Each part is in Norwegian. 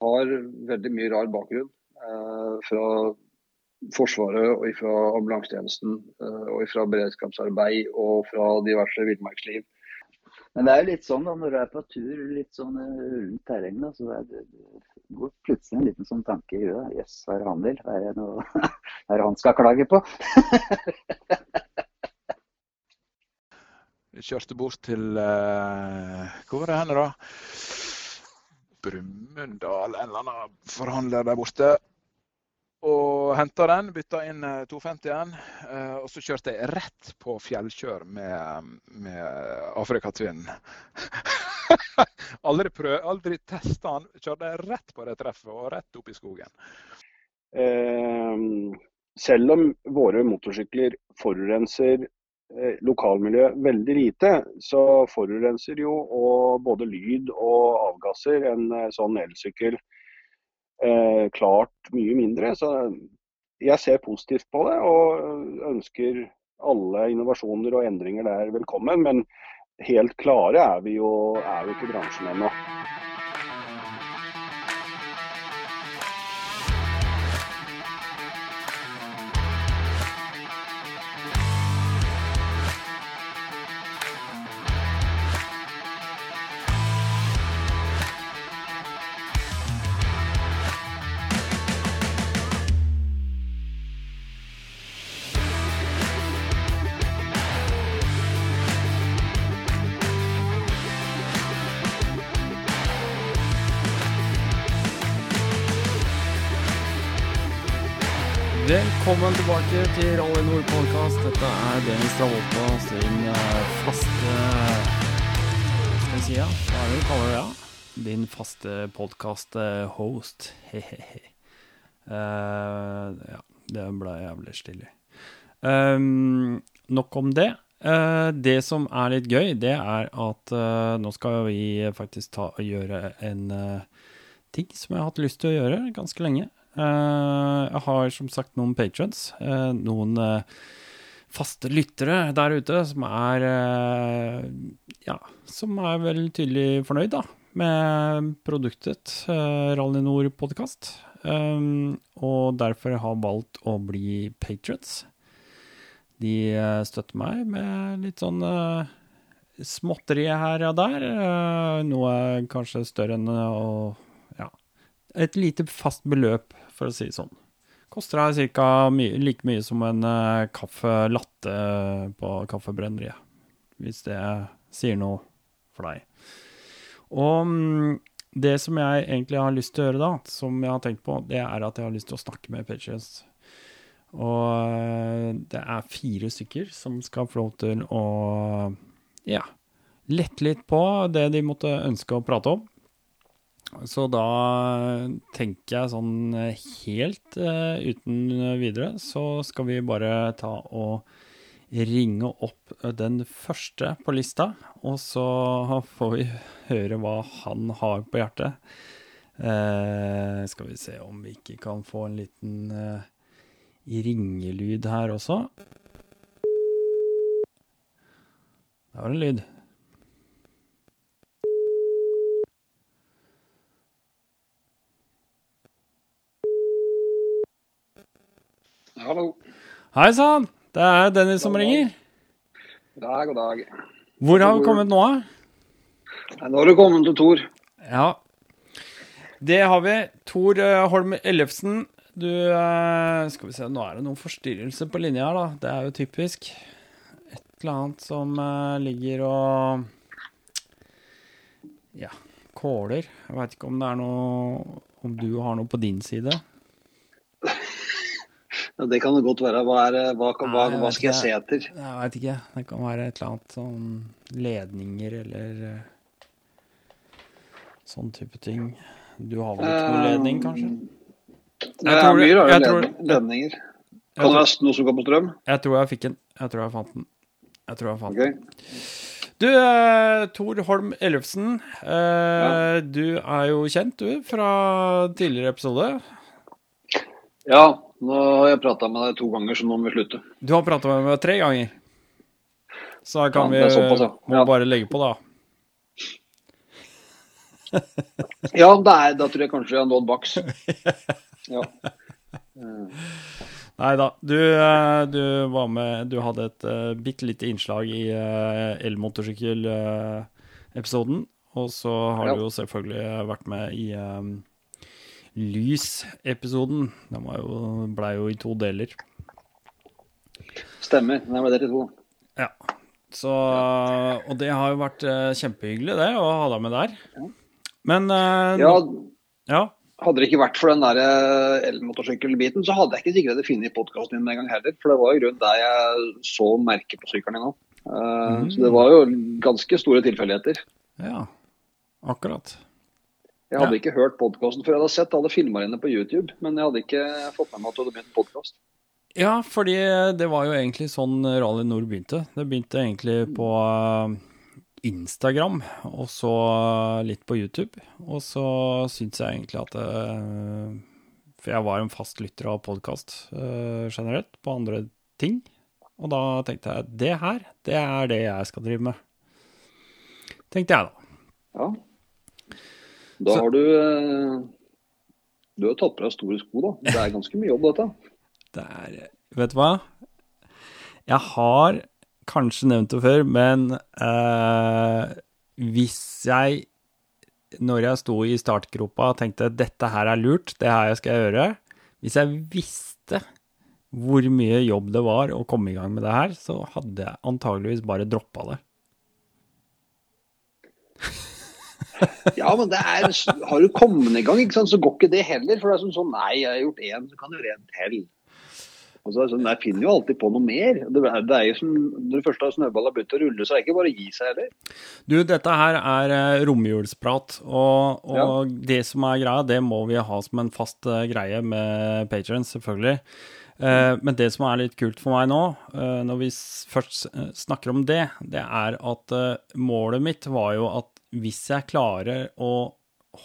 har veldig mye rar bakgrunn. Eh, fra Forsvaret og fra ambulansetjenesten eh, og fra beredskapsarbeid og fra diverse villmarksliv. Men det er jo litt sånn da, når du er på tur, litt sånn rundt terreng, da, så er det, det går plutselig en liten sånn tanke i huet. Jøss, yes, hva er det han vil? Hva er det, noe, hva er det han skal klage på? Vi kjørte bort til uh, Hvor var det henne, da? Brumunddal, en eller annen forhandler der borte og henta den. Bytta inn 250-en. Eh, eh, og så kjørte jeg rett på fjellkjør med, med Afrikatvinnen. aldri prøv, aldri testa den. Kjørte rett på det treffet og rett opp i skogen. Eh, selv om våre motorsykler forurenser eh, lokalmiljøet veldig lite, så forurenser jo både lyd og avgasser en eh, sånn elsykkel eh, klart mye mindre. Så jeg ser positivt på det og ønsker alle innovasjoner og endringer der velkommen. Men helt klare er vi jo, er vi ikke bransjen ennå. Velkommen tilbake til Rally Nord podkast. Dette er Dennis Travolta sin eh, faste Skal vi si, ja? Hva er det du kaller det? ja? Din faste podkast-host. He-he-he. Uh, ja, det ble jævlig stille. Um, nok om det. Uh, det som er litt gøy, det er at uh, nå skal vi faktisk ta og gjøre en ting som jeg har hatt lyst til å gjøre ganske lenge. Eh, jeg har som sagt noen patrons, eh, noen eh, faste lyttere der ute som er Ja, som er veldig tydelig fornøyd, da, med produktet Rally Nord-podkast. og derfor har valgt å bli patrons. De støtter meg med litt sånn småtteri her og der. Noe kanskje større enn å et lite fast beløp, for å si det sånn. Koster deg ca. like mye som en uh, kaffe latte på Kaffebrenneriet. Hvis det sier noe for deg. Og um, det som jeg egentlig har lyst til å gjøre da, som jeg har tenkt på, det er at jeg har lyst til å snakke med patrients. Og uh, det er fire stykker som skal få lov til å ja, lette litt på det de måtte ønske å prate om. Så da tenker jeg sånn helt uh, uten videre, så skal vi bare ta og ringe opp den første på lista, og så får vi høre hva han har på hjertet. Uh, skal vi se om vi ikke kan få en liten uh, ringelyd her også. Det var en lyd. Hallo. Hei sann! Det er Dennis som ringer. God dag, god dag. Hvor har vi kommet nå, da? Nå har du kommet til Tor. Ja. Det har vi. Tor eh, Holm Ellefsen. Du eh, Skal vi se, nå er det noen forstyrrelser på linja her, da. Det er jo typisk. Et eller annet som eh, ligger og Ja, kåler. Jeg veit ikke om det er noe Om du har noe på din side? Ja, det kan det godt være. Hva, er, hva, hva, hva skal jeg se etter? Jeg veit ikke. Det kan være et eller annet sånn ledninger eller eh, sånn type ting. Du har vel ikke noe ledning, kanskje? Det er mye rare ledning, ledninger. Kan det være noe som går på strøm? Jeg tror jeg fikk den. Jeg tror jeg fant den. Jeg tror jeg fant okay. den. Du, eh, Tor Holm Ellefsen. Eh. Du er jo kjent, du, fra tidligere episode. Ja, nå har jeg prata med deg to ganger, så nå må vi slutte. Du har prata med meg tre ganger? Så da kan ja, vi såpass, ja. må bare legge på, da. Ja, det er, da tror jeg kanskje jeg har nådd baks. Ja. Eh, Nei da. Du, eh, du var med Du hadde et uh, bitte lite innslag i uh, elmotorsykkel-episoden. og så har Ja. du jo selvfølgelig vært med i um, Lys-episoden. Den var jo, ble jo i to deler. Stemmer. Den ble delt i to. Ja. Så, og det har jo vært eh, kjempehyggelig, det, å ha deg med der. Men eh, Ja, ja. hadde det ikke vært for den der eh, elmotorsykkelbiten, så hadde jeg ikke sikkert funnet podkasten din en gang heller. For det var jo grunnen der jeg så merket på sykkelen din. Eh, Mm. Så det var jo ganske store tilfeldigheter. ja. Akkurat. Jeg hadde Ja. ikke hørt podkasten før jeg hadde sett alle filmer inne på YouTube. Men jeg hadde ikke fått med meg at du hadde begynt podkast. Ja, fordi det var jo egentlig sånn Rally Nord begynte. Det begynte egentlig på eh, Instagram, og så litt på YouTube. Og så syns jeg egentlig at det, For jeg var en fast lytter av podkast generelt, på andre ting. Og da tenkte jeg det her, det er det jeg skal drive med. Tenkte jeg da. Ja. Da har du eh, Du har tatt på deg store sko, da. Det er ganske mye jobb, dette. Det er Vet du hva? Jeg har kanskje nevnt det før, men eh, hvis jeg Når jeg sto i startgropa og tenkte dette her er lurt, det her skal jeg gjøre Hvis jeg visste hvor mye jobb det var å komme i gang med det her, så hadde jeg antageligvis bare droppa det. Ja, men det er, har du kommet i gang, ikke sant, så går ikke det heller. For det er sånn, sånn nei, jeg har gjort én, så kan du gjøre en til. Og så er det sånn, Jeg finner jo alltid på noe mer. Det er, det er jo som, Når du først har snøballa begynt å rulle, så er det ikke bare å gi seg heller. Du, dette her er eh, romjulsprat, og, og det som er greia, det må vi ha som en fast eh, greie med patrients, selvfølgelig. Eh, men det som er litt kult for meg nå, eh, når vi først snakker om det, det er at eh, målet mitt var jo at hvis jeg klarer å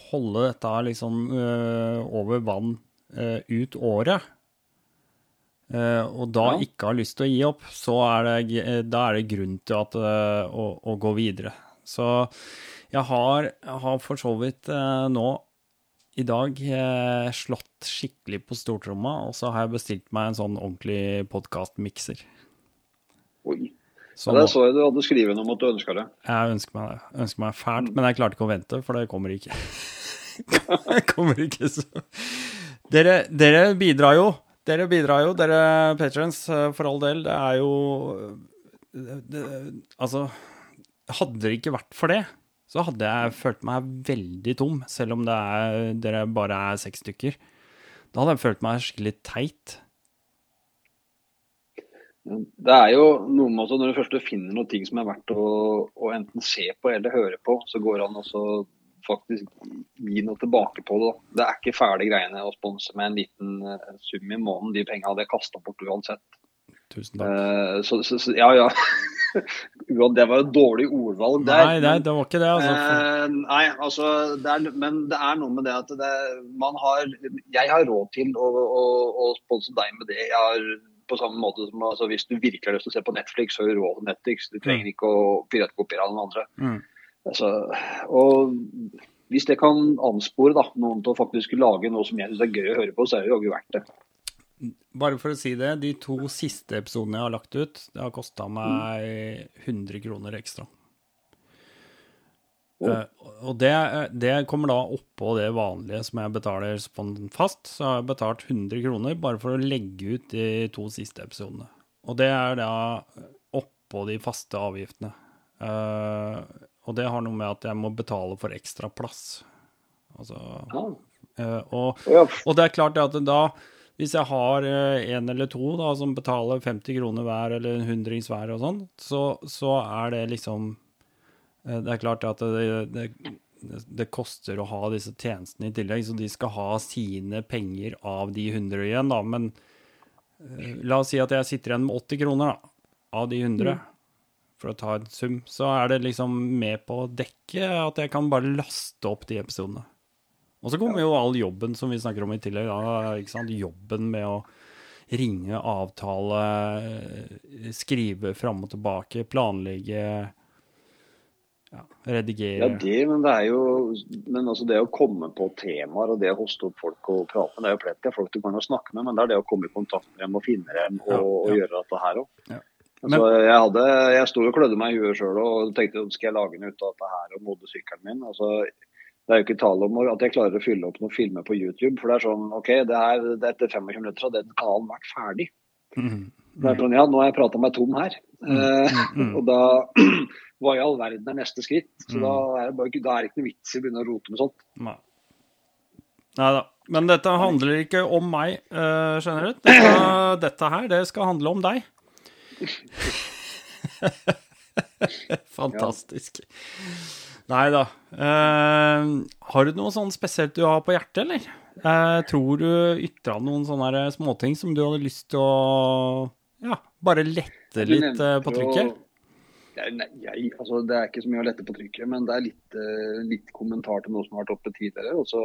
holde dette liksom eh, over vann eh, ut året, eh, og da Ja. ikke har lyst til å gi opp, så er det, eh, da er det grunn til at, eh, å, å gå videre. Så jeg har, har for så vidt eh, nå i dag slått skikkelig på stortromma, og så har jeg bestilt meg en sånn ordentlig podkastmikser. Oi. Så Ja, det så jeg du hadde skrevet om at du ønska det. jeg ønsker meg det. Jeg ønsker meg fælt, men jeg klarte ikke å vente, for det kommer ikke. det kommer ikke så Dere, dere bidrar jo. Dere bidrar jo, dere patrons, for all del. Det er jo det, det, Altså, hadde det ikke vært for det, så hadde jeg følt meg veldig tom, selv om det er, dere bare er seks stykker. Da hadde jeg følt meg skikkelig teit. Det er jo noe med også når du først finner noen ting som er verdt å, å enten se på eller høre på, så går det an også faktisk gi noe tilbake på det. da. Det er ikke fæle greiene å sponse med en liten eh, sum i måneden. De pengene hadde jeg kasta bort uansett. Tusen takk. Uh, så, så, så ja, ja. Det var et dårlig ordvalg der. Nei, nei, det var ikke det, altså. Eh, nei, altså, det er, men det er noe med det at det, man har Jeg har råd til å, å, å sponse deg med det. Jeg har på samme måte som altså, Hvis du virkelig har lyst til å se på Netflix, så har du råd på Netflix. Du trenger ikke å piratkopiere av noen andre. Mm. Altså, og hvis det kan anspore da, noen til å faktisk lage noe som jeg syns er gøy å høre på, så er det jo verdt det. Bare for å si det, de to siste episodene jeg har lagt ut, det har kosta meg 100 kroner ekstra. Ja. Og det, det kommer da oppå det vanlige som jeg betaler fast. Så har jeg betalt 100 kroner bare for å legge ut de to siste episodene. Og det er da oppå de faste avgiftene. Uh, og det har noe med at jeg må betale for ekstra plass. Altså eh, og Og det er klart at da, hvis jeg har eh, en eller to da, som betaler 50 kroner hver eller en hundrings hver og sånn, så, så er det liksom Det er klart at det, det, det koster å ha disse tjenestene i tillegg, så de skal ha sine penger av de 100 igjen, da. Men eh, la oss si at jeg sitter igjen med 80 kroner da, av de 100, for å ta en sum, så er det liksom med på å dekke at jeg kan bare laste opp de episodene. Og så kommer jo all jobben som vi snakker om i tillegg. Da, ikke sant? Jobben med å ringe, avtale, skrive fram og tilbake, planlegge ja, Ja, redigere det, men det er jo Men altså det å komme på temaer og det å hoste opp folk og prate med, det er jo plenty av folk du kan snakke med, men det er det å komme i kontakt med dem og finne dem og, Ja, og gjøre dette her òg. Ja. Altså, jeg, hadde, jeg sto og klødde meg i huet sjøl og tenkte skal jeg lage noe ut av dette her og modne sykkelen min. Altså, det er jo ikke tale om at jeg klarer å fylle opp noen filmer på YouTube. For det er sånn OK, det er, det er etter 25 minutter har den kanalen vært ferdig. Mhm. Det er sånn, ja, nå har jeg prata meg tom her. Mm, mm. og da Hva i all verden er neste skritt? Så Mm. da er det bare da er det ikke noe vits i å begynne å rote med sånt. Nei. Nei da. Men dette handler ikke om meg, uh, du? Dette, dette her, det skal handle om deg. Fantastisk. Nei da. Uh, har du noe sånn spesielt du har på hjertet, eller? Uh, tror du ytra noen sånne småting som du hadde lyst til å ja, bare lette litt eh, på trykket? Nei, jeg, altså, det er ikke så mye å lette på trykket, men det er litt, eh, litt kommentar til noe som har vært oppe tidligere. Også,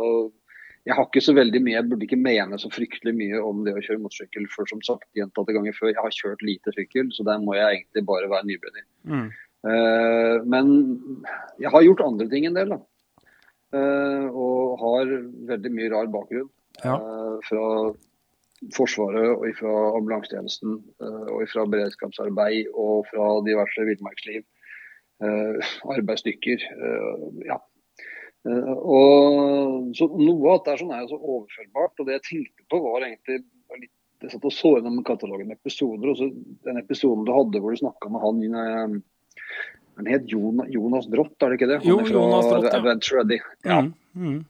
jeg har ikke så veldig mye, jeg burde ikke mene så fryktelig mye om det å kjøre motorsykkel. For som sagt gjentatte ganger før, jeg har kjørt lite sykkel, så der må jeg egentlig bare være nybegynner. Mm. Uh, men jeg har gjort andre ting en del, da. Uh, og har veldig mye rar bakgrunn. Ja. Uh, fra Forsvaret og fra ambulansetjenesten eh, og fra beredskapsarbeid og fra diverse villmarksliv. Eh, arbeidsstykker. eh, ja. Og så Noe av dette er sånn er jo så overførbart. og Det jeg tenkte på, var egentlig litt, Jeg satt og så gjennom katalogen med episoder. og så Den episoden du hadde hvor du snakka med han Han het Jonas, Drott, er det ikke det? Han Jo, er fra Jonas Drott, ja. Adventure Ready. Ja. Mm. Mm.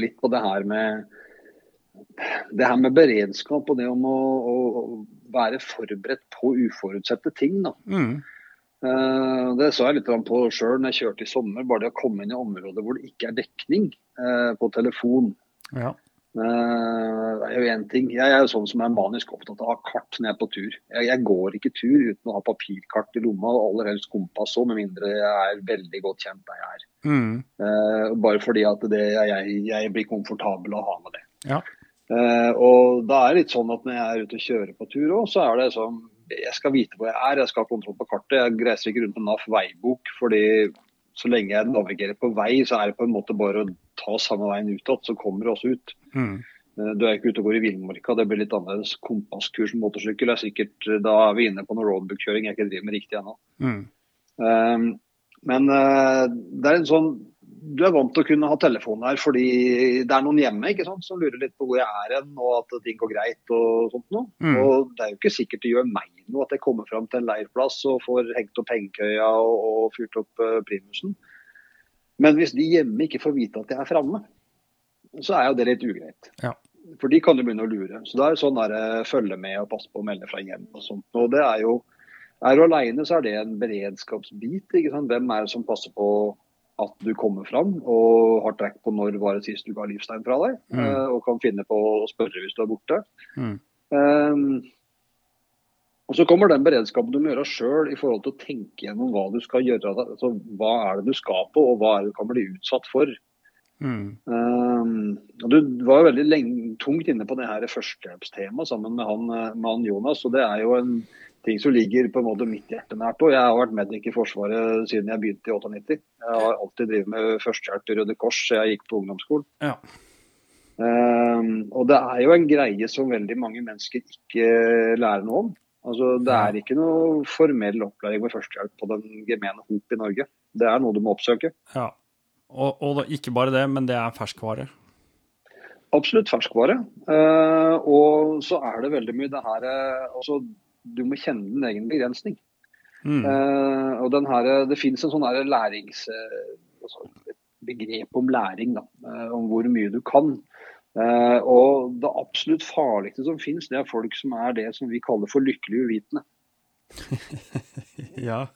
Litt på det her med det her med beredskap og det om å, å, være forberedt på uforutsette ting. Da. Mm. Uh, det så jeg litt på sjøl når jeg kjørte i sommer. Bare det å komme inn i områder hvor det ikke er dekning uh, på telefon. Ja. Uh, det er jo én ting. Jeg er jo sånn som er manisk opptatt av å ha kart når jeg er på tur. Jeg, jeg går ikke tur uten å ha papirkart i lomma, og aller helst kompass òg, med mindre jeg er veldig godt kjent der jeg er. Mm. Bare fordi at det, jeg, jeg blir komfortabel å ha med det. Ja. Eh, og da er det litt sånn at når jeg er ute og kjører på tur òg, så er det sånn Jeg skal vite hvor jeg er, jeg skal ha kontroll på kartet. Jeg reiser ikke rundt med NAF veibok, fordi så lenge jeg navigerer på vei, så er det på en måte bare å ta samme veien utad, så kommer det også ut. Mm. Eh, Du er ikke ute og går i villmarka, det blir litt annerledes. Kompasskurs med motorsykkel er sikkert Da er vi inne på noe roadbook-kjøring jeg ikke driver med riktig ennå. Mm. Um, men uh, det er en sånn Du er vant til å kunne ha telefon her fordi det er noen hjemme ikke sant, som lurer litt på hvor jeg er hen og at ting går greit og sånt noe. Mm. Og det er jo ikke sikkert det gjør meg noe at jeg kommer fram til en leirplass og får hengt opp hengekøya og, og fyrt opp uh, primusen. Men hvis de hjemme ikke får vite at jeg er framme, så er jo det litt ugreit. Ja. For de kan jo begynne å lure. Så det er sånn der, eh, følge med og passe på å melde fra hjem og sånt. Og det er jo er du alene, så er det en beredskapsbit. ikke sant? Hvem er det som passer på at du kommer fram og har trekk på når var det sist du ga livstegn fra deg? Mm. eh, Og kan finne på å spørre hvis du er borte. Mm. Um, og så kommer den beredskapen du må gjøre sjøl i forhold til å tenke gjennom hva du skal gjøre. Altså, hva er det du skal på, og hva er det du kan bli utsatt for. Mm. Um, og Du var jo veldig lenge, tungt inne på det her førstehjelpstemaet sammen med han, eh, med han Jonas. og Det er jo en ting som ligger på en måte mitt hjerte nært. Og jeg har vært medic i Forsvaret siden jeg begynte i 98. Jeg har alltid drevet med førstehjelp i Røde Kors så jeg gikk på ungdomsskolen. Ja. Um, og det er jo en greie som veldig mange mennesker ikke lærer noe om. Altså, Det er ikke noe formell opplæring med førstehjelp på den gemene hop i Norge. Det er noe du må oppsøke. ja. Og, og ikke bare det, men det er ferskvare. Absolutt ferskvare. Uh, og så er det veldig mye det her eh, altså, Du må kjenne din egen begrensning. Mm. Uh, og den her, Det finnes en sånn her lærings... eh, altså, et begrep om læring, da, eh, om hvor mye du kan. Uh, og det absolutt farligste som finnes, det er folk som er det som vi kaller for lykkelig uvitende. Ja.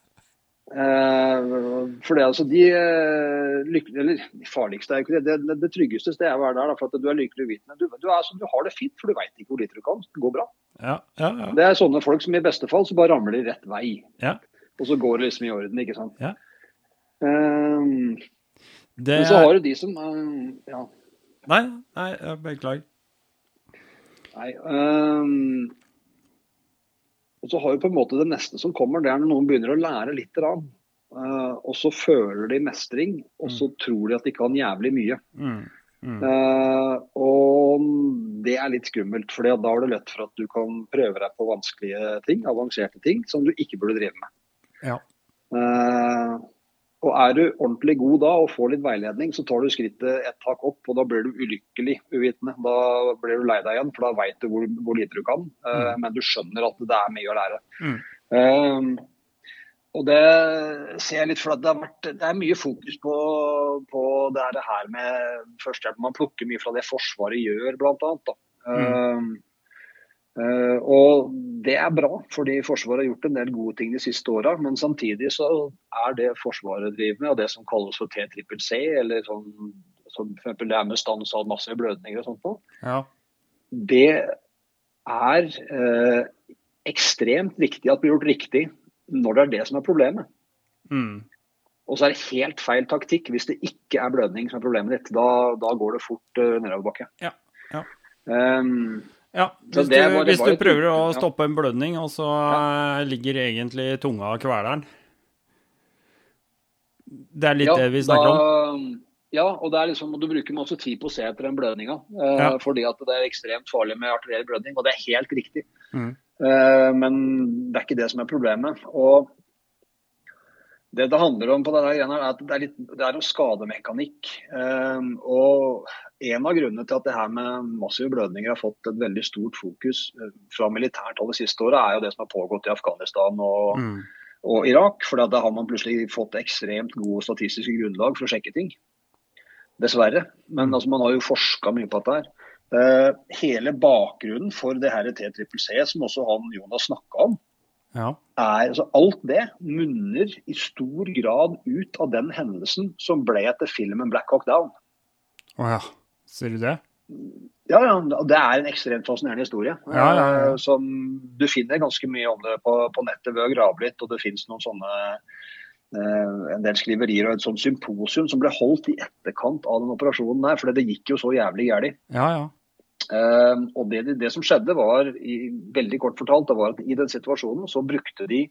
Eh, for det altså de eh, eller de farligste er jo ikke det. Det, det, tryggeste det er å være der, da, for at du er lykkelig uvitende. Du, du, altså, du har det fint, for du veit ikke hvor lite du kan. Det går bra. Ja, ja, ja. Det er sånne folk som i beste fall så bare ramler de rett vei. Ja. Og så går det liksom i orden, ikke sant. Ja. Eh, Det men så har du de som eh, Ja, Nei, nei, beklager. nei. eh, og så har vi på en måte det neste som kommer, det er når noen begynner å lære litt. Rann. eh, og så føler de mestring, og så tror de at de kan jævlig mye. Mm. Mm. Eh, og det er litt skummelt, for da er det lett for at du kan prøve deg på vanskelige ting, avanserte ting, som du ikke burde drive med. Ja. Eh, og er du ordentlig god da og får litt veiledning, så tar du skrittet et tak opp, og da blir du ulykkelig uvitende. Da blir du lei deg igjen, for da veit du hvor, hvor lite du kan, eh, men du skjønner at det er mye å lære. Mm. Uh, og det ser jeg litt for at det, har vært, det er mye fokus på, på det her- med førstehjelp. Man plukker mye fra det Forsvaret gjør. Da. Mm. Eh, og det er bra, fordi Forsvaret har gjort en del gode ting de siste åra. Men samtidig så er det Forsvaret driver med, og det som kalles for TCCC, eller sånn som for eksempel det er med stans av masse blødninger og sånt, noe, Ja. det er eh, ekstremt viktig at det blir gjort riktig når det er det som er problemet. Mm. Og så er det helt feil taktikk hvis det ikke er blødning som er problemet ditt. Da, da går det fort uh, nedoverbakke. Ja, ja. Um, Ja, hvis, det du, hvis du prøver å stoppe en blødning, og så ja. ligger egentlig tunga og kveler den. Det er litt det vi snakker om. om. Ja, og det er liksom, du bruker masse tid på å se etter den blødninga. eh, Ja. Fordi at det er ekstremt farlig med arteriell blødning, og det er helt riktig. Mm. Eh, men det er ikke det som er problemet. Og det det handler om på denne greia, er at det er, litt, det er en skademekanikk. Eh, og en av grunnene til at det her med massive blødninger har fått et veldig stort fokus eh, fra militært hold det siste året, er jo det som har pågått i Afghanistan og, Mm. og Irak. For da har man plutselig fått ekstremt gode statistiske grunnlag for å sjekke ting. Dessverre. Men altså, man har jo forska mye på dette her. Eh, hele bakgrunnen for det her TCCC, som også han Jonas snakka om, Ja. er altså Alt det munner i stor grad ut av den hendelsen som ble etter filmen 'Black Hawk Down'. Å ja. Ser du det? Ja, ja, Det er en ekstremt fascinerende historie. Ja, ja, ja. eh, Som Du finner ganske mye om det på, på nettet ved å grave litt. og Det finnes noen sånne eh, en del skriverier og et sånt symposium som ble holdt i etterkant av den operasjonen der. For det gikk jo så jævlig galt. Ja, ja. Eh, og det, det som skjedde var, i, veldig kort fortalt, det var at i den situasjonen så brukte de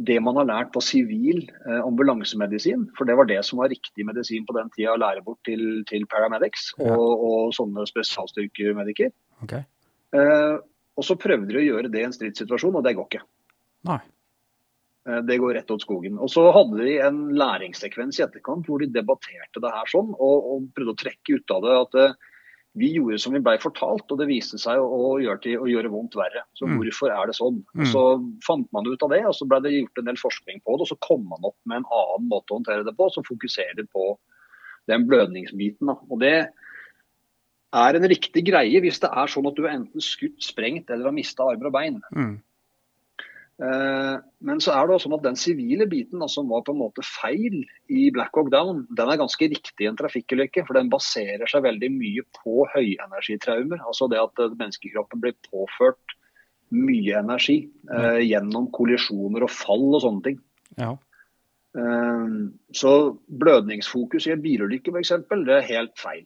det man har lært på sivil eh, ambulansemedisin, for det var det som var riktig medisin på den tida å lære bort til, til paramedics og, Ja. og sånne spesialstyrkemediker. Okay. Eh, og så prøvde de å gjøre det i en stridssituasjon, og det går ikke. Nei. Eh, Det går rett åt skogen. Og så hadde de en læringssekvens i etterkant hvor de debatterte det her sånn, og, og prøvde å trekke ut av det at eh, vi gjorde som vi blei fortalt, og det viste seg å, å, gjøre, til, å gjøre vondt verre. Så Mm. hvorfor er det sånn? Mm. Så fant man ut av det, og så ble det gjort en del forskning på det, og så kom man opp med en annen måte å håndtere det på, som fokuserer på den blødningsbiten. Da. Og det er en riktig greie hvis det er sånn at du er enten skutt, sprengt eller har mista armer og bein. Mm. Eh, Men så er det også sånn at den sivile biten som var på en måte feil i Black Hawk Down, den er ganske riktig i en trafikkulykke. For den baserer seg veldig mye på høyenergitraumer. Altså det at eh, menneskekroppen blir påført mye energi eh, gjennom kollisjoner og fall og sånne ting. Ja. Eh, Så blødningsfokus i en bilulykke f.eks., det er helt feil.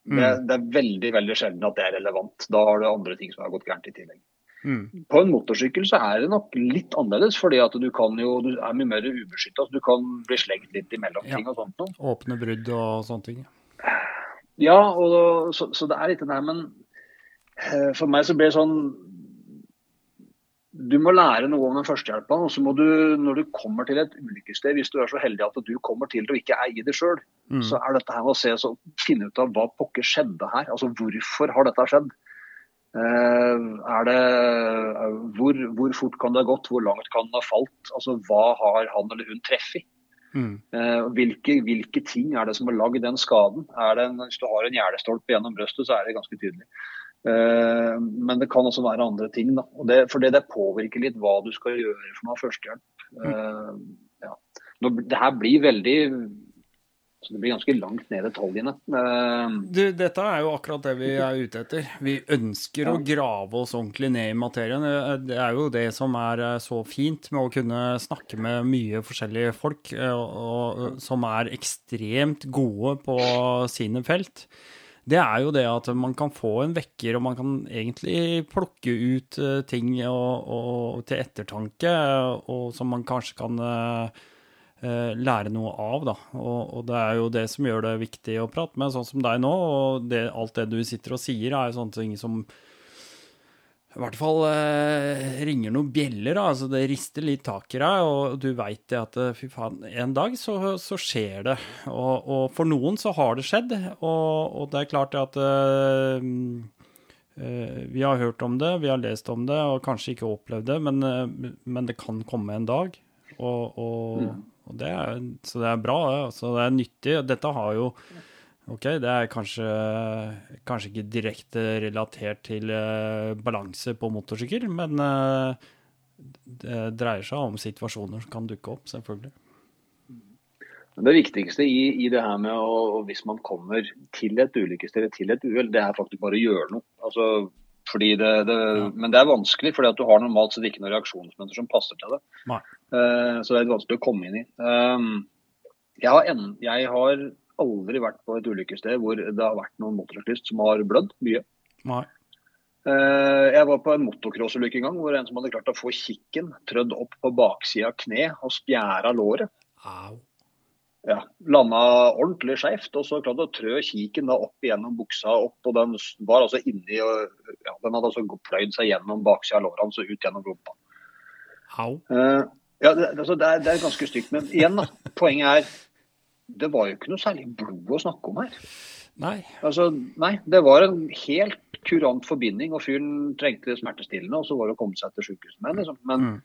Det, Mm. det er veldig veldig sjelden at det er relevant. Da har du andre ting som har gått gærent i tillegg. Mm. På en motorsykkel så er det nok litt annerledes, fordi at du kan jo, du er mye mer ubeskytta. Du kan bli slengt litt imellom Ja. ting og sånt noe. Åpne brudd og sånne ting. Ja, og, så, så det er litt det der, men eh, for meg så blir det sånn Du må lære noe om den førstehjelpa, og så må du, når du kommer til et ulykkessted, hvis du er så heldig at du kommer til det og ikke er i det sjøl, Mm. så er dette her å se, så finne ut av hva pokker skjedde her. Altså hvorfor har dette skjedd? Eh, er det, eh, hvor, hvor fort kan det ha gått? Hvor langt kan den ha falt? Altså Hva har han eller hun treffet? Mm. Eh, hvilke, hvilke ting er det som har lagd den skaden? Er det en, hvis du har en gjerdestolpe gjennom brøstet, så er det ganske tydelig. Men det kan også være andre ting. Da. Og det, for det, det påvirker litt hva du skal gjøre for noe førstehjelp. Mm. ja. Nå, det her blir veldig så Det blir ganske langt ned detaljene. Eh, Du, dette er jo akkurat det vi er ute etter. Vi ønsker å grave oss ordentlig ned i materien. Det- Det er jo det som er eh, så fint med å kunne snakke med mye forskjellige folk eh, og, som er ekstremt gode på sine felt. Det er jo det at man kan få en vekker, og man kan egentlig plukke ut eh, ting og, og, til ettertanke, og som man kanskje kan eh, eh, lære noe av, da. Og, og, det er jo det som gjør det viktig å prate med, sånn som deg nå. Og det, alt det du sitter og sier, er jo sånne ting som i hvert fall eh, ringer noen bjeller. da, altså Det rister litt tak i deg, og du veit det at eh, fy faen, en dag så, så skjer det. Og, og, for noen så har det skjedd, og, og det er klart at eh, eh, vi har hørt om det, vi har lest om det, og kanskje ikke opplevd det, men, eh, men det kan komme en dag. Og, mm. Det er, så det er bra, det. Altså, det er nyttig. Dette har jo Ok, det er kanskje, kanskje ikke direkte relatert til uh, balanse på motorsykkel, men uh, det dreier seg om situasjoner som kan dukke opp, selvfølgelig. Det viktigste i, i det her med å, hvis man kommer til et ulykkessted til et uhell, det er faktisk bare å gjøre noe. Altså, det, det, ja. Men det er vanskelig, fordi at du har normalt sett ikke noen reaksjonsmønster som passer til det. Uh, så det er litt vanskelig å komme inn i. Um, jeg, har en, jeg har aldri vært på et ulykkessted hvor det har vært noen motorsyklist som har blødd mye. Nei. Uh, jeg var på en motocrossulykke en gang hvor en som hadde klart å få kikken trødd opp på baksida av kne og spjæra låret. Au. Ja, Landa ordentlig skeivt, og så klarte å trø kiken da opp gjennom buksa. opp, og Den var altså inni, og ja, den hadde altså pløyd seg gjennom baksida av lårene og ut gjennom rumpa. Uh, ja, det, altså, det, er, det, er, ganske stygt. Men igjen, da, poenget er det var jo ikke noe særlig blod å snakke om her. Nei. Altså, nei, det var en helt kurant forbinding, og fyren trengte smertestillende, og så var det å komme seg til sykehuset med. Liksom. Men mm.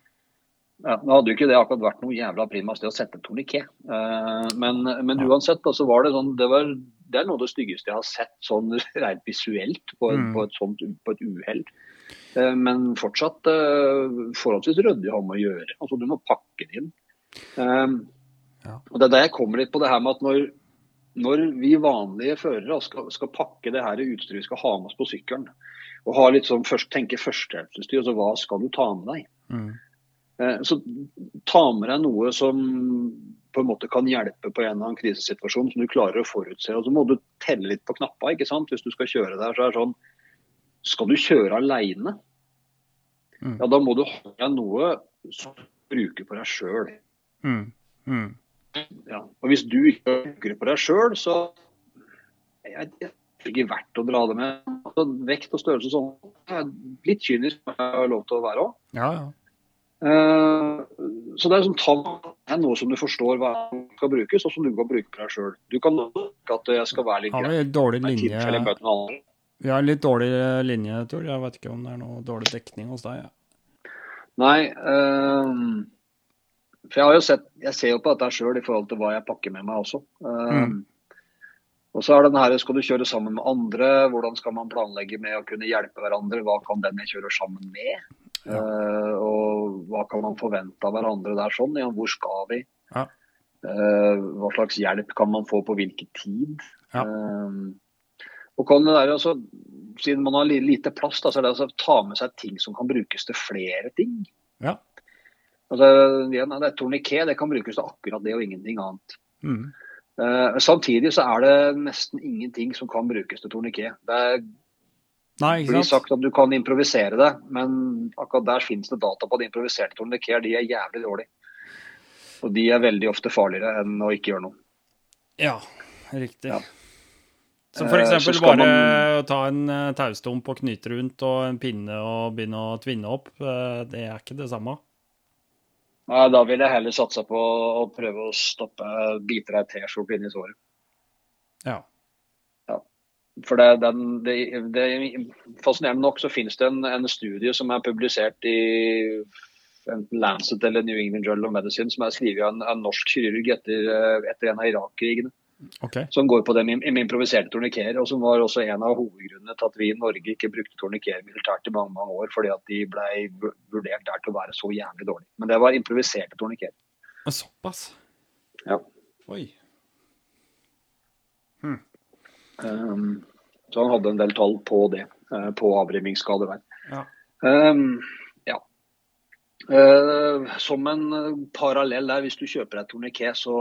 Ja, nå hadde jo ikke det akkurat vært noe jævla prima sted å sette torniké. Uh, men, men uansett, da, så var det sånn det, var, det, er noe av det styggeste jeg har sett sånn rent visuelt på, mm. på, et sånt, på et uhell. Uh, men fortsatt uh, forholdsvis ryddig å ha med å gjøre. Altså, du må pakke det inn. Ja. Og Det er der jeg kommer litt på det her med at når, når vi vanlige førere skal, skal, pakke det her utstyret vi skal ha med oss på sykkelen, og ha litt sånn først, tenke førstehjelpsutstyr, altså hva skal du ta med deg? Mm. Eh, så ta med deg noe som på en måte kan hjelpe på en eller annen krisesituasjon som du klarer å forutse. Og så må du telle litt på knappa ikke sant? hvis du skal kjøre der. så er det sånn, Skal du kjøre alene, mm. ja da må du ha noe som du bruker på deg sjøl. Mm. Mm. Ja. Og hvis du ikke bruker det på deg sjøl, så er det ikke verdt å dra det med. Altså, vekt og størrelse og sånn. Litt kynisk har jeg lov til å være òg. Ja, ja. Uh, så det er sånn tall er noe som du forstår hva skal brukes, og som du kan bruke på deg sjøl. Du kan ikke at jeg skal være litt grei. Har vi dårlig linje? Vi har litt dårlig linje, Tor. Jeg vet ikke om det er noe dårlig dekning hos deg. Ja. Nei. Um, for jeg har jo sett, jeg ser jo på dette sjøl i forhold til hva jeg pakker med meg også. Mm. Og så er det den her, Skal du kjøre sammen med andre, hvordan skal man planlegge med å kunne hjelpe hverandre? Hva kan den jeg kjører sammen med? Ja. Uh, og hva kan man forvente av hverandre der sånn? Ja, hvor skal vi? Ja. Uh, hva slags hjelp kan man få på hvilken tid? Ja. Uh, og kan det der, altså, Siden man har lite plass, da, så er det altså ta med seg ting som kan brukes til flere ting. Ja. Altså, igjen, det er Torniké det kan brukes til akkurat det og ingenting annet. Mm. Uh, samtidig så er det nesten ingenting som kan brukes til torniké. Det Nei, blir sagt at du kan improvisere det, men akkurat der finnes det data på at improviserte tornikéer de er jævlig dårlige. Og de er veldig ofte farligere enn å ikke gjøre noe. Ja, riktig. Ja. Så f.eks. Uh, bare man... ta en uh, taustump og knyte rundt og en pinne og begynne å tvinne opp, uh, det er ikke det samme? Nei, Da vil jeg heller satse på å prøve å stoppe biter av T-skjorte inni såret. Ja. For det, den, det, det, Fascinerende nok så finnes det en, en, studie som er publisert i enten Lancet eller New England Journal of Medicine, som er skrevet av en, en norsk kirurg etter, etter en av Irak-krigene. Okay. Som går på det med, med improviserte tornikerer, og som var også en av hovedgrunnene til at vi i Norge ikke brukte tornikerer militært i mange mange år, fordi at de ble vurdert der til å være så jævlig dårlige. Men det var improviserte tornikerer. Såpass? Ja. Oi. Hmm. Um, så han hadde en del tall på det, uh, på avrimmingsskader der. Ja. Um, ja. Uh, som en parallell der, hvis du kjøper deg torniké, så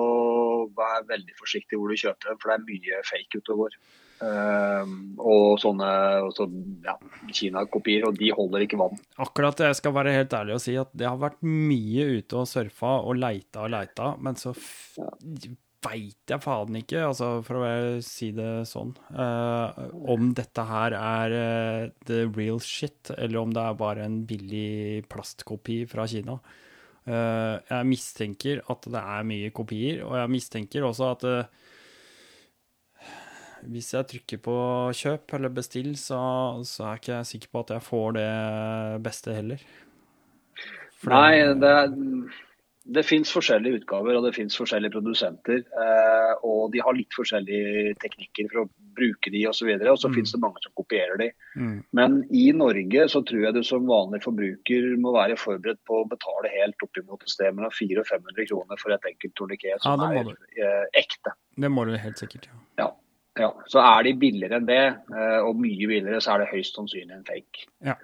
vær veldig forsiktig hvor du kjøper den, for det er mye fake ute og går. Uh, og sånne så, ja, Kina-kopier, og de holder ikke vann. Akkurat det, jeg skal være helt ærlig og si at det har vært mye ute og surfa og leita og leita, men så ja. Veit jeg faen ikke, altså for å si det sånn, uh, om dette her er uh, the real shit, eller om det er bare en billig plastkopi fra Kina. Uh, jeg mistenker at det er mye kopier, og jeg mistenker også at hvis jeg trykker på kjøp eller bestill, så, så, er ikke jeg sikker på at jeg får det beste heller. For Nei, det, det fins forskjellige utgaver og det finnes forskjellige produsenter. Eh, og de har litt forskjellige teknikker for å bruke de osv. Og og så mm. fins det mange som kopierer de. Mm. Men i Norge så tror jeg du som vanlig forbruker må være forberedt på å betale helt oppimot et sted mellom 400 og 500 kroner for et enkelt torniké som ja, er eh, ekte. Det må du helt sikkert, ja. ja. Ja, så er de billigere enn det, eh, og mye billigere, så er det høyst sannsynlig en fake. Ja.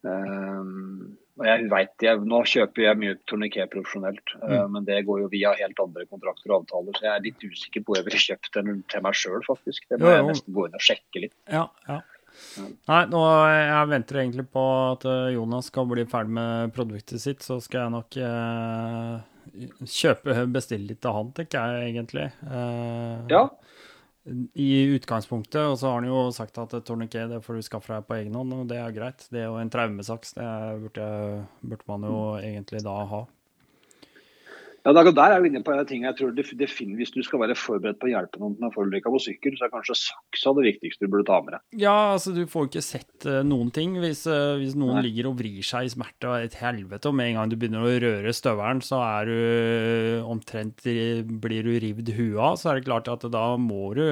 Um, og jeg vet, jeg, Nå kjøper jeg mye torniké profesjonelt, mm. uh, men det går jo via helt andre kontrakter og avtaler. Så jeg er litt usikker på hvor jeg ville kjøpt den til meg sjøl, faktisk. Det må jo, jo. jeg nesten gå inn og sjekke litt. Ja, ja. Nei, nå, jeg venter egentlig på at Jonas skal bli ferdig med produktet sitt, så skal jeg nok eh, kjøpe, bestille litt av han, tenker jeg egentlig. Eh, ja i utgangspunktet. Og så har han jo sagt at torniké det får du skaffe deg på egen hånd, og det er greit. Det er jo en traumesaks. Det burde, burde man jo egentlig da ha. Ja, Der er vi inne på en ting jeg tror det, det finner, Hvis du skal være forberedt på å hjelpe noen med forulykka på sykkel, så er kanskje saksa det viktigste du burde ta med deg. Ja, altså du får ikke sett uh, noen ting hvis, uh, hvis noen Nei. ligger og vrir seg i smerte og et helvete, og med en gang du begynner å røre støvelen, så er du uh, omtrent blir du rivd huet av. Så er det klart at da må du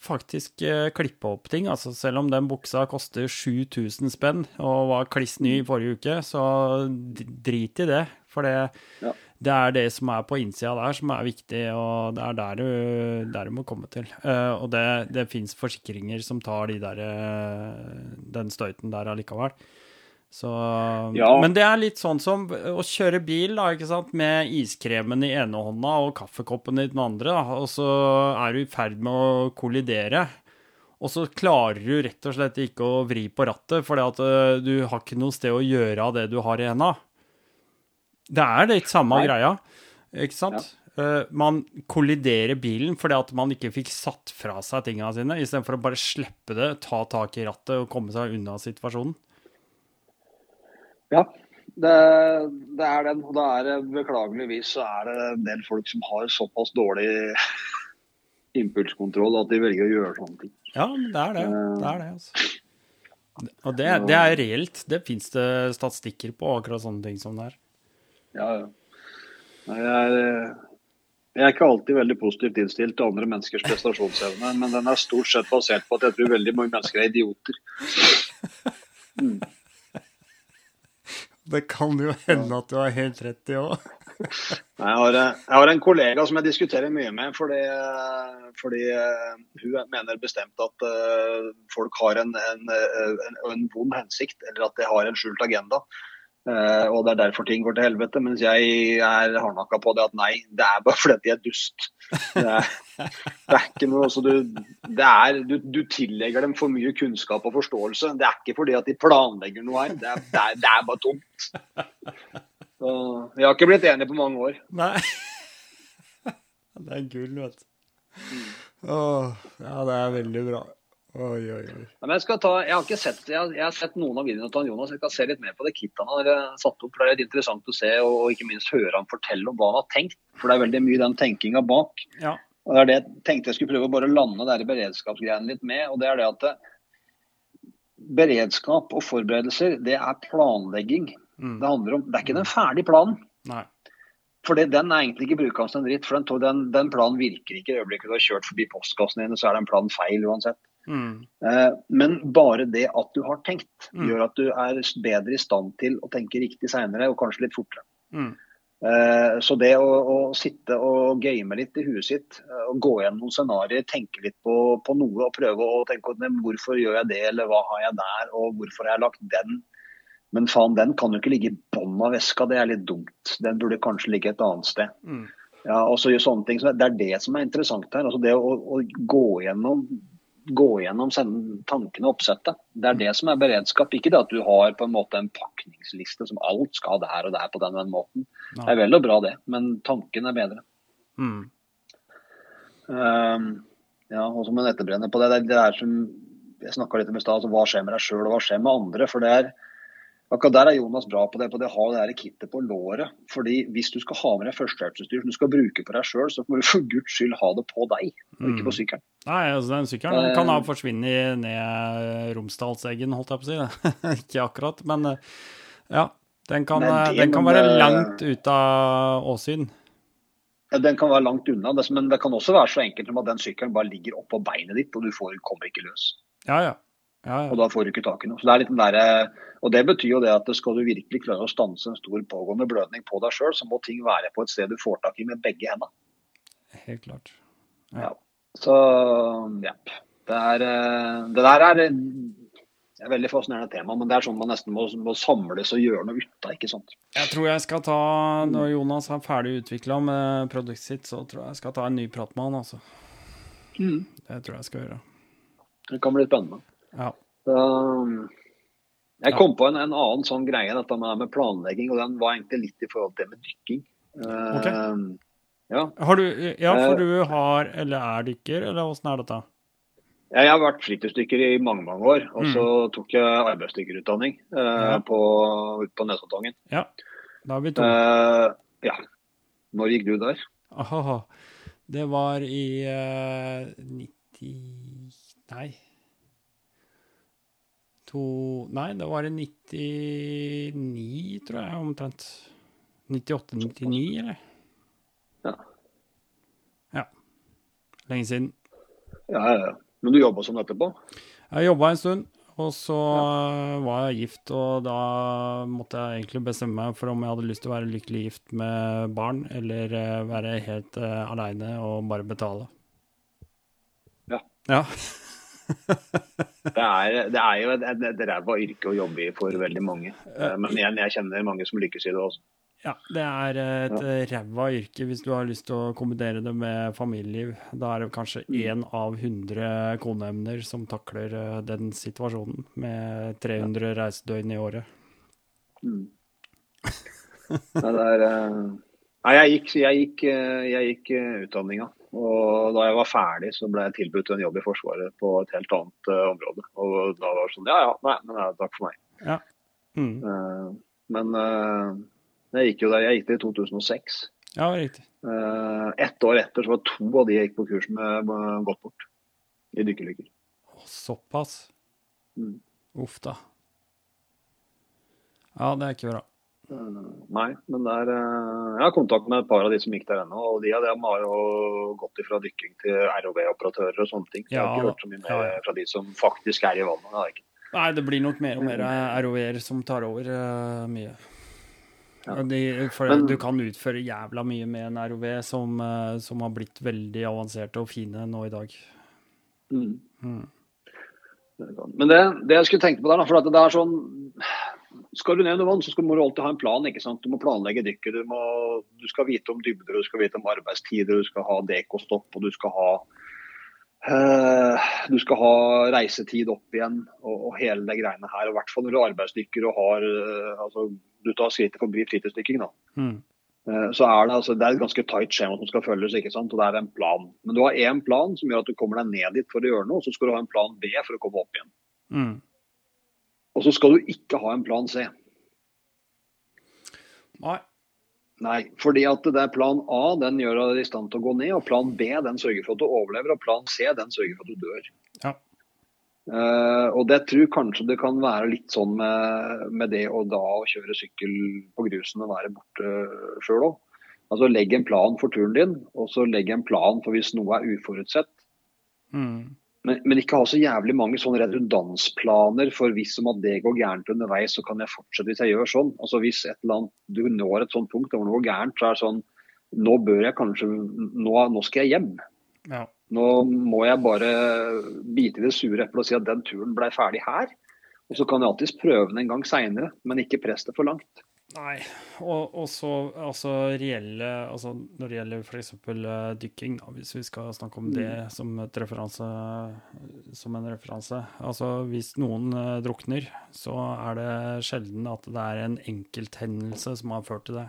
faktisk klippe opp ting. Altså selv om den buksa koster 7000 spenn og var kliss ny i forrige uke, så drit i det. For det, ja det er det som er på innsida der, som er viktig, og det er der du, der du må komme til. Uh, og det, det fins forsikringer som tar de der, uh, den støyten der allikevel. Så, ja. Men det er litt sånn som å kjøre bil da, ikke sant? med iskremen i ene hånda og kaffekoppen i den andre, da, og så er du i ferd med å kollidere. Og så klarer du rett og slett ikke å vri på rattet, fordi uh, du har ikke noe sted å gjøre av det du har i henda. Det er litt samme Nei. greia, ikke sant? Ja. Uh, man kolliderer bilen fordi at man ikke fikk satt fra seg tingene sine, istedenfor å bare slippe det, ta tak i rattet og komme seg unna situasjonen. Ja, det, det er den. Og da er det beklageligvis så er det en del folk som har såpass dårlig impulskontroll at de velger å gjøre sånne ting. Ja, det er det. Det er det, altså. Og det, det er reelt. Det fins det statistikker på, akkurat sånne ting som det er. Ja, ja. Jeg er, jeg er ikke alltid veldig positivt innstilt til andre menneskers prestasjonsevne, men den er stort sett basert på at jeg tror veldig mange mennesker er idioter. Mm. Det kan jo hende at du har helt rett i òg. Jeg, jeg, har en kollega som jeg diskuterer mye med, fordi, fordi uh, hun mener bestemt at folk har en, en, en, en, vond hensikt, eller at de har en skjult agenda. Uh, og det er derfor ting går til helvete. Mens jeg er hardnakka på det at nei, det er bare fordi de er dust. Det er, det er ikke noe så du, er, du, du, tillegger dem for mye kunnskap og forståelse. Det er ikke fordi at de planlegger noe her. Det er, det er, det er bare tomt. Så, vi har ikke blitt enige på mange år. Nei. Det er gull, vet du. Åh, ja, det er veldig bra. Oi, oi, oi. Men jeg, ta, jeg, har ikke sett, jeg har, jeg har sett noen av videoene til Jonas. Jeg skal se litt mer på det kittet han har eh, satt opp. for Det er litt interessant å se og, og ikke minst høre han fortelle om hva han har tenkt. For det er veldig mye den tenkinga bak. Ja. Og Det er det jeg tenkte jeg skulle prøve å bare lande der beredskapsgreiene litt med. og det er det at det, eh, Beredskap og forberedelser, det er planlegging. Mm. Det handler om, det er ikke den ferdige planen. Nei. For den er egentlig ikke brukende en dritt. for den, den, den, planen virker ikke i øyeblikket du har kjørt forbi postkassen din, så er den planen feil uansett. Mm. Eh, men bare det at du har tenkt, mm. gjør at du er bedre i stand til å tenke riktig seinere, og kanskje litt fortere. Mm. Eh, så det å, å, sitte og game litt i huet sitt, eh, og gå gjennom noen scenarioer, tenke litt på, på, noe og prøve å tenke hvorfor gjør jeg det, eller hva har jeg der, og hvorfor har jeg lagt den Men faen, den kan jo ikke ligge i bånn av veska, det er litt dumt. Den burde kanskje ligge et annet sted. Mm. Ja, og så gjør sånne ting, Det er det som er interessant her. altså Det å, å gå gjennom gå gjennom tankene og oppsettet. Det er det som er beredskap. Ikke det at du har på en måte en pakningsliste som alt skal der og der på den og den måten. Det er vel og bra det, men tanken er bedre. Mm. Um, ja, og som en etterbrenner på det, det er det er som jeg snakka litt om i stad, altså hva skjer med deg sjøl og hva skjer med andre. for det er Akkurat der er Jonas bra på det, på det å ha det her kittet på låret. Fordi Hvis du skal ha med deg førstehjelpsutstyr som du skal bruke på deg sjøl, så må du for guds skyld ha det på deg, og ikke på sykkelen. Nei, altså den sykkelen Eh. kan da forsvinne ned Romsdalseggen, holdt jeg på å si. ikke akkurat, men eh, ja. Den kan, Men eh, det- den kan være det- langt ute av åsyn. Ja, Den kan være langt unna, men det kan også være så enkelt som at den sykkelen bare ligger oppå beinet ditt, og du får, kommer ikke løs. Ja, ja. Ja, Og da får du ikke tak i noe. Så det er litt den der, og det betyr jo det at skal du virkelig klare å stanse en stor pågående blødning på deg sjøl, så må ting være på et sted du får tak i med begge hendene. Helt klart. Ja. Så jepp. Det, eh, det der er det er veldig fascinerende tema, men det er sånn man nesten må, må samles og gjøre noe ut av. ikke sant? Jeg tror jeg skal ta, når Jonas er ferdig utvikla med produktet sitt, så tror jeg jeg skal ta en ny prat med han, altså. Det tror jeg jeg skal gjøre. Det kan bli spennende. Ja. Um, jeg kom på en, en annen sånn greie, dette med, med planlegging, og den var egentlig litt i forhold til det med dykking. Okay. Ok. ja. Har du, ja, for Eh. du har, eller er dykker, eller åssen er dette? Jeg har vært fritidsdykker i mange mange år, og så tok jeg arbeidsdykkerutdanning eh, Mm. Ja. på, ute på Nesoddtangen. Ja, da er vi to. Eh, ja. Når gikk du der? Aha. Det var i eh, 90 Nei. To Nei, det var i 99, tror jeg, omtrent. 98-99, eller? Ja. Ja. Lenge siden. Ja, ja, ja. Men du jobba som etterpå? Jeg jobba en stund, og så ja. var jeg gift, og da måtte jeg egentlig bestemme meg for om jeg hadde lyst til å være lykkelig gift med barn, eller eh, være helt uh, aleine og bare betale. Ja. Ja. Det er, det er jo et, et, et ræva yrke å jobbe i for veldig mange. Eh, Men igjen, jeg kjenner mange som lykkes i det også. Ja, det er et ja. ræva yrke hvis du har lyst til å kombinere det med familieliv. Da er det kanskje én av 100 koneemner som takler eh, den situasjonen, med 300 reisedøgn i året. Mm. Nei, det er, eh, nei, jeg gikk, jeg gikk, jeg gikk utdanninga. Og da jeg var ferdig, så ble jeg tilbudt en jobb i Forsvaret på et helt annet uh, område. Og da var det sånn Ja ja, nei, men ja, takk for meg. Mm. Eh, men eh, jeg gikk jo der. Jeg gikk det i 2006. Ja, riktig. Uh, Ett år etter så var to av de jeg gikk på kurs med, gått bort. I dykkerlykker. Såpass. Mm. Uff da. Ja, det er ikke bra. Eh, nei, men der, er, eh, jeg har kontakt med et par av de som gikk der ennå. Og de av dem har jo gått ifra dykking til ROV-operatører og sånne ting. Så jeg har ikke hørt så mye mer ja, ja. fra de som faktisk er i vannet. Nei, det blir nok mer og mer ROV-er som tar over uh, mye. Ja. De, for Men- du kan utføre jævla mye med en ROV som, uh, som har blitt veldig avanserte og fine nå i dag. Mm. Mm. Men det, det jeg skulle tenke på der, for at det er sånn Skal du ned under vann, så skal, må du alltid ha en plan. ikke sant? Du må planlegge dykket. Du, må, du skal vite om dybder, du skal vite om arbeidstider, du skal ha dekostopp, og du skal ha eh, du skal ha reisetid opp igjen og, og hele det greiene her. og I hvert fall når du er arbeidsdykker og har eh, altså, du tar skrittet forbi fritidsdykking. da. Mm. Eh, så er det, altså, det er et ganske tight skjema som skal følges, ikke sant? og det er en plan. Men du har én plan som gjør at du kommer deg ned dit for å gjøre noe, og så skal du ha en plan B for å komme opp igjen. Mm. Og så skal du ikke ha en plan C. Nei. Nei, fordi at det er plan A den gjør deg i stand til å gå ned, og plan B den sørger for at du overlever, og plan C den sørger for at du dør. Ja. Uh, og det tror kanskje det kan være litt sånn med, med det å da kjøre sykkel på grusen og være borte sjøl òg. Altså legg en plan for turen din, og så legg en plan for hvis noe er uforutsett. Mm. Men, men ikke ha så jævlig mange sånne redundansplaner for hvis om at det går gærent underveis, så kan jeg fortsette hvis jeg gjør sånn. Altså Hvis et eller annet, du når et sånt punkt hvor det går gærent, så er det sånn Nå bør jeg kanskje Nå, nå skal jeg hjem. Ja. Nå må jeg bare bite i det sure eplet og si at den turen ble ferdig her. Og så kan jeg alltids prøve den en gang seinere, men ikke press det for langt. Nei. Og, og så altså reelle altså Når det gjelder f.eks. Uh, dykking, da, hvis vi skal snakke om det som, et referanse, som en referanse Altså hvis noen uh, drukner, så er det sjelden at det er en enkelthendelse som har ført til det.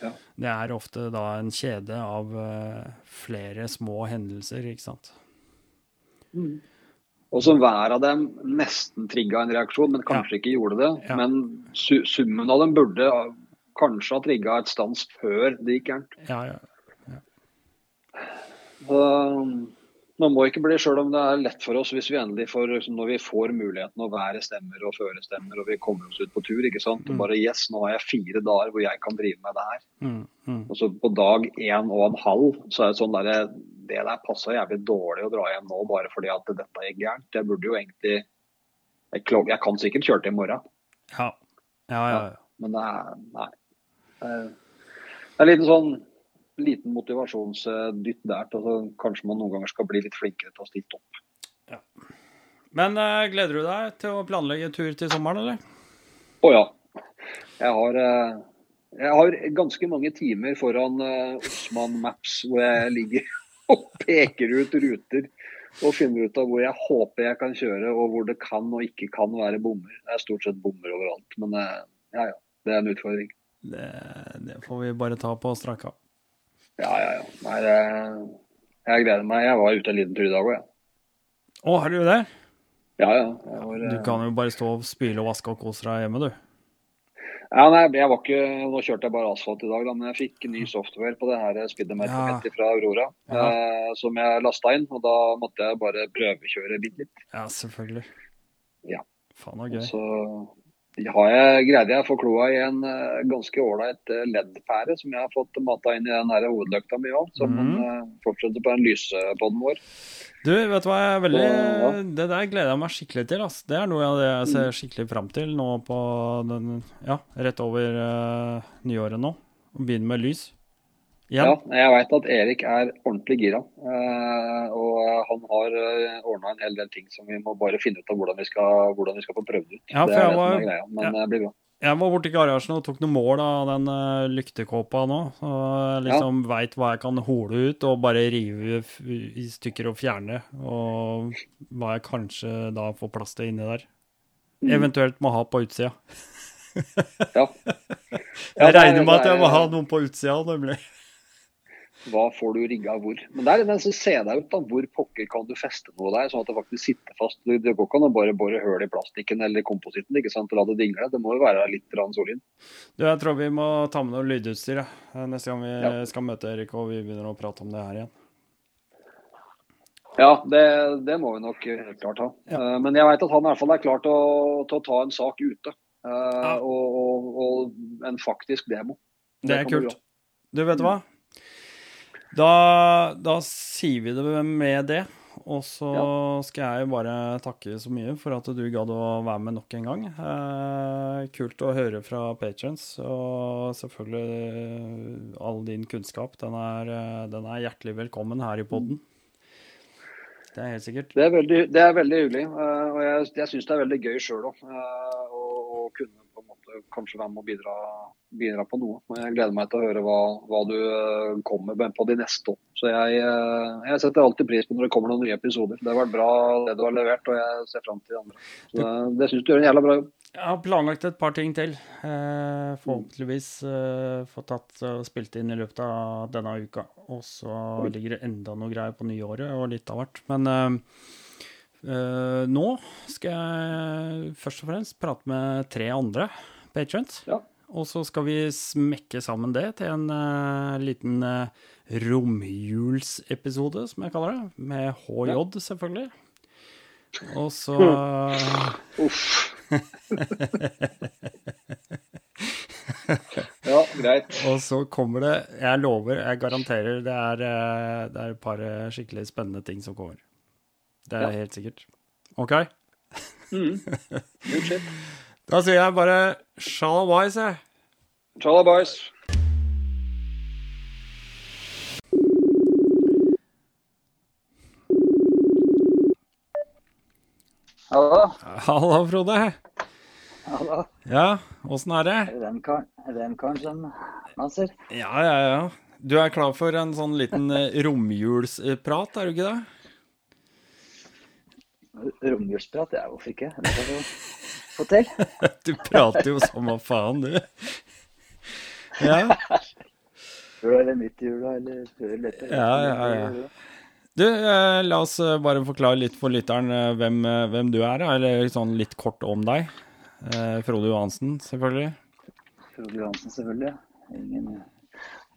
Ja. Det er ofte da en kjede av uh, flere små hendelser, ikke sant. Og som hver av dem nesten trigga en reaksjon, men kanskje ikke gjorde det. Ja. Men su summen av dem burde kanskje ha trigga et stans før det gikk gærent. Ja, ja. Man må ikke bli sjøl om det er lett for oss hvis vi endelig får, liksom, når vi får muligheten å være stemmer og føre stemmer og vi kommer oss ut på tur. ikke sant? Og Mm. bare yes, nå har jeg fire dager hvor jeg kan drive med det her. Mm, mm. Og så på dag én og en halv så er det sånn derre Det der passa jævlig dårlig å dra hjem nå bare fordi at dette gikk gærent. Jeg burde jo egentlig Jeg, jeg kan sikkert kjøre til i morgen, Ja. Ja, ja, ja. men det er Nei. Det er, det er en liten sånn liten motivasjonsdytt der til at kanskje man noen ganger skal bli litt flinkere til å stille opp. Men uh, gleder du deg til å planlegge tur til sommeren, eller? Å ja. Jeg har, uh, jeg har ganske mange timer foran uh, Osman Maps hvor jeg ligger og peker ut ruter og finner ut av hvor jeg håper jeg kan kjøre, og hvor det kan og ikke kan være bommer. Det er stort sett bommer overalt, men eh, ja ja. Det er en utfordring. Det, det får vi bare ta på strak arm. Ja ja ja. Nei, det, jeg gleder meg. Jeg var ute en liten tur i dag òg, jeg. Å, har du det? Ja ja. Var, Du eh, kan jo bare stå og spyle og vaske og kose deg hjemme, du. Ja, nei, jeg var ikke, Nå kjørte jeg bare asfalt i dag, da, men jeg fikk ny software på det her speedometeret Ja. fra Aurora. Ja. Eh, som jeg lasta inn, og da måtte jeg bare prøvekjøre bitte litt. Ja, selvfølgelig. Ja. Faen, så gøy. Så har jeg, greide jeg å få kloa i en eh, ganske ålreit leddpære som jeg har fått mata inn i den her hovedløkta mi òg, som mm. eh, fortsetter på den lysepodden vår. Du, vet du hva jeg er veldig Ja. Det der gleder jeg meg skikkelig til. ass. Det er noe av det jeg ser skikkelig fram til nå på den Ja, rett over uh, nyåret nå. Å begynne med lys. Ja, ja, jeg veit at Erik er ordentlig gira. eh, og han har uh, ordna en hel del ting som vi må bare finne ut av hvordan vi skal, hvordan vi skal få prøvd ut. Ja, det er det var- som er greia. Men ja. det blir bra. Jeg var borti garasjen og tok noen mål av den lyktekåpa nå. Og liksom liksom veit hva jeg kan hole ut og bare rive i stykker og fjerne. Og hva jeg kanskje da får plass til inni der. Mm. Eventuelt må ha på utsida. Ja. Jeg er- regner med at jeg må ha noen på utsida, nemlig. Hva får du rigga hvor? Men det er den som ser deg ut, da. Hvor pokker kan du feste noe der, sånn at det faktisk sitter fast. Det det går ikke an å bare bore hull i plastikken eller kompositten ikke sant, og la det dingle. Det må jo være litt solid. Du, jeg tror vi må ta med noe lydutstyr ja. neste gang vi Ja. skal møte Erik og vi begynner å prate om det her igjen. Ja, det, det må vi nok helt klart ha. Ja. Eh, Men jeg veit at han i hvert fall er klar til å, til å ta en sak ute. eh, og, og, og en faktisk demo. Det er kult. Du, vet hva? Da, da sier vi det med det. Og så skal jeg bare takke så mye for at du gadd å være med nok en gang. Eh, kult å høre fra patrons, og selvfølgelig eh, all din kunnskap. Den er, eh, den er hjertelig velkommen her i poden. Det er helt sikkert. Det er veldig, det er veldig hyggelig. Uh, og jeg, jeg syns det er veldig gøy sjøl òg. Å å kunne på en måte kanskje være med og bidra, bidra på noe. men jeg gleder meg til å høre hva, hva du eh, kommer med på de neste år. Så jeg, eh, jeg setter alltid pris på når det kommer noen nye episoder. Det har vært bra det du har levert, og jeg ser fram til de andre. Så det, det syns du gjør en jævla bra jobb. Jeg har planlagt et par ting til. Eh, forhåpentligvis eh, få tatt og spilt inn i løpet av denne uka. Og så ligger det enda noe greier på nyåret og litt av hvert. Men eh, eh, nå skal jeg først og fremst prate med tre andre patrients. Ja. Og så skal vi smekke sammen det til en uh, liten uh, romjulsepisode, som jeg kaller det. Med HJ, selvfølgelig. Og så Uff. ja, greit. Og så kommer det Jeg lover, jeg garanterer, det er, eh, det er et par skikkelig spennende ting som kommer. Det er Ja. helt sikkert. OK? Mm. Da sier jeg bare shalabais, jeg. Sjalabais. Hallo? Hallo, Frode. Hallo? Ja, åssen er det? Den karen, som maser? Ja, ja, ja. Du er klar for en sånn liten eh, romjulsprat, er du ikke det? Romjulsprat? Ja, hvorfor ikke? Det kan du prater jo som hva faen, du. Ja. Før eller midt i jula, eller før eller etter. Ja, ja, ja. Du, eh, la oss eh, bare forklare litt for lytteren eh, hvem, eh, hvem du er, da, eller sånn litt kort om deg. Eh, Frode Johansen, selvfølgelig. Frode Johansen, selvfølgelig. Ingen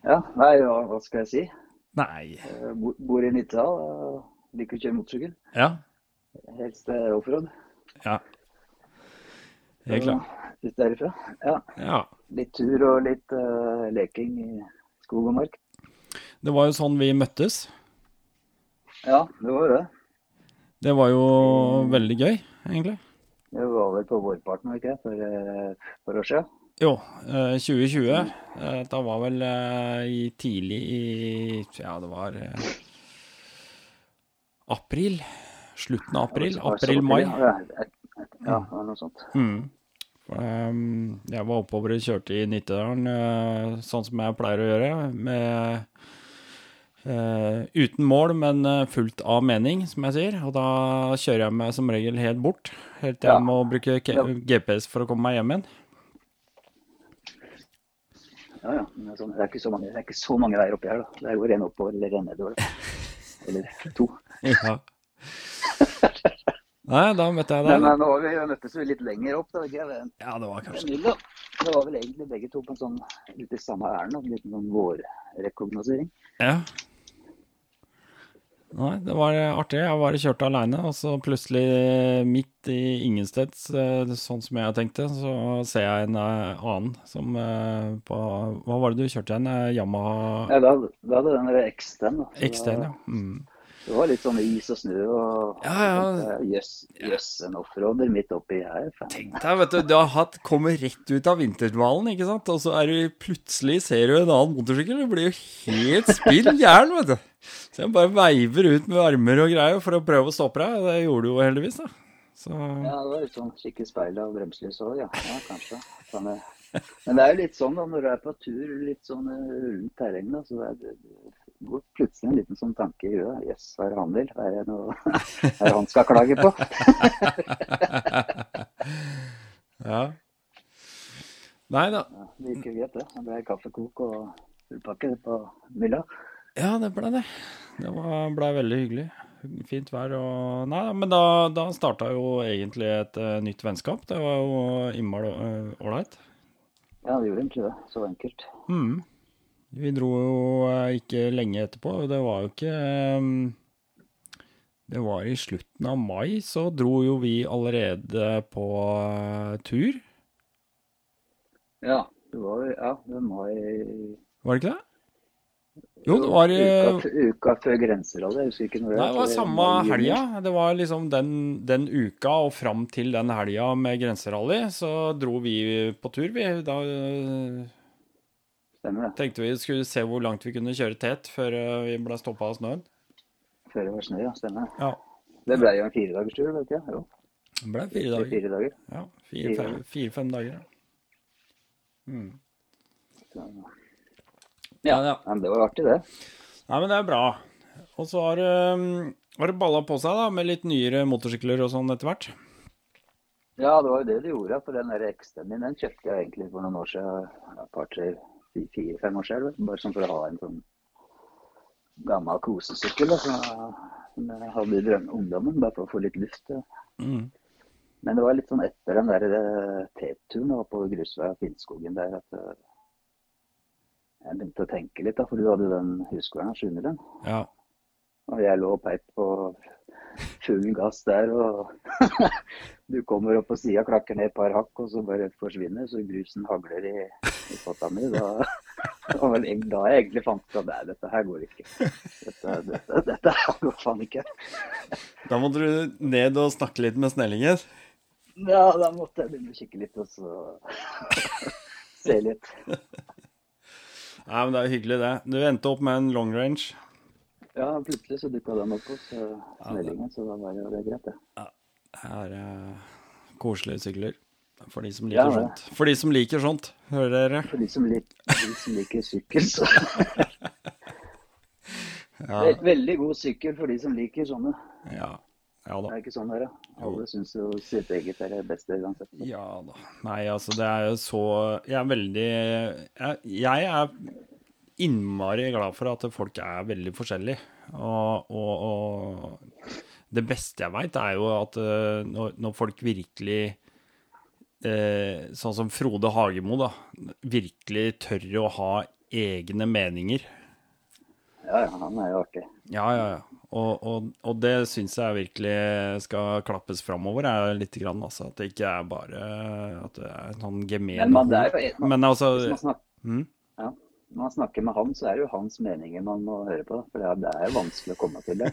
Ja, nei, hva, hva skal jeg si? Nei. Bor, bor i Nittedal liker å kjøre motorsykkel. Ja. Helst offroad. Ja. Helt klart. Litt derifra. Ja. Ja. Litt tur og litt uh, leking i skog og mark. Det var jo sånn vi møttes. Ja, det var jo det. Det var jo veldig gøy, egentlig. Det var vel på vårparten, var ikke det? For eh, et år siden. Jo, eh, 2020. eh, Da var vel i tidlig i Ja, det var april. Slutten av april. April-mai. Ja, et- et- det var noe sånt. Mm. Um, jeg var oppover og kjørte i Nittedalen, eh, sånn som jeg pleier å gjøre. Med, eh, uten mål, men eh, fullt av mening, som jeg sier. Og da kjører jeg meg som regel helt bort. Helt til Ja. jeg må bruke K GPS for å komme meg hjem igjen. Ja, ja. Det, er sånn, det, er ikke så mange, det er ikke så mange veier oppi her, da. Det er jo en oppover eller en nedover. Eller to. Ja. Nei, da møtte jeg deg. men nå vi møttes vi litt lenger opp, da. Ikke? jeg? Ja, det var kanskje da. Det var vel egentlig begge to på en sånn litt i samme ærend. En liten sånn vårrekognosering. Ja. Nei, det var artig. Jeg var kjørte aleine, og så plutselig, midt i ingensteds, eh, sånn som jeg tenkte, så ser jeg en eh, annen som eh, på Hva var det du kjørte igjen? Yamaha Ja, da, da hadde den der da. Så X-Ten, ja. Mm. Det var litt sånn is og snø og Ja, ja. Jøss, jøss, en offroader midt oppi her. faen. Tenk deg, vet du, du har hatt, kommer rett ut av vinterdvalen, ikke sant? Og så er du plutselig ser du en annen motorsykkel, du blir jo helt spill gæren, vet du. Så jeg bare veiver ut med armer og greier for å prøve å stoppe deg, og det gjorde du jo heldigvis, da. Så Ja, det var litt sånn kikke i speilet og bremselys òg, ja. ja. Kanskje. Sånn, eh. Men det er jo litt sånn da, når du er på tur, litt sånn eh, rundt terreng, da, så det, er, det går plutselig en liten sånn tanke i huet. Jøss, hva er det han vil? Hva er det, noe, er det han skal klage på? Ja. Nei da. Ja, det gikk jo greit, det. Det ble kaffekok og fullpakke på mylla. Ja, det ble det. Det var, ble veldig hyggelig. Fint vær og Nei, men da, da starta jo egentlig et uh, nytt vennskap. Det var jo innmari ålreit. Uh, Ja, det gjorde egentlig det. Så enkelt. Mm. Vi dro jo eh, ikke lenge etterpå. Det var jo ikke eh, Det var i slutten av mai, så dro jo vi allerede på eh, tur. Ja, det var ja, det var mai Var det ikke det? Jo, det var uka, uka før grenserally. Jeg husker ikke når det Nei, det var samme helga. Det var liksom den, den uka og fram til den helga med grenserally, så dro vi på tur, vi. Da Stemmer det. tenkte vi skulle se hvor langt vi kunne kjøre tett før øh, vi ble stoppa av snøen. Før det var snø, ja. Stemmer. Ja. Det ble jo en firedagerstur, vet jeg. Jo, Det ble fire dager. fire dager. Ja, Fire-fem fire, fem dager. Mm. Så, Ja, ja. men det var artig, det. Nei, men det er bra. Og så har, øh, har det balla på seg da, med litt nyere motorsykler og sånn etter hvert. Ja, det var jo det det gjorde. For den der X-en min den kjøpte jeg egentlig for noen år siden. Et par, tre, fi- fire-fem år siden. Bare sånn for å ha en sånn gammel kosesykkel som jeg hadde i ungdommen. Bare for å få litt luft. Ja. Mm. Men det var litt sånn etter den der eh, T-turen på grusveia og Finnskogen der at eh, jeg begynte å tenke litt, da, for du hadde den huskverna, skjønner du? Ja. Og jeg lå og peip på full gass der, og du kommer opp på sida, klakker ned et par hakk, og så bare forsvinner, så grusen hagler i, potta mi. Da, var vel da jeg egentlig fant ut at nei, dette her går ikke. Dette, dette, dette her går faen ikke. Da måtte du ned og snakke litt med snellingen. Ja, da måtte jeg begynne å kikke litt, og så se litt. Nei, men det er jo hyggelig, det. Du endte opp med en long range. Ja, plutselig så dukka den opp hos uh, snellingen, så da var det greit, det. Ja, Det er eh, koselige sykler. For de som liker ja, sånt. For de som liker sånt, hører dere? For de som, lik, de som liker sykkel, så Ja, Ve- Veldig god sykkel for de som liker sånne. ja, ja da. Det er ikke sånn her, ja. Alle syns jo sitt eget er det beste uansett. Ja da. Nei, altså det er jo så Jeg er veldig Jeg, jeg er innmari glad for at folk er veldig forskjellige. Og, og, og det beste jeg veit, er jo at eh, når, når folk virkelig Sånn som Frode Hagemo, da. Virkelig tør å ha egne meninger. Ja, ja, han er jo artig. Ja, ja, ja. Og, og, og det syns jeg virkelig skal klappes framover, er litt grann, altså. At det ikke er bare at det er sånn gemen Men man, det er jo, man, Men altså hvis man snakker, mm, når man snakker med han, så er det jo hans meninger man må høre på. For det er, jo vanskelig å komme til det.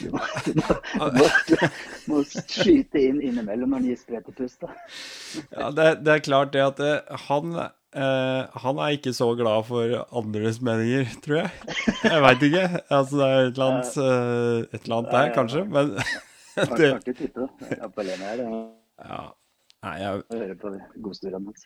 Du må, du må, du må, du må skyte inn innimellom når han gir spredt pust. ja, det, det er klart det at det, han eh, han er ikke så glad for andres meninger, tror jeg. Jeg veit ikke. Altså, det er et eller annet, eh, et eller annet der, kanskje. Men det ja. Nei, jeg, høre på godstordene hans.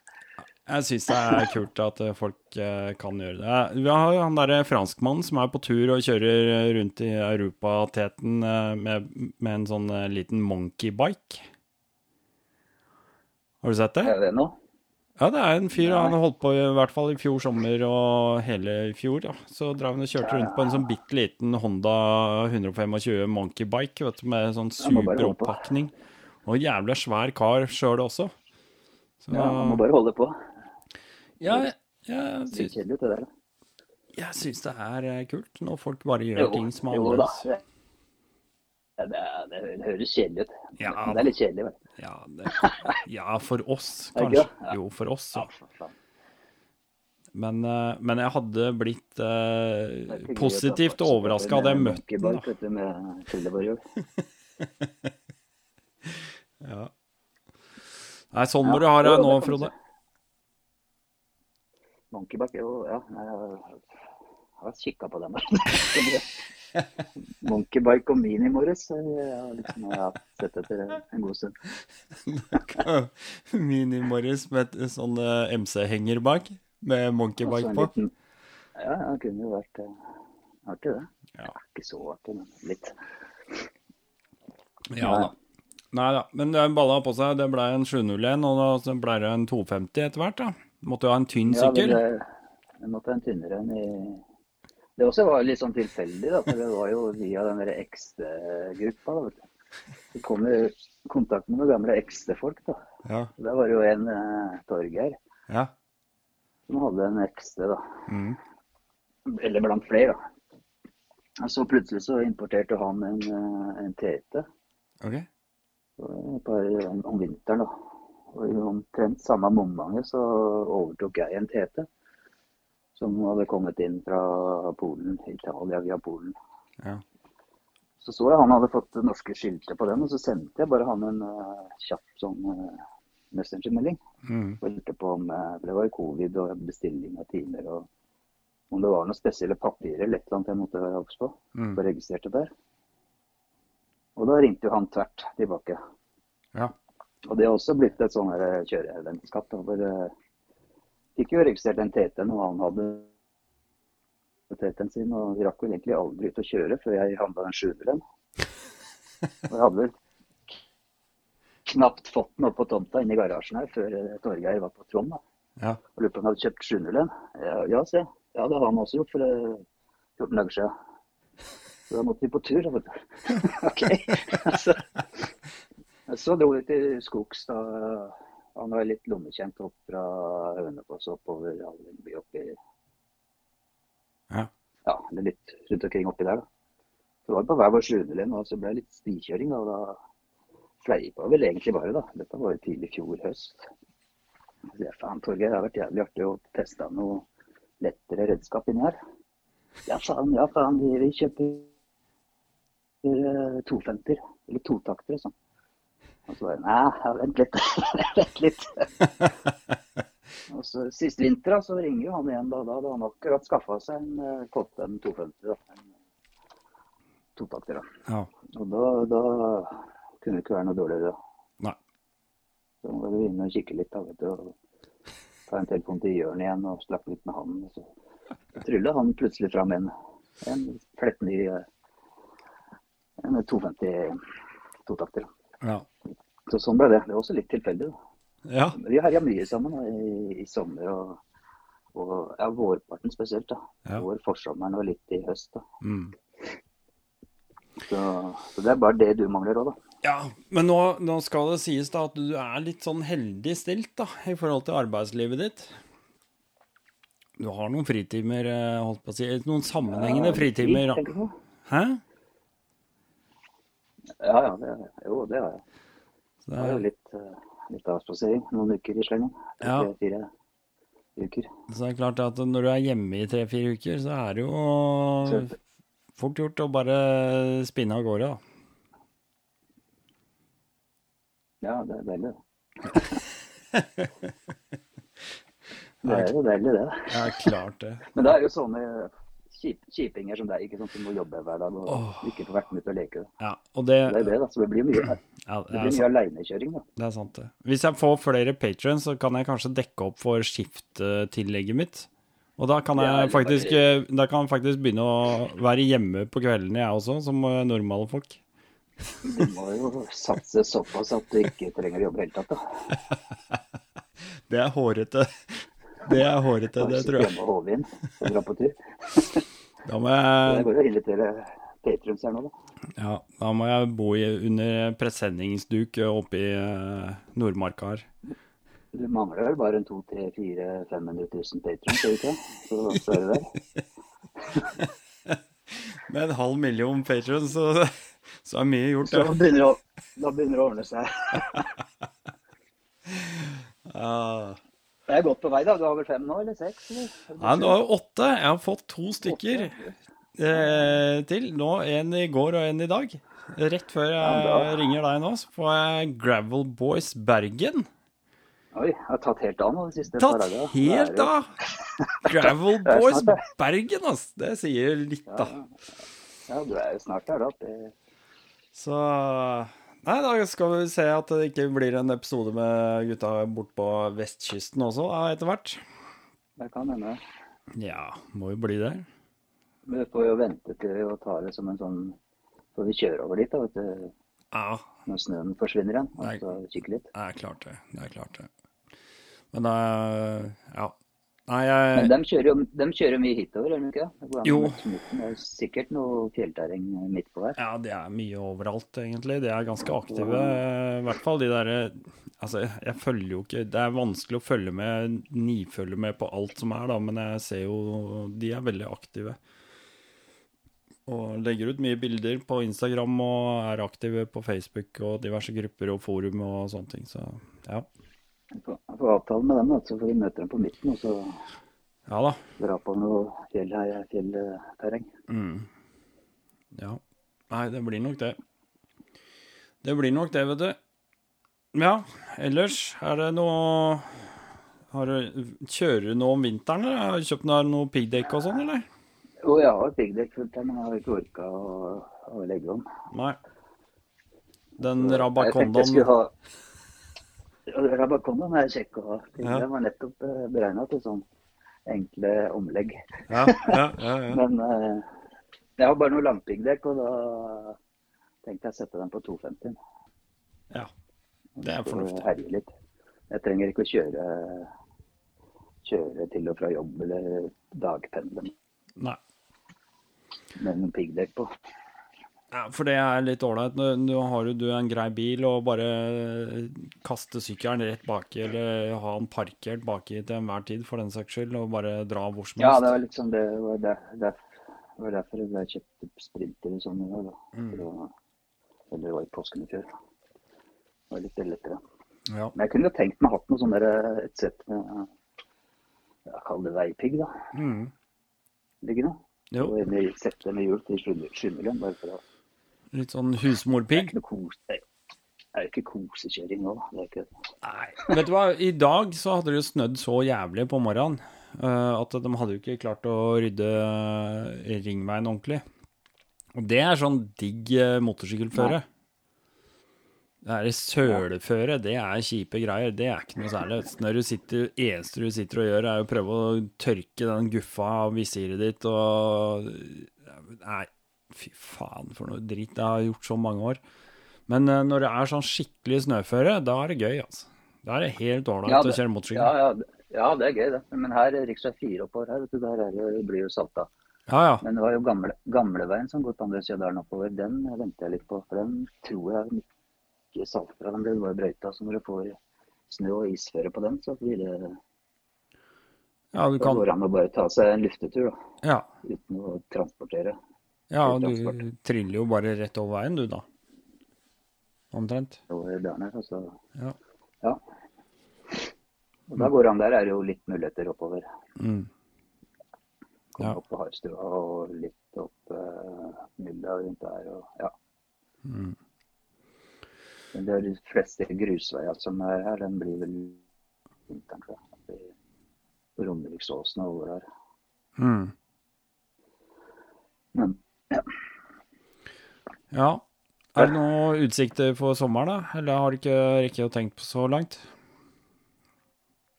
Jeg syns det er kult at eh, folk eh, kan gjøre det. Vi har jo han derre franskmannen som er på tur og kjører rundt i europateten eh, med, med en sånn eh, liten monkeybike. Har du sett det? Er det noe? Ja, det er en fyr. Han holdt på i hvert fall i fjor sommer og hele i fjor. Ja. Så drev han og kjørte rundt på en sånn bitte liten Honda 125 monkeybike vet du, med sånn super superoppakning. Og jævla svær kar sjøl også. Så, Ja, man må bare holde på. Ja, jeg, jeg, Det syns, kjedelig ut, det der. jeg syns det er eh, kult når folk bare gjør Jo, ting som annerledes. jo da. Det, ja, det, det, høres kjedelig ut. Ja, det er litt kjedelig, vel. Ja, det, ja, for oss, kanskje. Jo, for oss, Ja. Men, eh, men jeg hadde blitt eh, positivt fartssupporter overraska hadde jeg med møtt den. Ja. Nei, sånn må du ha det nå, Frode. Monkeybark er jo Ja, jeg har- kikka på den. Monkeybike og Mini-Morris jeg har liksom, jeg har sett etter en god stund. Mini-Morris med et sånn eh, MC-henger bak, med monkeybike på. liten- Ja, det kunne jo vært eh, artig, det. Ja. Ikke så artig, men litt. Ja da. Nei da. Men det balla på seg. Det ble en 701, og da ble det en 250 etter hvert. da. Måtte jo ha en tynn Ja, det, sykkel. jeg måtte ha en tynnere enn i Det også var litt sånn tilfeldig, da. For det var jo via den derre XD-gruppa. da, vet du. Så kom i kontakt med noen gamle XD-folk. da. Ja. Der var det jo en uh, Torgeir ja. som hadde en XD, da. Mm. Eller blant flere, da. Og så plutselig så importerte han en, eh, en TT Okay. Bare om, om vinteren. da. Og i omtrent samme momentet så overtok jeg en TT som hadde kommet inn fra Polen, Italia via Polen. Ja. Så så jeg han hadde fått norske skiltet på den, og så sendte jeg bare han en uh, kjapp sånn uh, messengermelding. Mm. Og lurte på om uh, Det var covid og bestilling av timer og om det var noen spesielle papirer eller et eller annet jeg måtte være obs på. Mm. Og registrerte der. Og da ringte jo han tvert tilbake. Ja. Og det har også blitt et sånn her kjørevennskap. eh, Fikk jo registrert en TT når han hadde TT-en sin, og vi rakk vel egentlig aldri ut å kjøre før jeg handla en 700-en. Og jeg hadde vel knapt fått den opp på tomta inne i garasjen her før eh, Torgeir var på Trond. da. Ja. Og lurte på om han hadde kjøpt 700-en. Ja, ja, se. Ja, det har han også gjort for eh, 14 dager siden. Så da måtte vi på tur. OK. Så, så dro vi til skogs, da. Han var litt lommekjent opp fra Hønefoss oppover Hallingby oppi Ja. Ja, litt rundt omkring oppi der, da. Så var det på hver vår sjuendelenn, og så ble det litt stikjøring, da. og Da fleipa vel egentlig bare, da. Dette var jo tidlig i fjor høst. Så jeg, faen, Torgeir, det har vært jævlig artig å teste noe lettere redskap inni her. Ja, faen, ja, faen, vi, vi kjøper eh, 250, eller totaktere, sånn. Og så bare Nei, vent litt. vent litt. og så Sist vinter så ringer jo han igjen. Da, da hadde han akkurat skaffa seg en uh, Kotten 250. Da. En totakter. da. Ja. Og da, da kunne ikke være noe dårligere da. Nei. Så må du inn og kikke litt, da, vet du. Og ta en telefon til Jørn igjen og slappe litt med han. Og så trylla han plutselig fram en, en flettny eh, en 250 totakter. Ja. Så sånn ble det. Det var også litt tilfeldig. ja. Vi herja mye sammen i, i sommer og, og ja, vårparten spesielt. da. Ja. Vår forsommeren og litt i høst. da. Mm. Så, så det er bare det du mangler òg, da. Ja, men nå, nå skal det sies da at du er litt sånn heldig stilt da, i forhold til arbeidslivet ditt. Du har noen fritimer, eh, holdt på å si, noen sammenhengende fritimer. Tenker du? Hæ? Ja, ja. Det, jo, det har jeg. Det er jo litt, uh, litt avspasering. Noen uker i slengen. Ja. Tre-fire uker. så det er klart at når du er hjemme i tre-fire uker, så er det jo Så- fort gjort å bare spinne av gårde da. Ja, det er deilig, det. det er jo deilig, det. Ja, klart det. Men det er jo sånne kjip, kjipinger som deg, ikke sant, som må jobbe hver dag og oh. ikke få vært med ut og leke. Ja, og det, Det er det, da. Så det blir mye, det ja, det, blir er mye aleinekjøring, da. det er sant det. Hvis jeg får flere patrons, så kan jeg kanskje dekke opp for skifttillegget mitt. Og da kan jeg faktisk, da kan jeg faktisk begynne å være hjemme på kveldene, jeg også, som eh, normale folk. Du må jo satse såpass at du ikke trenger å jobbe i det hele tatt, da. Det er hårete. Det er hårete, det tror jeg. Og dra på tur. Da må Det jeg, går jo å invitere patrons her nå, da. ja, da må jeg bo i, under presenningsduk oppe i uh, Nordmarka her. Du mangler vel bare en 2 3 4 500 000 patrons, gjør du ikke? Så, så er du der. Med en halv million patrons, så, så er mye gjort. Så begynner å, da begynner det å ordne seg. Ja. Jeg er godt på vei, da. Du har vel fem nå, eller seks? Eller? Nei, er det åtte. Jeg har fått to stykker eh, til. Nå En i går og en i dag. Rett før jeg Ja, ringer deg nå, så får jeg Gravel Boys Bergen. Oi, jeg har tatt helt av nå de siste par Tatt helt av! Gravel Boys. Bergen, altså. Det sier litt, da. Ja, du er jo snart der, da. Det, Så Nei, da skal vi se at det ikke blir en episode med gutta bort på vestkysten også, etter hvert. det kan hende. Ja, må jo bli det. Men vi får jo vente til å ta det som en sånn Får vi kjøre over dit, da, vet du, Ja, når snøen forsvinner igjen. Og så kikke litt. det er klart det. Det er klart det. Men da Ja. Nei, jeg... Men de kjører jo de kjører mye hitover, gjør de ikke? det? Det går an Jo. Det er sikkert noe fjellterreng midt på der. Ja, det er mye overalt, egentlig. De er ganske aktive. I hvert fall de derre Altså, jeg følger jo ikke Det er vanskelig å følge med, nifølge med på alt som er, da, men jeg ser jo De er veldig aktive. Og legger ut mye bilder på Instagram og er aktive på Facebook og diverse grupper og forum og sånne ting. Så ja. Jeg får, avtale med dem, da, så får vi møte dem på midten og så Ja da. dra på noe fjell, fjellterreng. Mm. Ja. Nei, det blir nok det. Det blir nok det, vet du. Ja, ellers er det noe har du, Kjører du noe om vinteren, eller? Har du kjøpt noe, noe piggdekk og sånn, eller? Jo, jeg har piggdekk men jeg har ikke orka å, å legge om. Nei. Den Jeg ja, er kjekk ha. Ja. Den var nettopp beregna til sånn enkle omlegg. ja, ja, ja, ja. Men uh, jeg har bare noe langpiggdekk, og da tenkte jeg å sette den på 250. ja. Det er fornuftig. herje litt. Jeg trenger ikke å kjøre, kjøre til og fra jobb eller dagpendle Nei. med noen piggdekk på. Ja, for det er litt ålreit. Nå har du en grei bil og bare kaste sykkelen rett baki, eller ha den parkert baki til enhver tid for den saks skyld, og bare dra hvor som Ja, helst. det var liksom det var, der, der, var derfor jeg kjøpte sprinter og sånn i dag. da. Mm. Eller det var i påsken i fjor. Det var litt lettere. Ja. Men jeg kunne jo tenkt meg hatt noe sånn der, et sett med Jeg kaller det veipigg, da. Mm. Liggende. Jo, Og sette med hjul til skymmelen. Bare for å litt sånn Det er ikke noe. Det er jo ikke kosekjøring nå, da. Ikke Nei. Vet du hva, i dag så hadde det jo snødd så jævlig på morgenen eh, at de hadde jo ikke klart å rydde eh, ringveien ordentlig. Og det er sånn digg eh, motorsykkelføre. Det er søleføre, det er kjipe greier. Det er ikke noe særlig. Når du sitter, eneste du sitter og gjør, er å prøve å tørke den guffa av visiret ditt og Nei, fy faen for noe dritt. jeg har gjort så mange år. Men uh, når det er sånn skikkelig snøføre, da er det gøy, altså. Da er det helt ålreit Ja, å kjøre Ja, motorsykkel. ja, det- ja, det er gøy, det. Men her er rv. 4 oppover her, vet du, der er det, blir jo salta. Ja, ja. Men det var jo gamle, gamleveien som går på andre sida der oppover. Den venter jeg litt på. For den tror jeg ikke salter. Den blir bare brøyta. Så når du får snø og isføre på den, så blir det Ja, du Da kan går det an å bare ta seg en luftetur da, Ja, uten å transportere. Ja du triller jo bare rett over veien, du, da. Omtrent. over her. Altså. Ja. ja. Og da går han. Der er det jo litt muligheter oppover. Mm. Komme Ja. opp på Harstua og litt opp uh, Mylla rundt der. Og, ja. Mm. Men det er de fleste grusveier som er her, den blir vel vinteren, tror jeg. Er Romeriksåsen og over her. Mm. Men Ja. Er det noen utsikter for sommeren, da? Eller har du ikke rekket å tenke på så langt?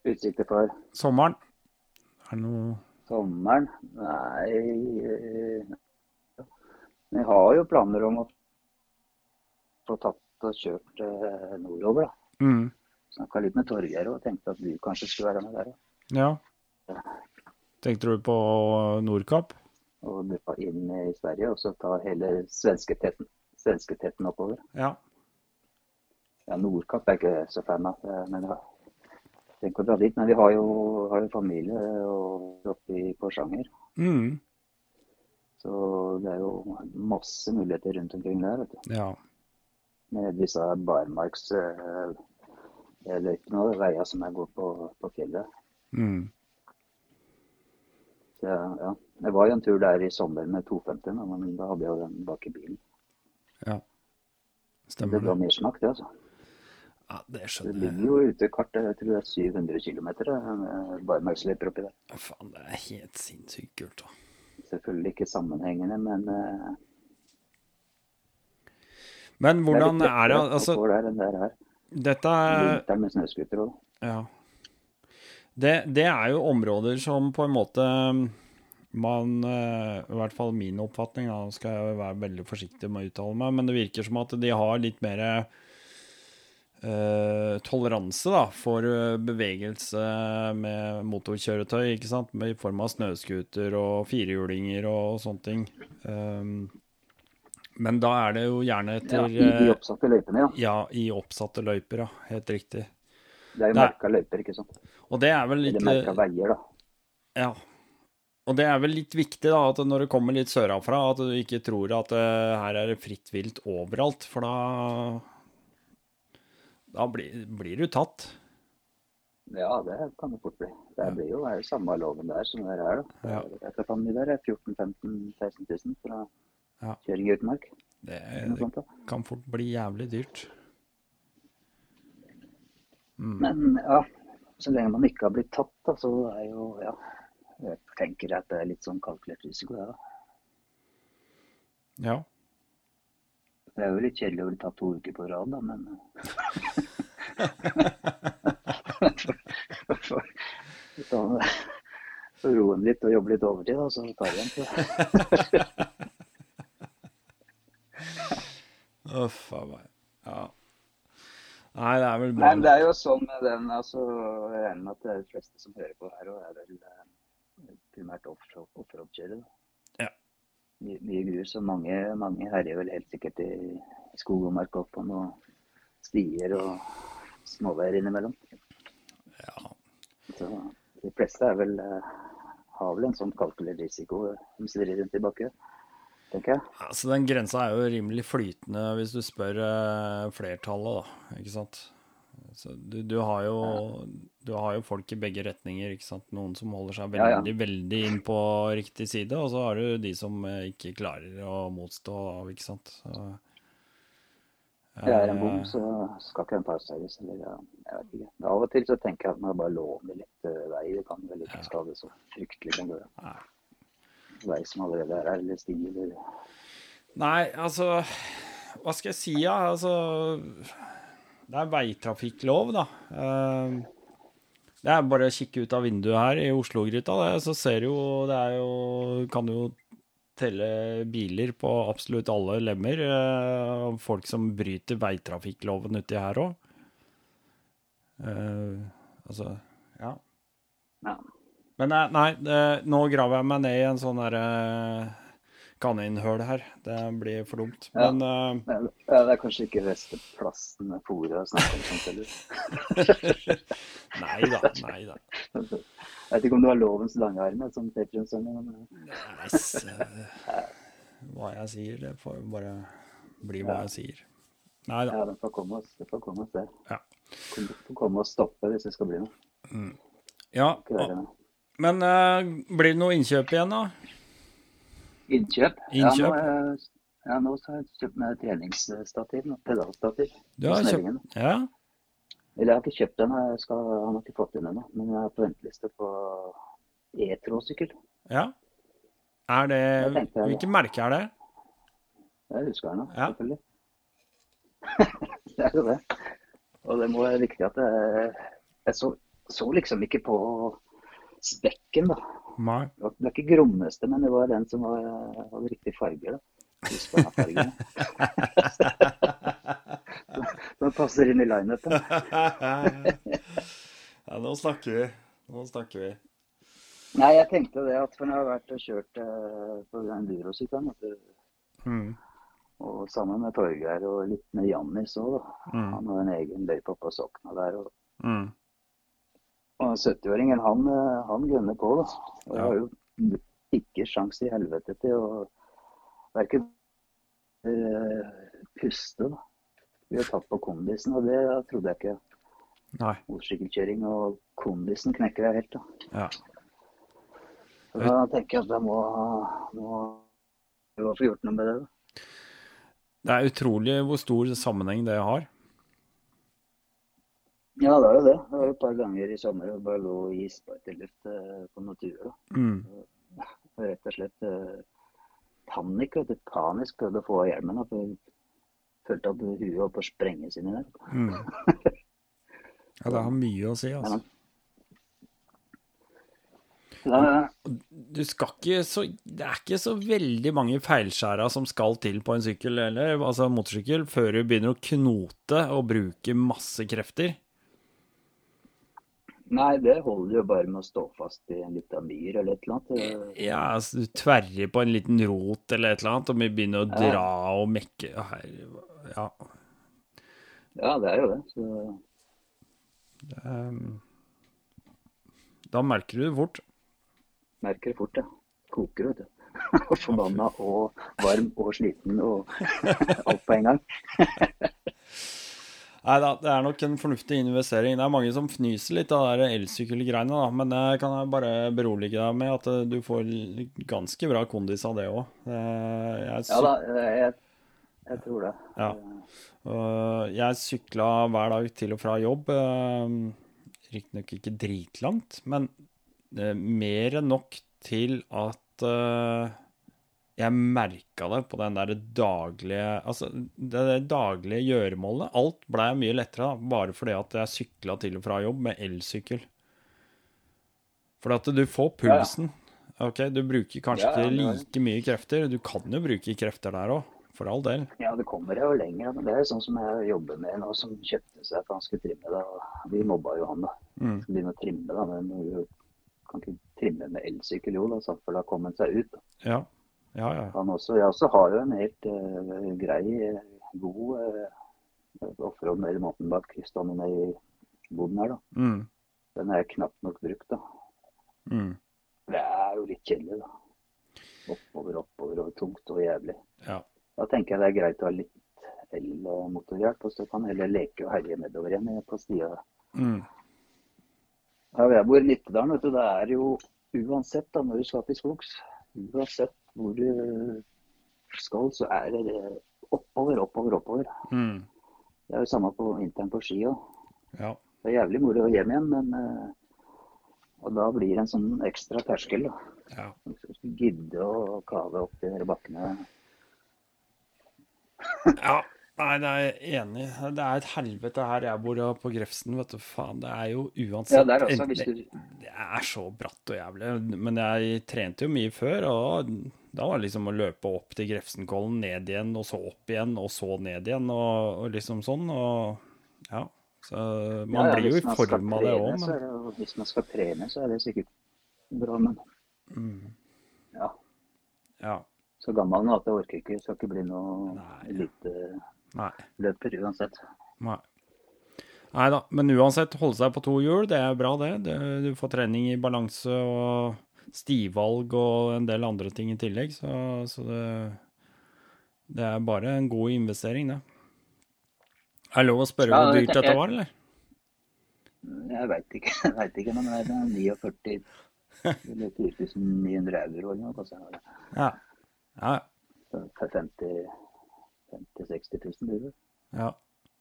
utsikter for Sommeren? Er det noe sommeren Nei eh, Vi har jo planer om å få tatt og kjørt eh, nordover, da. mm. Snakka litt med Torgeir og tenkte at du kanskje skulle være med der. Ja. Tenkte du på Nordkapp? Og duppa inn i Sverige og så ta hele svensketetten svensketetten oppover. Ja. Ja, Nordkapp er ikke så fan av, eh, men ja. Tenk å dra dit. Men vi har jo, har jo familie og oppe i Porsanger. Mm. Så det er jo masse muligheter rundt omkring der. vet du. Ja. Med disse barmarksløypene og veier som jeg går på, på fjellet. Mm. Så ja, ja. Jeg var jo en tur der i sommer med 250, men da hadde jeg jo den bak i bilen. ja. Det Det var mer snakk, det. altså. Ja, det Det skjønner jeg. ligger jo ute kart, jeg tror det er 700 km barmarksløyper oppi der. Faen, det er helt sinnssykt kult, da. Selvfølgelig ikke sammenhengende, men eh, Men det hvordan litt er det Altså, der enn det er her. dette er Vinteren med snøscooter òg. Ja. Det, det er jo områder som på en måte man eh, I hvert fall min oppfatning, da skal jeg være veldig forsiktig med å uttale meg, men det virker som at de har litt mer eh, toleranse da, for eh, bevegelse med motorkjøretøy, ikke sant? I form av snøscooter og firehjulinger og sånne ting. Um, men da er det jo gjerne Ja, etter I de eh, oppsatte løypene, ja. Ja, i oppsatte løyper, ja. Helt riktig. Det er jo merka løyper, ikke sant. Og det er vel litt Eller veier, da. Ja. Og det er vel litt viktig, da, at når det kommer litt sørafra, at du ikke tror at uh, her er det fritt vilt overalt, for da Da blir, blir du tatt. Ja, det kan det fort bli. Det blir jo er samme loven der som det er her. da. Ja. Om der er 14 15 16 000 for å Ja. kjøring i utmark. Det, det sånt, kan fort bli jævlig dyrt. Mm. Men ja, så lenge man ikke har blitt tatt, da, så er jo ja. Jeg tenker at det er litt sånn kalkulert risiko, det. Ja. Det er jo litt kjedelig å bli tatt to uker på rad, da, men For så roe litt og jobbe litt overtid, da, så tar vi igjen. Uff a meg. Ja. Nei, det er vel Nei, men det er jo sånn med den, altså, Jeg regner med at det er de fleste som hører på her, og er vel eh, primært offroad-kjørere. Ja. Mye, mye grus, og mange, mange herjer vel helt sikkert i skog og mark opp på noen stier og småveier innimellom. Ja. Så de fleste er vel, eh, har vel en sånn kalkulert risiko eh, som svirrer rundt i bakke, tenker jeg. Altså, den grensa er jo rimelig flytende hvis du spør uh, flertallet, da. Ikke sant? Så du, du, har jo, du har jo folk i begge retninger, ikke sant. Noen som holder seg Ja, ja. veldig, veldig inn på riktig side, og så har du de som eh, ikke klarer å motstå av, ikke sant. Så, Det er en bom, eh, så skal ikke den pausseres. Eller jeg vet ikke. Av og til så tenker jeg at man bare låner litt vei. Det kan vel ikke skade så fryktelig som går. Vei som allerede er her, eller Stig, eller Nei, altså hva skal jeg si, ja? Altså Det er veitrafikklov, da. Eh, det er bare å kikke ut av vinduet her i Oslo-gryta, så ser du jo Det er jo Kan jo telle biler på absolutt alle lemmer. eh, folk som bryter veitrafikkloven uti her òg. altså, ja. Ja. Men nei, nei det, nå graver jeg meg ned i en sånn derre kaninhull her. Det blir for dumt. Ja. Men uh, ja, det er kanskje ikke beste plassen fôret å snakke om sånt heller. nei da, nei da. Jeg vet ikke om du har lovens lange arm som Patrion-sang. Nei, eh, hva jeg sier, det får bare bli hva jeg sier. Nei da. Ja, det får komme oss, det får komme oss der. Ja. Det får komme og stoppe hvis det skal bli noe. Ja, Ikke være noe. Men eh, blir det noe innkjøp igjen, da? Innkjøp? Innkjøp? Ja, nå, jeg- ja, nå har jeg kjøpt meg treningsstativ. Pedalstativ. Du har kjøpt Ja? Eller jeg har ikke kjøpt den, jeg skal, han har ikke fått den ennå. Men jeg er på venteliste på e-tråsykkel. ja. Er det tenkte Hvilket merke er det? Jeg husker den Ja. selvfølgelig. det er jo det. Og det må være viktig at jeg, jeg så, så liksom ikke på spekken, da. Nei. Det var- det ikke grommeste, men det var den som var, hadde riktig farger. da. Husker jeg fargene. Som passer inn i lineupen. ja, nå snakker vi. Nå snakker vi. Nei, jeg tenkte det at for når jeg har vært og kjørt eh, på endurosykkelen, Mm. og sammen med Torgeir og litt med Jannis òg, da. Mm. Han har en egen løype på Sokna der. og Mm. Og 70-åringen, han, eh, han gunner på, da. Og Ja. har jo ikke sjans i helvete til å verken uh, puste, da. Vi har tatt på kondisen, og det trodde jeg ikke. Nei. Motorsykkelkjøring og kondisen knekker jeg helt, da. Ja. Så da tenker jeg at jeg må, må må få gjort noe med det. da. Det er utrolig hvor stor sammenheng det har. Ja, det er jo det. Det var et par ganger i sommer jeg bare lå i isbart luft eh, på naturen. Mm. Og Rett og slett eh, panikk. vet du. Panisk prøvde å få av hjelmen. da, for jeg Følte at huet holdt på å sprenges inni der. Mm. Ja, det har mye å si, altså. Ja. Du skal ikke så Det er ikke så veldig mange feilskjæra som skal til på en sykkel eller altså motorsykkel før du begynner å knote og bruke masse krefter. Nei, det holder jo bare med å stå fast i en liten myr eller et eller annet. Ja, altså du tverrer på en liten rot eller et eller annet, og vi begynner å Ja. dra og mekke Ja. Ja, det er jo det. Så ehm, Da merker du det fort. merker det fort, ja. Koker, vet du. Forbanna og varm og sliten og alt på en gang. Nei da, det er nok en fornuftig investering. Det er mange som fnyser litt av de elsykkelgreiene, da. Men det kan jeg bare berolige deg med at eh, du får ganske bra kondis av det òg. Ja da, jeg, jeg tror det. Ja. Jeg sykla hver dag til og fra jobb. øh, Riktignok ikke dritlangt, men mer enn nok til at jeg merka det på den der daglige Altså, det det daglige gjøremålet. Alt blei mye lettere da, bare fordi at jeg sykla til og fra jobb med elsykkel. For at du får pulsen. Ok, Du bruker kanskje Ja, ikke like mye krefter. Du kan jo bruke krefter der òg, for all del. Ja, det kommer jo lenger. Men det er sånn som jeg jobber med nå, som kjøpte seg for han skulle trimme det. og Vi mobba jo han, da. Mm. Skulle begynne å trimme, da. Men du kan ikke trimme med elsykkel, jo, da. Så for da kom han seg ut. Da. Ja. Ja, ja. Han også, jeg også har jo en helt uh, grei, eh, god uh, offroad eller mountainbike stående i boden her, da. Mm. Den er knapt nok brukt, da. Mm. Det er jo litt kjedelig, da. Oppover, oppover og tungt og jævlig. Ja. Da tenker jeg det er greit å ha litt el og så kan heller leke og herje nedover igjen på stia. Mm. Ja, jeg bor i Nittedalen, vet du. Det er jo uansett da, når du skal til skogs, uansett hvor du skal, så er det oppover, oppover, oppover. Mm. Det er jo samme på vinteren på ski òg. Ja. Det er jævlig moro hjem igjen, men eh, Og da blir det en sånn ekstra terskel, da. ja. Gidde å kave opp de bakkene. Ja, nei, det er jeg enig. i. Det er et helvete her jeg bor på Grefsen, vet du. Faen, det er jo uansett Ja, der også, hvis det, du det er så bratt og jævlig. Men jeg trente jo mye før, og da var det liksom å løpe opp til Grefsenkollen, ned igjen, og så opp igjen, og så ned igjen, og, og liksom sånn. Og ja. Så man ja, ja, blir jo i form av det òg, men er det Hvis man skal trene, så er det sikkert bra, men mm, ja. ja. Så gammel nå at jeg orker ikke. Skal ikke bli noe Nei. eliteløper Nei. uansett. Nei. Nei da, men uansett, holde seg på to hjul, det er bra, det. det. Du får trening i balanse og stivalg og en del andre ting i tillegg, så, så det, det er bare en god investering, det. Er det lov å spørre Ja, hvor dyrt dette var, eller? Jeg veit ikke, jeg vet ikke, men det er 49 eller 4900 euro eller noe. Ja. Ja, Så 50 50 000-60 000 blir det. ja.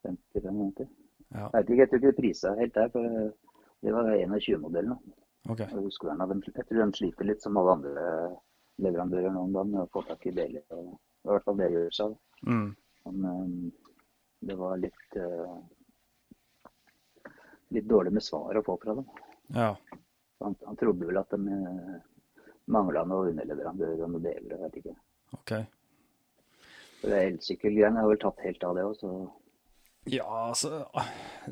50-50. Ja. Jeg ikke, jeg tror ikke prisa helt der. for Det var 21-modellen. OK. Husqvarna de, jeg tror de sliter litt som alle andre leverandører nå om dagen med å få tak i deler. og i hvert fall det gjør seg. Mm. Men eh, det var litt uh, litt dårlig med svar å få fra dem. Ja. Han, han trodde vel at de uh, mangla noe underleverandører og noe deler. Jeg vet ikke. OK. Elsykkelgreiene har vel tatt helt av det òg, så Ja, altså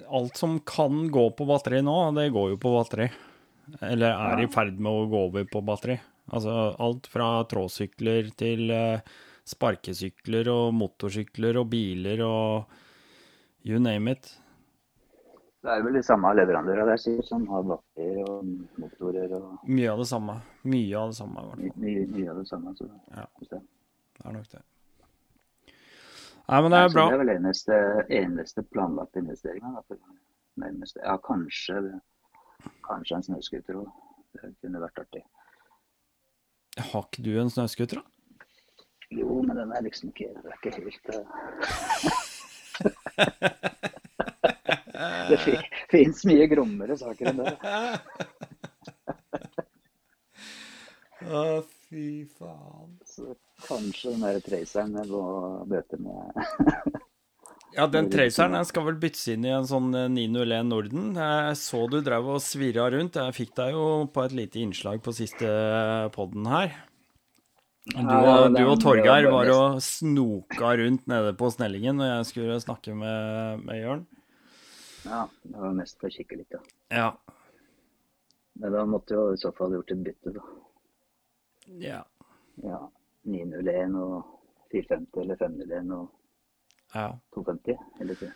Alt som kan gå på batteri nå, det går jo på batteri. Eller er i ferd med å gå over på batteri. Altså alt fra tråsykler til eh, sparkesykler og motorsykler og biler og you name it. det er vel de samme leverandørene der sikkert som har batterier og motorer og Mye av det samme. Mye av det samme, i hvert fall. mye, mye av det samme. Så, Ja. Det er nok det. Nei, men det er Så bra. det er vel eneste, eneste planlagte investeringa. Ja, kanskje, kanskje en snøscooter òg. Det kunne vært artig. Har ikke du en snøscooter, da? Jo, men den er liksom ikke Det er ikke helt uh... Det fins mye grommere saker enn det. Å, fy faen. Kanskje den der traceren jeg må bøte med Ja, den traceren den skal vel byttes inn i en sånn eh, 901 Norden. Jeg så du drev og svirra rundt. Jeg fikk deg jo på et lite innslag på siste podden her. Du og, du og Torgeir var og snoka rundt nede på Snellingen når jeg skulle snakke med, med Jørn. Ja, det var mest for å kikke litt, da. Ja. Men da måtte jo i så fall gjort et bytte, da. ja. Ja, 901 og 450 eller 501 og ja. 250. Eller ikke.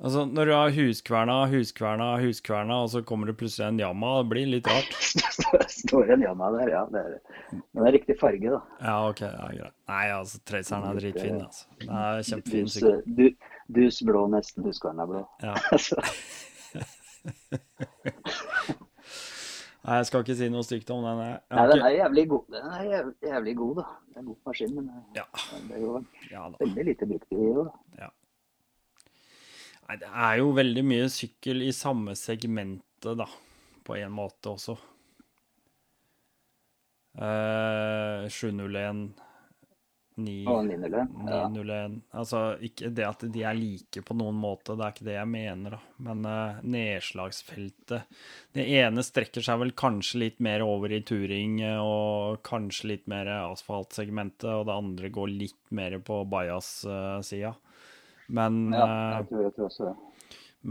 Altså, når du har Huskverna, Huskverna, Huskverna, og så kommer det plutselig en Yama, det blir litt rart. det Står en Yama der, ja. Det er, men det er riktig farge, da. Ja, OK. Ja, greit. Nei, altså, traceren er dritfin, altså. Den er kjempefin. Dus, du, dus blå, nesten huskverna blå. Ja. Nei, jeg skal ikke si noe stygt om den. Jeg, jeg Nei, den er jævlig god, den er jævlig, jævlig god, da. Det er en god maskin, men det- Ja. den er jo ja veldig lite brukt i år. Ja. Nei, det er jo veldig mye sykkel i samme segmentet, da. På en måte også. Eh, 701, 9, Og 901. Ja. 901 Altså, ikke det at de er like på noen måte, det er ikke det jeg mener, da. Men uh, nedslagsfeltet Det ene strekker seg vel kanskje litt mer over i turing eh, og kanskje litt mer asfaltsegmentet, og det andre går litt mer på bajas-sida. Men ja, eh, jeg tror, jeg tror også det.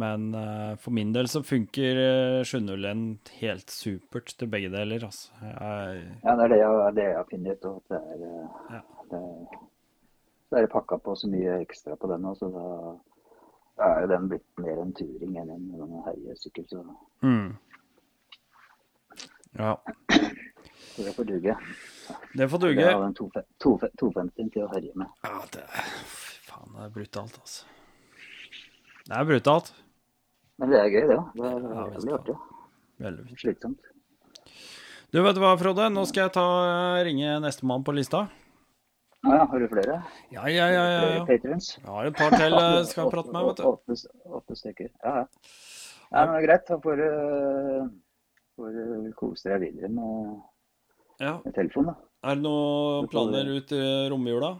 men uh, for min del så funker uh, 701 helt supert til begge deler, altså. Jeg, Ja, det er det jeg, det jeg har funnet ut. at det er, eh, Ja. Det, så er det pakka på så mye ekstra på den òg, så da, da er jo den blitt mer en turing enn en, en herjesykkel. Så, mm. Ja, så det får duge. det får duge. er den 250 til å herje med. Ja, det faen, det er brutalt, altså. Det er brutalt. Men det er gøy, det. Det er Ja, veldig artig. Veldig fint. Slitsomt. Du vet hva, Frode? Nå skal jeg ta ringe nestemann på lista. Ja, ja, har du flere? Ja, ja, ja. ja, ja. patrons? Jeg har et par til jeg skal prate med, vet du. Åtte, åtte stykker. Ja, ja. ja men det er greit. Da får du kose deg videre med, Ja. med telefonen, da. Er det noen planer ut i romjula?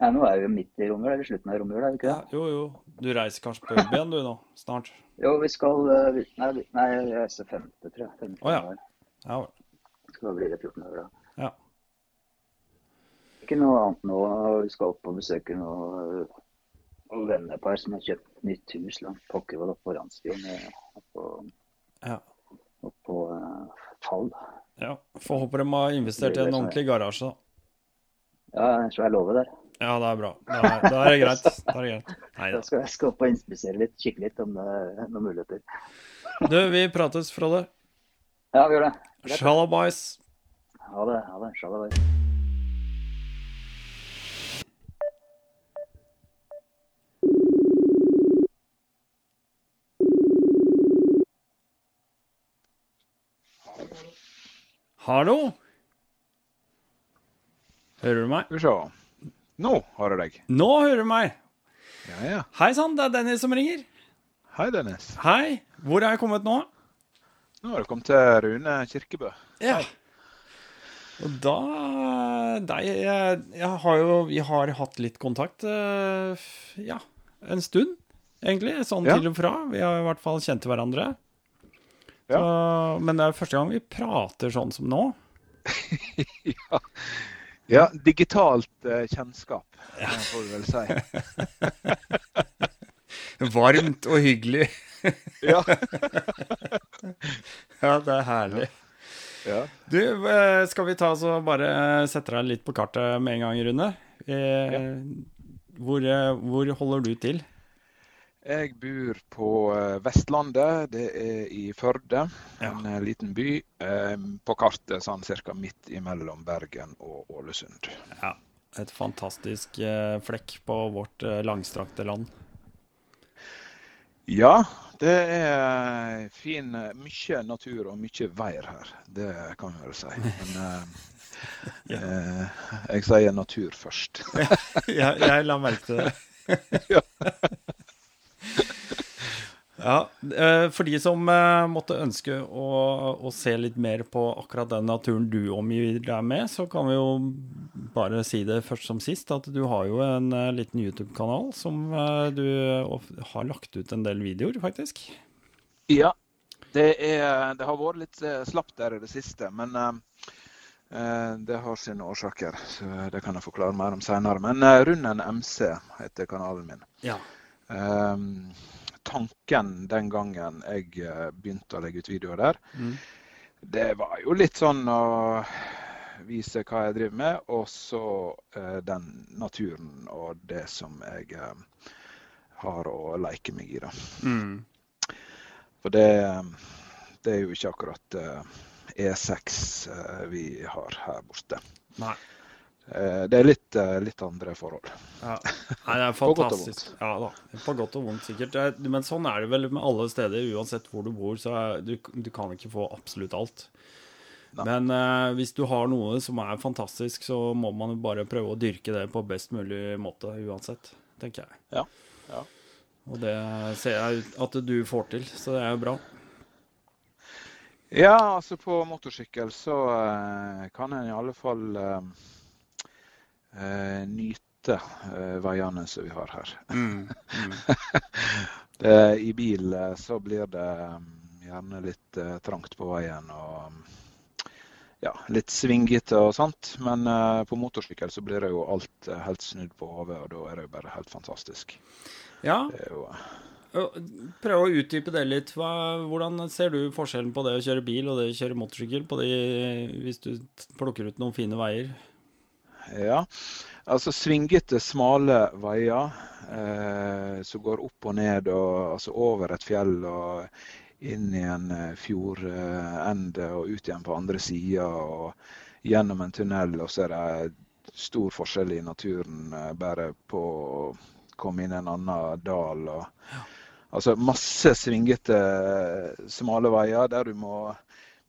Ja, nå er vi jo midt i romjula, eller slutten av romjula, er vi ikke Ja, det? jo, jo. Du reiser kanskje på jobb igjen du nå, snart? Jo, vi skal eh, Nei, nei jeg reiser femte, tror jeg. 15. Å, ja. januar. Ja. Så da blir det 14 dager, da. Ja. Ikke noe annet nå. Vi skal opp og besøke noen noen vennepar som har kjøpt nytt hus langt pokker oppe på Randsfjorden. Oppå, Ja. oppå uh, Fall. ja. Får håpe de har investert i en ordentlig garasje, da. Ja, en jeg lover der. Ja, det er bra. Da er, da er det greit. Da er det greit. Nei Da da. skal jeg skal opp og inspisere litt, kikke litt om det er noen muligheter. Du, vi prates, Frode. Ja, vi gjør det. Shalabais. Ha det. Ha det. Shalabais. Hallo? Hører du meg? Skal vi se. Nå har jeg deg. Nå hører du meg. Ja, ja. Hei sann, det er Dennis som ringer. Hei, Dennis. Hei. Hvor er jeg kommet nå? Nå har du kommet til Rune Kirkebø. Ja. Og da Nei, jeg, jeg har jo Vi har hatt litt kontakt, eh, ja, en stund, egentlig. Sånn Ja. til og fra. Vi har i hvert fall kjent hverandre. Ja. Så, men det er første gang vi prater sånn som nå. ja. ja, digitalt uh, kjennskap, ja. får du vel si. Varmt og hyggelig. Ja. Ja, det er herlig. ja. Du, eh, skal vi ta så bare sette deg litt på kartet med en gang, Rune? Eh, hvor, eh, hvor holder du til? Jeg bor på eh, Vestlandet. Det er i Førde, en ja. liten by. eh, På kartet sånn ca. midt imellom Bergen og Ålesund. Ja, et fantastisk eh, flekk på vårt eh, langstrakte land. Ja, det er fin eh, Mye natur og mye veier her. Det kan vi vel si. Men eh, eh, jeg sier natur først. jeg, jeg la merke til det. Ja. Ja, eh, For de som eh, måtte ønske å, å se litt mer på akkurat den naturen du omgir deg med, så kan vi jo bare si det først som sist, at du har jo en eh, liten YouTube-kanal som du har lagt ut en del videoer, faktisk. Ja, det, er, det har vært litt slapt der i det siste, men det har sine årsaker. så Det kan jeg forklare mer om senere. Men Runden MC heter kanalen min. Ja. Ehm, tanken den gangen jeg eh, begynte å legge ut videoer der, Mm. det var jo litt sånn å vise hva jeg driver med, og så eh, den naturen og det som jeg eh, har å leke meg i. da. Mm. For det, det er jo ikke akkurat eh, E6 eh, vi har her borte. Nei. Eh, Det er litt, eh, litt andre forhold. Ja. Nei, det er På godt og fantastisk. Ja da, på godt og vondt sikkert. Er- Men sånn er det vel med alle steder, uansett hvor du bor. Så er, du, du kan ikke få absolutt alt. Nei. Men eh, hvis du har noe som er fantastisk, så må man bare prøve å dyrke det på best mulig måte uansett, tenker jeg. Ja, ja. Og det ser jeg at du får til, så det er jo bra. Ja, altså på motorsykkel så eh, kan en i alle fall eh, eh, nyte eh, veiene som vi har her. Det, I bil eh, så blir det mm, gjerne litt eh, trangt på veien og mm, ja, litt svingete og sånt. Men eh, på motorsykkel så blir det jo alt eh, helt snudd på hodet, og da er det jo bare helt fantastisk. Ja, jo, prøv å utdype det litt. Hva, hvordan ser du forskjellen på det å kjøre bil og det å kjøre motorsykkel, på de, hvis du plukker ut noen fine veier? Ja, altså svingete, smale veier eh, som går opp og ned, og, altså over et fjell og inn i en eh, fjordende og ut igjen på andre sida og gjennom en tunnel. Og så er det stor forskjell i naturen eh, bare på å komme inn i en annen dal. Og, altså masse svingete, smale veier der du må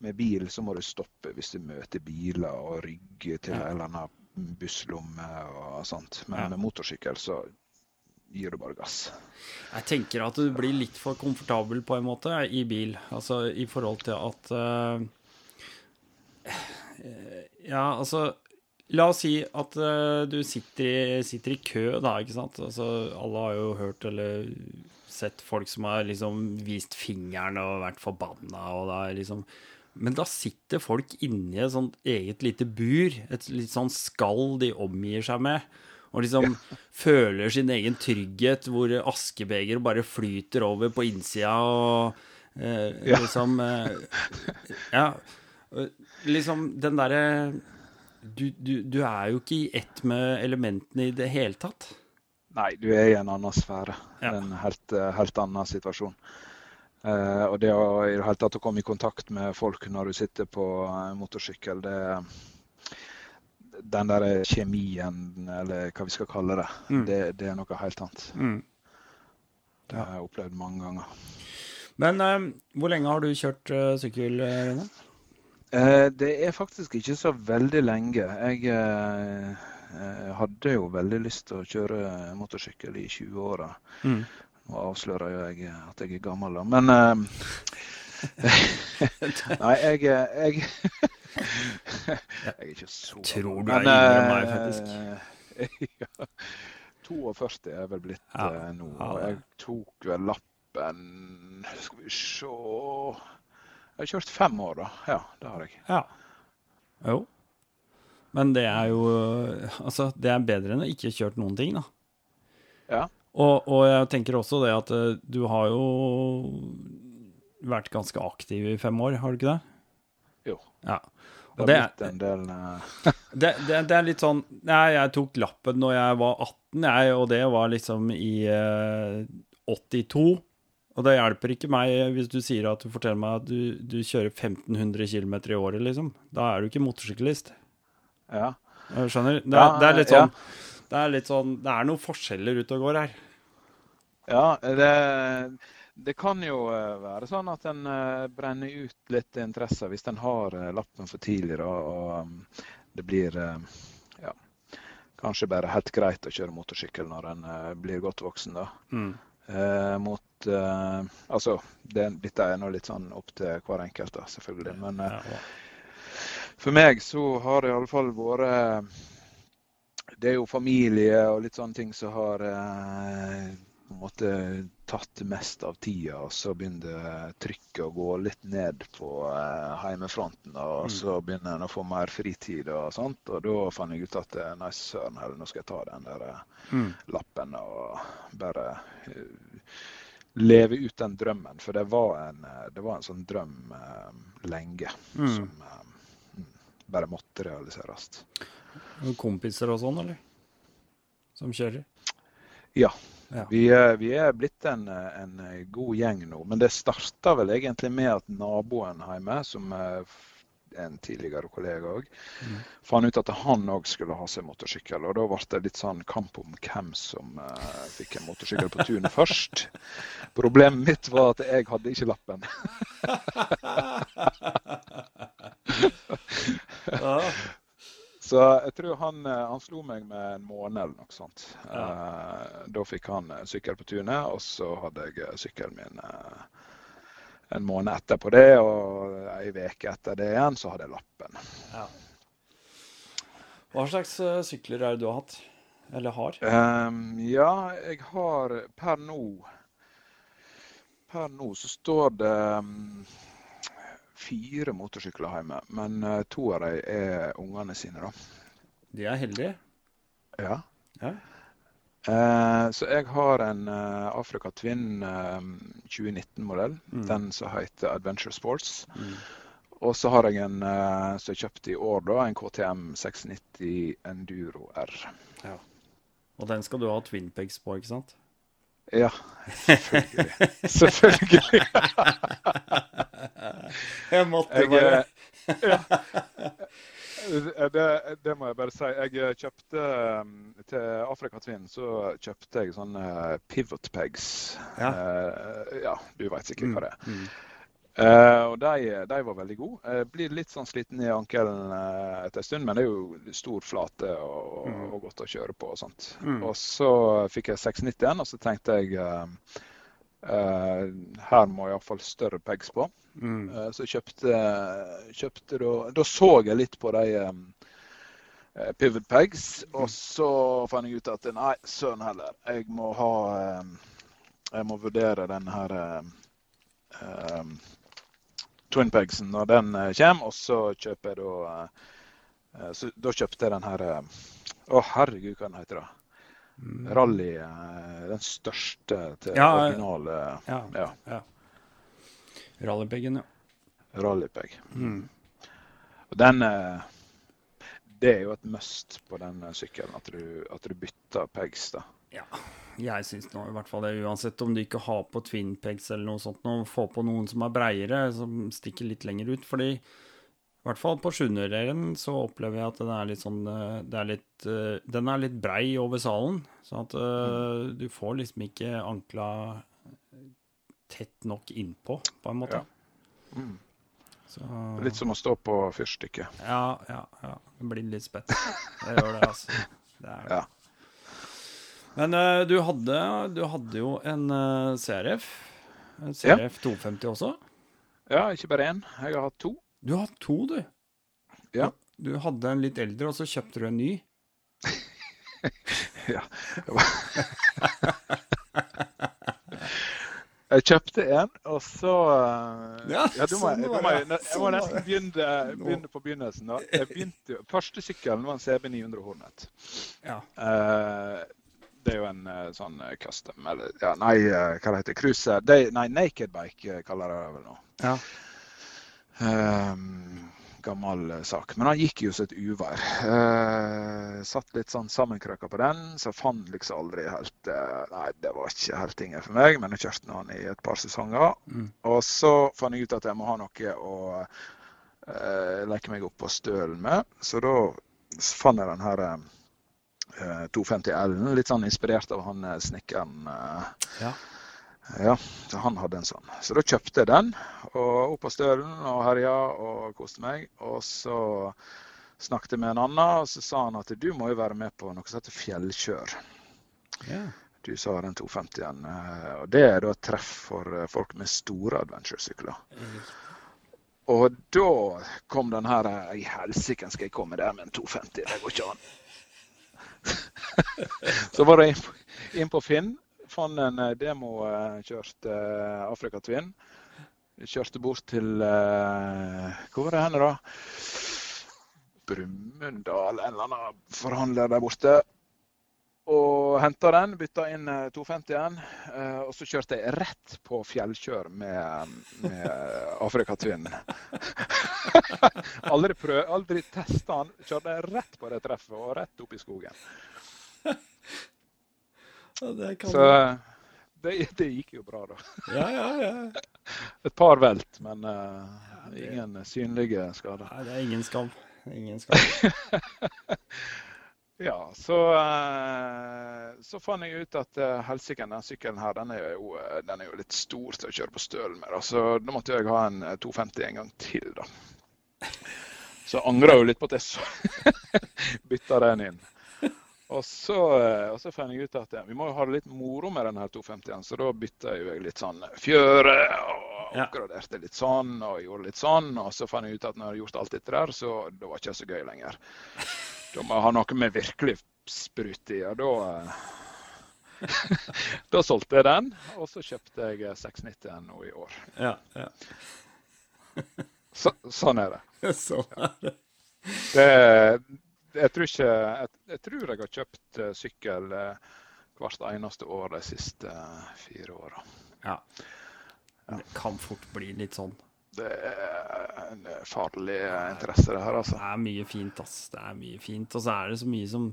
med bil så må du stoppe hvis du møter biler og rygge til en eller annen busslomme og sånt. Men Ja. med motorsykkel så gir du bare gass. Jeg tenker at du blir litt for komfortabel på en måte i bil. Altså i forhold til at uh, Ja, altså La oss si at uh, du sitter i, sitter i, kø, da, ikke sant. Altså, alle har jo hørt eller sett folk som har liksom vist fingeren og vært forbanna, og da liksom Men da sitter folk inni et sånt eget lite bur, et litt sånn skall de omgir seg med. Og liksom ja. føler sin egen trygghet, hvor askebeger bare flyter over på innsida og eh, ja. liksom eh, Ja. Liksom den derre du, du, du, er jo ikke i ett med elementene i det hele tatt. Nei, du er i en annen sfære. Ja. En helt, helt annen situasjon. Uh, og det å i det hele tatt å komme i kontakt med folk når du sitter på motorsykkel, det Den der kjemien, eller hva vi skal kalle det, mm. det, det, er noe helt annet. Mm. Det har jeg opplevd mange ganger. Men eh, hvor lenge har du kjørt uh, sykkel, Rune? Eh, det er faktisk ikke så veldig lenge. Jeg eh, hadde jo veldig lyst til å kjøre motorsykkel i 20-åra. Mm. Nå avslører jo jeg at jeg er gammel, da. Men eh, Nei, jeg, jeg Jeg er ikke så gammel. Tror du er yngre enn meg, faktisk. ja, 42 er vel blitt ja. nå. Og jeg tok vel lappen Skal vi se jeg har kjørt fem år, da. Ja, det har jeg. Ja. Jo. Men det er jo Altså, det er bedre enn å ikke kjørt noen ting, da. Ja. Og, og jeg tenker også det at eh, du har jo vært ganske aktiv i fem år, har du ikke det? Jo. Ja. Og det, det, er, del, det, det, det, er litt sånn Nei, jeg tok lappen når jeg var 18, jeg, og det var liksom i eh, 82. Og det hjelper ikke meg hvis du sier at du forteller meg at du, du kjører 1500 km i året, liksom. Da er du ikke motorsyklist. Ja. Jeg skjønner? Det ja, det er litt sånn ja. Det er litt sånn Det er noen forskjeller ute og går her. Ja, det, det kan jo eh, være sånn at en eh, brenner ut litt interesse hvis en har eh, lappen for tidlig. Da, og um, det blir ja, kanskje bare helt greit å kjøre motorsykkel når en blir godt voksen. da. Mm. Eh, mot eh, Altså, det, dette er nå litt sånn opp til hver enkelt, da, selvfølgelig. Men eh, for meg så har det i alle fall vært Det er jo familie og litt sånne ting som har eh, på en måte tatt mest av tida. Og så begynner trykket å gå litt ned på eh, heimefronten. Og mm. så begynner en å få mer fritid og sånt. Og da fant jeg ut at nei, søren heller, nå skal jeg ta den der eh, mm. lappen og bare uh, leve ut den drømmen. For det var en, eh, det var en sånn drøm uh, lenge mm. som uh, bare måtte realiseres. Kompiser og sånn, eller? Som kjører? Ja, ja. Vi, vi, er blitt en, en, god gjeng nå. Men det starta vel egentlig med at naboen hjemme, som er en tidligere kollega òg, mm. fant ut at han òg skulle ha seg motorsykkel. Og da ble det litt sånn kamp om hvem som uh, fikk en motorsykkel på tunet først. Problemet mitt var at jeg hadde ikke lappen. Så jeg tror han, eh, han, slo meg med en måned eller noe sånt. Ja. Eh, da fikk han sykkel på tunet, og så hadde jeg eh, sykkelen min en måned etterpå det. Og ei uke etter det igjen så hadde jeg lappen. Ja. Hva slags sykler er det du har hatt? Eller har? Um, ja, jeg har per nå Per nå så står det um, fire motorsykler hjemme, men uh, to av dem er ungene sine. da. De er heldige. Ja. ja. Uh, så jeg har en uh, Africa Twin 2019-modell. Mm. Den som heter Adventure Sports. Mm. Og så har jeg en som jeg kjøpte i år, da, en KTM 690 Enduro R. Ja. Og den skal du ha twinpegs på, ikke sant? Ja, selvfølgelig. selvfølgelig. jeg måtte bare ja. Det, det, må jeg bare si. Jeg eh, kjøpte Til Afrika Twin så kjøpte jeg sånne pivot pegs. Ja, ja du veit sikkert hva det er. Mm. Uh, og de, de, var veldig gode. Jeg blir litt sånn sliten i ankelen uh, etter en stund, men det er jo stor flate og, mm. og godt å kjøre på. Og sånt. Mm. Og så fikk jeg 690 og så tenkte jeg Uh, her må jeg iallfall større pegs på. Mm. Uh, så kjøpte, kjøpte da, da så jeg litt på de um, pivot pegs. Og så fant jeg ut at nei, søren heller. Jeg må ha Jeg må vurdere den her eh, twin pegsen når den eh, kommer, og så kjøper jeg da eh, så, Da kjøpte jeg den her eh, Å, herregud, hva den heter da? Rally. eh, Den største til Ja, originale Ja. ja, ja. Rallypeggen, ja. rallypeg. Mm. Og den eh, Det er jo et must på den eh, sykkelen, at du, at du bytter pegs. da. Jeg syns nå i hvert fall det, uansett om du ikke har på twin pegs eller noe sånt, nå, få på noen som er breiere, som stikker litt lenger ut. Fordi i hvert fall på 700-delen så opplever jeg at den er litt sånn eh, det er litt, eh, Den er litt brei over salen, sånn at mm. du får liksom ikke ankla tett nok innpå, på en måte. Ja. Mm. Så, Litt som å stå på fyrstikket. Ja, ja, ja. Det blir litt spett. Det gjør det, altså. Det er det. Ja. Men uh, du, hadde, du hadde jo en uh, CRF. En CRF 250 også. Ja, ikke bare én. Jeg har hatt to. Du har hatt to, du. Ja. Du hadde en litt eldre, og så kjøpte du en ny. Ja. Jeg kjøpte en, og så eh, Ja, du må jeg, sånn var det. jeg, jeg må Sånn nesten begynne, begynne på begynnelsen. da. Begynte, første sykkelen var en CB 900 Hornet. Ja. Eh, det er jo en uh, sånn eh, custom, eller ja, nei, uh, hva det heter Cruiser det, Nei, Naked Bike uh, kaller jeg det vel nå. Ja. Um, gammel sak. Men han gikk jo som et uvær. Satt litt sånn sammenkrøka på den, så fant liksom aldri helt Nei, det var ikke helt tingen for meg, men jeg kjørte nå han i et par sesonger. Mm. Og så fant jeg ut at jeg må ha noe å leke meg opp på stølen med. Så da fant jeg den her eh, 250 L-en, litt sånn inspirert av han eh, snekkeren. eh, Ja. ja, så han hadde en sånn. Så da kjøpte jeg den, og opp av stølen og herja og koste meg. Og så snakket jeg med en annen, og så sa han at du må jo være med på noe som heter fjellkjør. ja. Du sa den 250-en. eh, Og det er da et treff for eh, folk med store adventure-sykler. Og da kom den her eh, I helsike skal jeg komme der med en 250, det går ikke an. så var det inn på, Finn. Fant en demo demokjørt uh, Afrika Twin. Kjørte bort til eh, Hvor var det henne, da? Brumunddal, en eller annen forhandler der borte. Og henta den, bytta inn eh, 250-en. eh, Og så kjørte jeg rett på fjellkjør med, med Afrika aldri prøv, aldri testa den. Kjørte jeg rett på det treffet og rett opp i skogen. det kan Så eh, det, det gikk jo bra, da. Ja, ja, ja. Et par velt, men uh, ingen synlige skader. Nei, det er ingen skam. Ingen skam. Ja, så, eh, så fant jeg ut at uh, helsike, den sykkelen her, den er, jo, eh, den er jo litt stor til å kjøre på stølen med. Da. Så da måtte jeg ha en eh, 250 en gang til, da. Så jeg angra jo litt på at jeg bytta den inn. Og så, eh, og så fant jeg ut at vi må jo ha det litt moro med den her 250-en, så da bytta jeg litt sånn fjøre og oppgraderte litt sånn og gjorde litt sånn. Og så fant jeg ut at når jeg hadde gjort alt dette der, så det var ikke så gøy lenger. Da må jeg ha noe med virkelig sprut i, og da eh, Da solgte jeg den, og så kjøpte jeg eh, 690 nå i år. Ja, ja. Så, sånn er det. Sånn er det. det jeg, tror ikke, jeg, jeg tror jeg har kjøpt eh, sykkel eh, hvert eneste år de siste fire åra. Ja. Det kan fort bli litt sånn. Det er en farlig eh, interesse, det her, altså. Det er mye fint, ass. Det er mye fint. Og så er det så mye som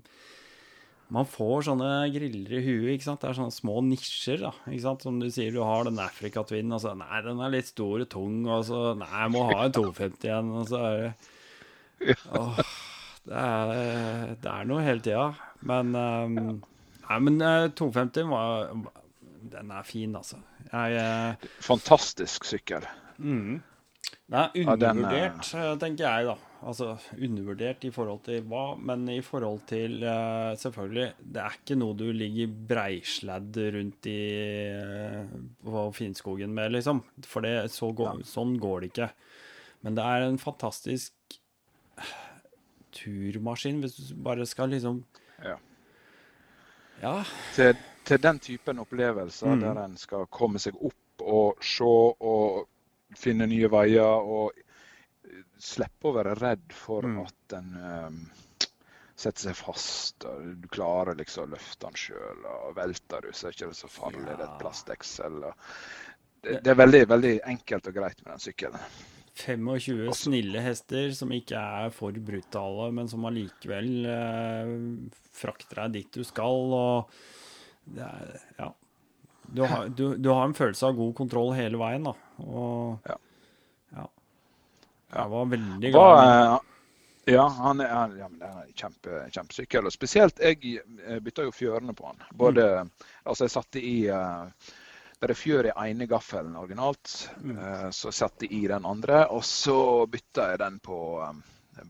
Man får sånne griller i huet, ikke sant. Det er sånne små nisjer, da. Ikke sant. Som du sier, du har den Afrika-tvinnen, og så Nei, den er litt stor og tung, og så Nei, jeg må ha en 250 igjen, og så er det Åh, det er, det er noe hele tida. Men um, Nei, men eh, 250 var Den er fin, altså. Jeg eh, Fantastisk sykkel. Mm. Ja, den, undervurdert, eh, tenker jeg, da. Altså undervurdert i forhold til hva, men i forhold til uh, Selvfølgelig, det er ikke noe du ligger breisledd rundt i uh, Finnskogen med, liksom. For det, så går, sånn går det ikke. Men det er en fantastisk turmaskin, hvis du bare skal liksom Ja. Ja. Til, til den typen opplevelser Mm. der en skal komme seg opp og se og finne nye veier og slippe å være redd for Mm. at en um, setter seg fast. og Du klarer liksom å løfte den sjøl, velter du, så er det ikke så farlig. Det er et plastdeksel. Det, det er veldig, veldig enkelt og greit med den sykkelen. 25 Også- snille hester som ikke er for brutale, men som allikevel eh, frakter deg dit du skal. Og det er, ja. Du har, du, du har en følelse av god kontroll hele veien, da. Og Ja. ja. Jeg var veldig glad Hva, eh, ja, han er, han- ja, men det er en kjempe, kjempesykkel. Og spesielt jeg eh, bytta jo fjørene på han. Både, Altså, jeg satte i uh, der er fjør i ene gaffelen originalt, Mm. uh, så satte jeg i den andre. Og så bytta jeg den på um,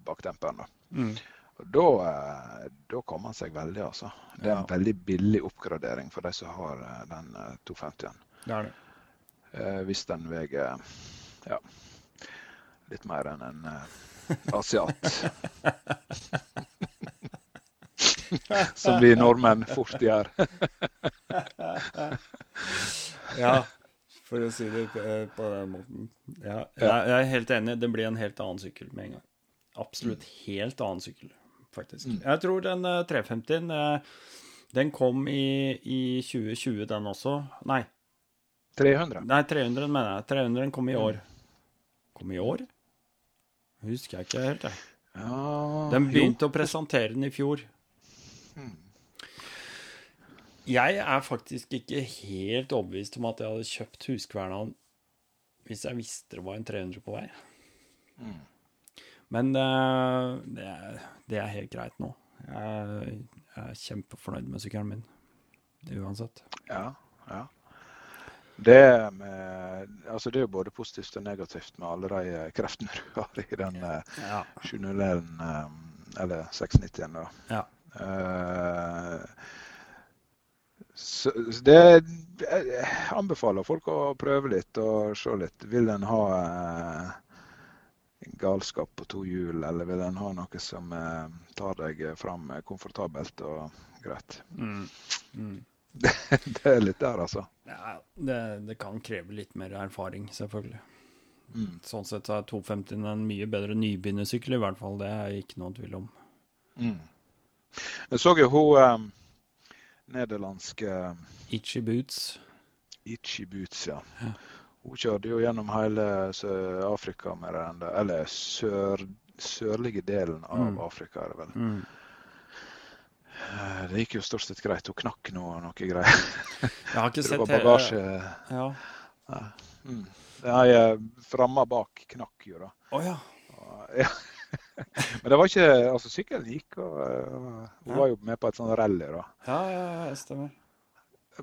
bakdemperen. da. Mm. Og da, eh, da kommer han seg veldig, altså. Det er en Ja. veldig billig oppgradering for de som har eh, den eh, 250-en. Det er det. Eh, hvis den veier ja, litt mer enn en eh, asiat. Som vi nordmenn fort gjør. Ja, for å si det på, eh, på den måten. Ja, jeg, jeg er helt enig. Det blir en helt annen sykkel med en gang. Absolutt helt annen sykkel, faktisk. Mm. Jeg tror den eh, 350-en eh, den kom i, i 2020, den også. Nei, 300. nei 300 mener jeg. 300 kom i år. Kom i år? Husker jeg ikke helt, jeg. Ja, De jo. begynte å presentere den i fjor. Mm. Jeg er faktisk ikke helt overbevist om at jeg hadde kjøpt Huskverna hvis jeg visste det var en 300 på vei. Mm. Men uh, det, er, det er helt greit nå. Jeg, jeg er kjempefornøyd med sykkelen min. Uansett. Ja, ja. Det, med, altså det er jo både positivt og negativt med alle de eh, kreftene du har i den Ja. 701, eh, eller 690-en. da. Ja. Uh, så det jeg anbefaler folk å prøve litt og se litt. Vil en ha galskap på to hjul, eller vil en ha noe som eh, tar deg fram komfortabelt og greit? Mm. Mm. det er litt der, altså. ja det, det kan kreve litt mer erfaring, selvfølgelig. Mm. Sånn sett er 250 en mye bedre nybegynnersykkel, i hvert fall. Det er ikke noen tvil om. Mm. Jeg så jo hun eh, nederlandske Itchy Boots. Itchy Boots, ja. Ja. Hun kjørte jo gjennom hele Sør-Afrika med den der, eller sør, sørlige delen av Mm. Afrika, er det vel. Mm. Det gikk jo stort sett greit. Hun knakk noe, noe greier. Jeg har ikke sett bagasje Ja. mm. Nei, eh, framma bak knakk jo, da. Å ja. Og, ja. Men det var ikke Altså, sykkelen gikk, og eh, hun Ja. var jo med på et sånt rally, da. Ja, ja, ja, stemmer.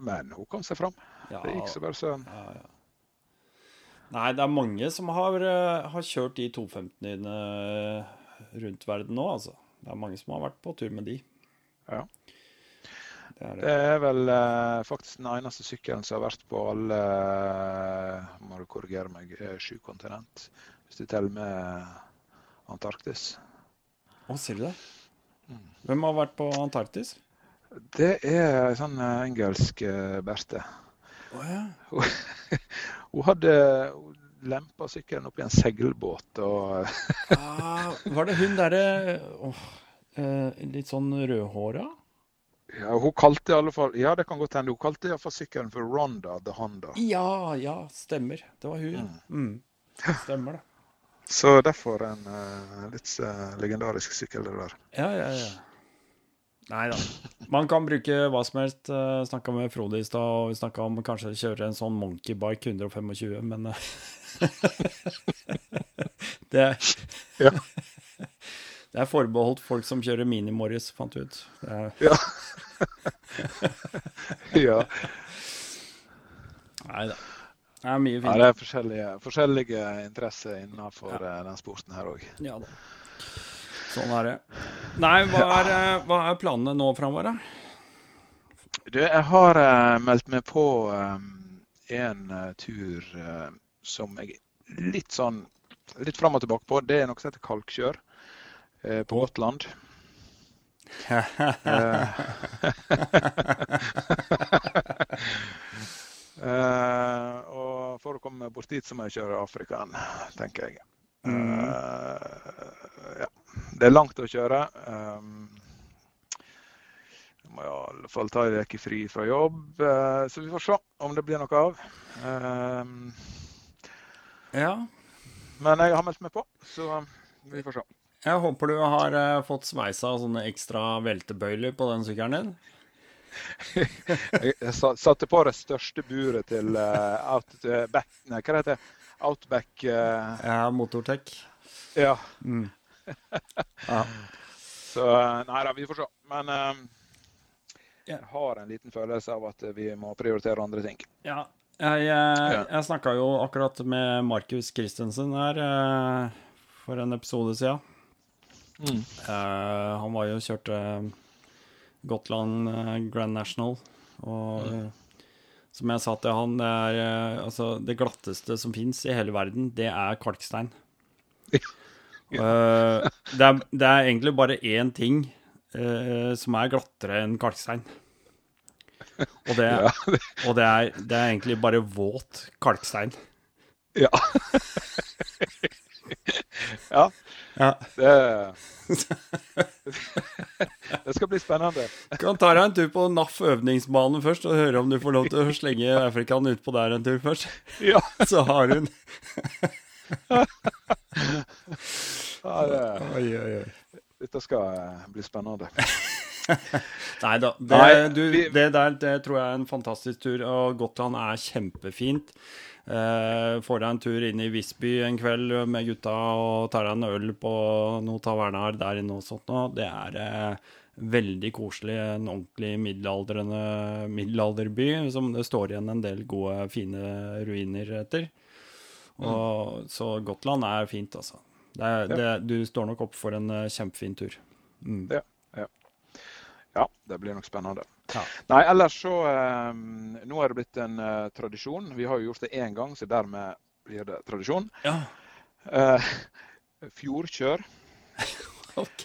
Men hun kom seg fram. Ja, Det gikk så bare søren. ja, ja. Nei, det er mange som har, eh, har kjørt de 250-ene rundt verden nå, altså. Det er mange som har vært på tur med de. Ja. Det er Det det. er vel eh, faktisk den eneste sykkelen som har vært på alle eh, Må du korrigere meg, eh, sju kontinent. Hvis du teller med Antarktis. Å, ser du det? Mm. Hvem har vært på Antarktis? Det er en sånn eh, engelsk eh, Berthe. Å ja. Hun hadde lempa sykkelen opp i en seilbåt og Ah, var det hun derre oh, eh, Litt sånn rødhåra? ja, Hun kalte i alle fall Ja, det kan godt hende. Hun kalte iallfall sykkelen for Ronda the Honda. Ja, ja, stemmer. Det var hun, Mm. Mm. Stemmer det. Så derfor en uh, litt uh, legendarisk sykkel, det der. Ja, ja, ja. Nei da. Man kan bruke hva som helst. Uh, Snakka med Frode i stad, og vi snakka om kanskje kjøre en sånn monkeybike 125, men eh, det, Ja. det er forbeholdt folk som kjører Mini-Morris, fant vi ut. Ja. ja. nei da. Det er mye ja, det er forskjellige, forskjellige interesser innenfor ja. den sporten her òg. Ja da. Sånn er det. Nei, hva er, eh, hva er planene nå framover, da? Du, jeg har uh, meldt meg på um, en uh, tur uh, som jeg litt sånn litt fram og tilbake på. Det er noe som heter kalkkjør. eh, på Gotland. Eh, og for å komme bort dit, så må jeg kjøre Afrikaen, tenker jeg. Eh, ja. Det er langt å kjøre. Um, jeg må i alle fall ta en uke fri fra jobb, eh, så vi får se om det blir noe av. Um, Ja. men jeg har meldt meg på, så vi får se. Jeg håper du har eh, fått sveisa sånne ekstra veltebøyler på den sykkelen din. Jeg, satte på det største buret til uh, Outback Nei, hva heter det? Outback uh... Ja, Motortech. Ja. Mm. Ja. Så eh, Nei da, vi får se. Men eh, jeg har en liten følelse av at vi må prioritere andre ting. Ja. Jeg, jeg, jeg snakka jo akkurat med Markus Christensen her uh, for en episode siden. Mm. Uh, han var jo og kjørte Gotland uh, Grand National. Og mm. som jeg sa til han, det er eh, altså det glatteste som fins i hele verden, det er kalkstein. Eh, det, er, det er egentlig bare én ting uh, som er glattere enn kalkstein. Og, det, Ja. og det, er, det er egentlig bare våt kalkstein. ja. ja. Ja. Det, det skal bli spennende. Kan ta deg en tur på NAF øvningsbane først, og høre om du får lov til å slenge Afrikaen utpå der en tur først. Ja. Så har hun ja det, Oi, oi, oi. dette skal eh, bli spennende. Nei da. Det, du, det der det tror jeg er en fantastisk tur, og Gotland er kjempefint. Eh, får deg en tur inn i Visby en kveld med gutta og tar deg en øl på noen tavernaer der inne og sånt noe. Det er eh, veldig koselig. En ordentlig middelaldrende middelalderby som det står igjen en del gode, fine ruiner etter. Og, Så Gotland er fint, altså. Det det, du står nok opp for en uh, kjempefin tur. Mm. Ja. Ja, det blir nok spennende. Ja. Nei, ellers så eh, Nå er det blitt en uh, tradisjon. Vi har jo gjort det én gang, så dermed blir det tradisjon. Ja, Eh, fjordkjør. OK.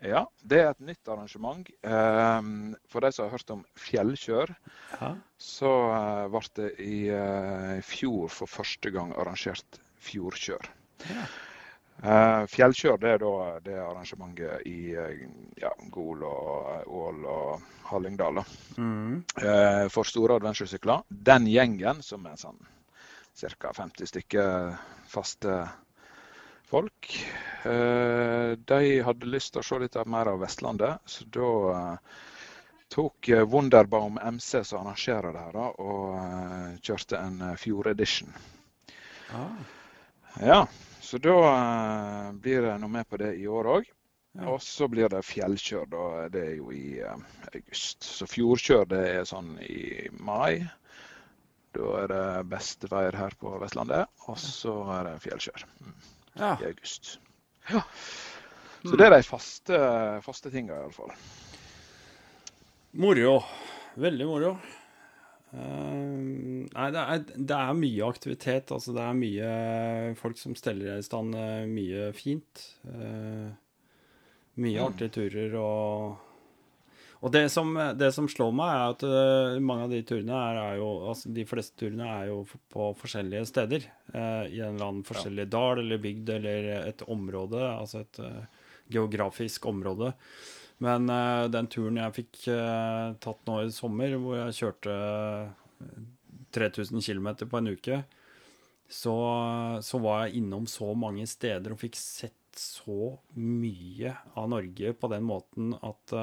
Ja, det er et nytt arrangement. Eh, for de som har hørt om fjellkjør, Ja. så eh, ble det i eh, fjor for første gang arrangert fjordkjør. Ja. Eh, fjellkjør det er da det arrangementet i ja, Gol og Ål og Hallingdal. Mm. For store adventuresykler. Den gjengen, som er sånn ca. 50 stykker faste folk, eh, de hadde lyst til å se litt mer av Vestlandet. Så da eh, tok eh, Wunderbaum MC, som arrangerer det her, og kjørte en Fjord-edition. Ah. Ja, så da blir det noe med på det i år òg. Ja. Og så blir det fjellkjør, da. Det er jo i august. Så fjordkjør det er sånn i mai. Da er det beste veier her på Vestlandet. Og så er det fjellkjør mm, Ja. i august. Ja. Så det er de faste, faste tinga, iallfall. Moro. Veldig moro. Uh, nei, det er, det er mye aktivitet. Altså, det er mye folk som steller i stand eh, mye fint. Uh, mye Mm. artige turer og Og det som, det som slår meg, er at eh, mange av de turene er, er jo Altså, de fleste turene er jo på forskjellige steder. eh, I en eller annen forskjellig dal eller bygd eller et område. Altså et uh, geografisk område. Men den turen jeg fikk tatt nå i sommer, hvor jeg kjørte eh, 3000 km på en uke, så, så var jeg innom så mange steder og fikk sett så mye av Norge på den måten at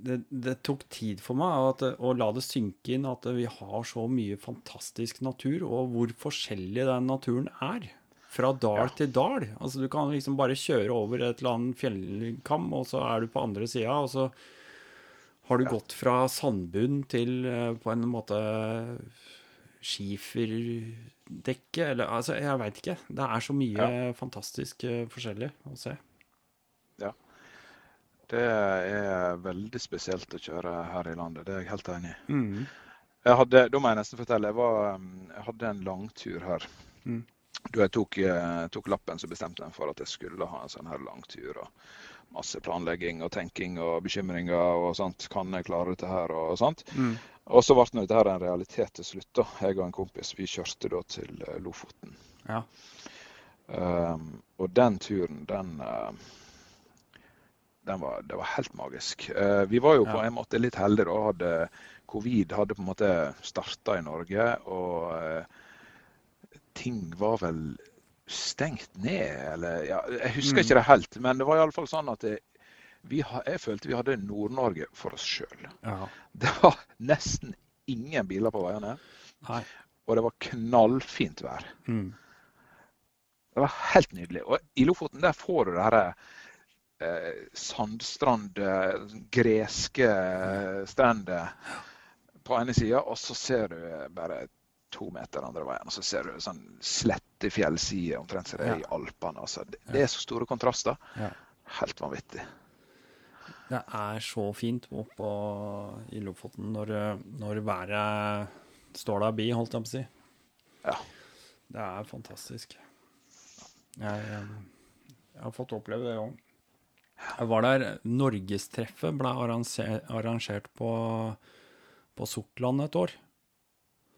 det, det tok tid for meg at, å la det synke inn at vi har så mye fantastisk natur, og hvor forskjellig den naturen er. Fra dal Ja. til dal. Altså, du kan liksom bare kjøre over et eller annet fjellkam, og så er du på andre sida, og så har du gått fra sandbunn til eh, på en måte skiferdekke, eller altså, jeg veit ikke. Det er så mye fantastisk eh, forskjellig å se. Det er veldig spesielt å kjøre her i landet, det er jeg helt enig i. Mm. Jeg hadde, da må jeg nesten fortelle, jeg, var, um, jeg hadde en langtur her Mm. da jeg tok, eh, tok lappen, så bestemte jeg for at jeg skulle ha en sånn her langtur. og Masse planlegging og tenking og bekymringer og sånt. Kan jeg klare dette her og sånt. Mm. Og så ble dette her en realitet til slutt. da. Jeg og en kompis vi kjørte da til eh, Lofoten. Ja. Um, og den turen, den, uh, den var, Det var helt magisk. Uh, vi var jo på Ja. en måte litt heldige da. Hadde, covid hadde på en måte starta i Norge, og uh, ting var vel stengt ned, eller ja, Jeg husker Mm. ikke det helt, men det var iallfall sånn at det, vi, jeg følte vi hadde Nord-Norge for oss sjøl. ja. Det var nesten ingen biler på veiene, Nei. og det var knallfint vær. Mm. Det var helt nydelig. Og i Lofoten der får du det her eh, sandstrand, eh, greske eh, strender på ene sida, og så ser du bare to meter andre veien. Og så ser du sånn slette fjellsider omtrent som det er i Alpene. Altså. Det, det er så store kontraster. Ja. Helt vanvittig. Det er så fint oppå i Lofoten når, når været står der bi, holdt jeg på å si. Ja. Det er fantastisk. Jeg, eh, jeg har fått oppleve det òg. Jeg var der Norgestreffet ble arrange- arrangert på, på Sortland et år.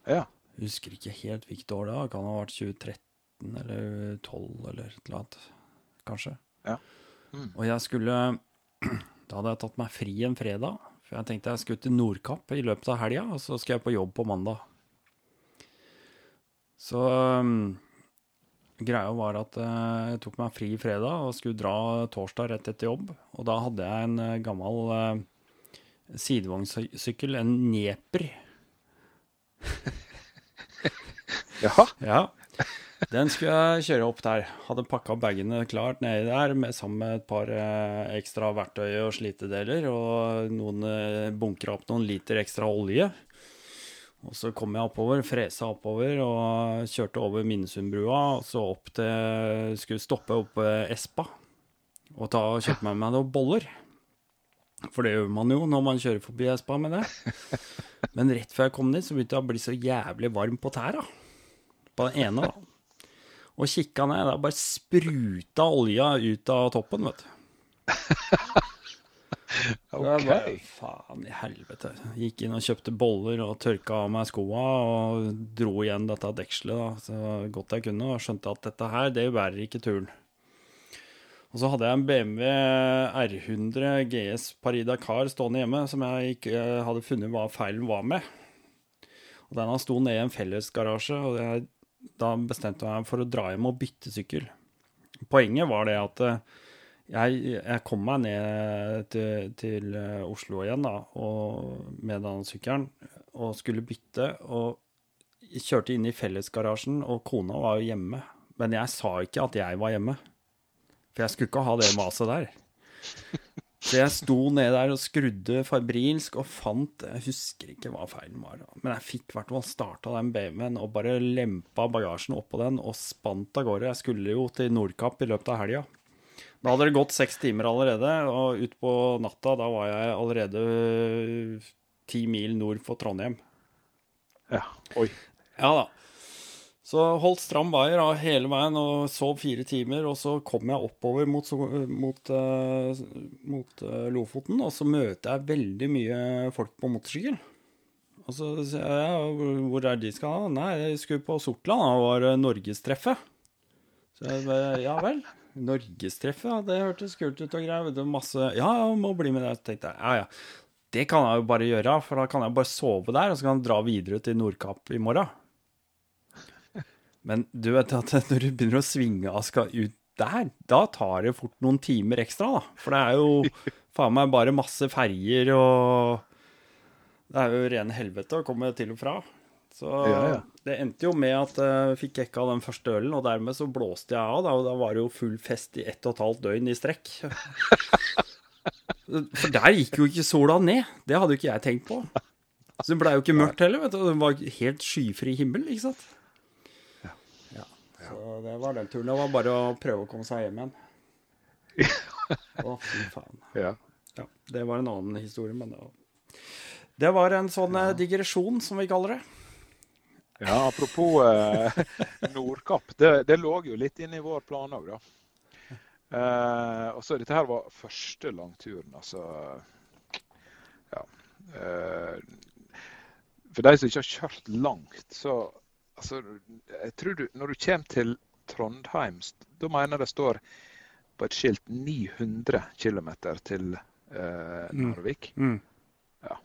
Ja. Jeg husker ikke helt hvilket år det var. Det kan ha vært 2013 eller 2012 eller et eller annet. Kanskje. Ja. Mm. Og jeg skulle Da hadde jeg tatt meg fri en fredag. For jeg tenkte jeg skulle til Nordkapp i løpet av helga, og så skal jeg på jobb på mandag. Så um, greia var at eh, jeg tok meg fri fredag og skulle dra torsdag rett etter jobb. Og da hadde jeg en eh, gammel uh, sidevognsykkel, en Njeper. Jaha. Ja. Den skulle jeg kjøre opp der. Hadde pakka bagene klart nedi der med, sammen med et par eh, ekstra verktøy og slitedeler. Og noen eh, bunkra opp noen liter ekstra olje. Og så kom jeg oppover, fresa oppover og kjørte over Minnesundbrua. Og så opp til Skulle stoppe opp Espa og ta og kjøpe med noen boller. For det gjør man jo når man kjører forbi Espa med det. Men rett før jeg kom dit, så begynte jeg å bli så jævlig varm på tæra. På den ene, da. Og kikka ned, da bare spruta olja ut av toppen, vet du. Jeg bare, faen i helvete. Gikk inn og kjøpte boller og tørka av meg skoa og dro igjen dette dekselet da, så godt jeg kunne, og skjønte at dette her, det bærer ikke turen. Og så hadde jeg en BMW R100 GS Paris Dakar stående hjemme, som jeg ikke eh, hadde funnet hva feilen var med. Og den sto nede i en fellesgarasje, og jeg, da bestemte jeg meg for å dra hjem og bytte sykkel. Poenget var det at eh, jeg, jeg kom meg ned til, til eh, Oslo igjen da, og, med den sykkelen og skulle bytte. Og kjørte inn i fellesgarasjen, og kona var jo hjemme. Men jeg sa ikke at jeg var hjemme. For jeg skulle ikke ha det maset der. Så jeg sto ned der og skrudde fabrilsk og fant Jeg husker ikke hva feilen var, men jeg fikk i hvert fall starta den BMW-en og bare lempa bagasjen oppå den og spant av gårde. Jeg skulle jo til Nordkapp i løpet av helga. Da hadde det gått seks timer allerede, og utpå natta da var jeg allerede ti mil nord for Trondheim. Ja. Oi. Ja da. Så holdt stram vaier da, hele veien og sov fire timer. Og så kom jeg oppover mot, mot, eh, mot eh, Lofoten, og så møter jeg veldig mye folk på motorsykkel. Og så sier jeg hvor- er de skal? Nei, jeg skulle på Sortland, da var det norgestreffet. Så jeg bare, ja vel. Norgestreffet, ja, det hørtes kult ut og greier. Det var Masse Ja, ja, må bli med. Så tenkte jeg ja, ja. Det kan jeg jo bare gjøre, for da kan jeg bare sove der, og så kan jeg dra videre til Nordkapp i morgen. Men du vet at når du begynner å svinge aska ut der, da tar det fort noen timer ekstra, da. For det er jo faen meg bare masse ferjer og Det er jo ren helvete å komme til og fra. Så Ja, ja. det endte jo med at jeg fikk jekka den første ølen, og dermed så blåste jeg av. Da, og da var det jo full fest i ett og et halvt døgn i strekk. For der gikk jo ikke sola ned. Det hadde jo ikke jeg tenkt på. Så det blei jo ikke mørkt heller, vet du. Det var helt skyfri himmel, ikke sant. Ja. Så det var den turen. Det var bare å prøve å komme seg hjem igjen. Å, fy faen. Ja. Ja, det var en annen historie, men det var, det var en sånn eh, digresjon, som vi kaller det. Ja, apropos eh, Nordkapp. Det, det, lå jo litt inne i vår plan òg, da. Eh, og så Dette her var første langturen, altså. Ja. Eh, for de som ikke har kjørt langt, så altså, jeg tror du, Når du kommer til Trondheim, da mener jeg det står på et skilt 900 km til eh, mm. Narvik. Mm. Mm. Ja.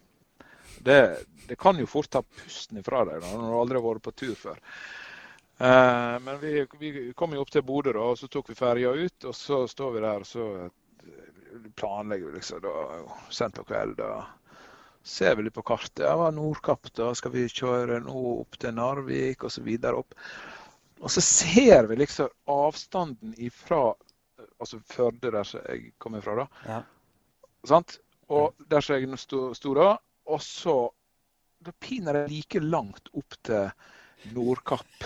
Det, det, kan jo fort ta pusten ifra deg da, når du aldri har vært på tur før. Eh, men vi, vi, kom jo opp til Bodø, da, og så tok vi ferja ut. Og så står vi der og så planlegger vi liksom da, sent på kveld. da ser vi litt på kartet. Ja, Nordkapp, da skal vi kjøre nå opp til Narvik og så videre opp. Og så ser vi liksom avstanden ifra altså Førde, der jeg kommer fra. da. Ja. Sant? Og der jeg sto, sto da. Og så Da piner jeg like langt opp til Nordkapp.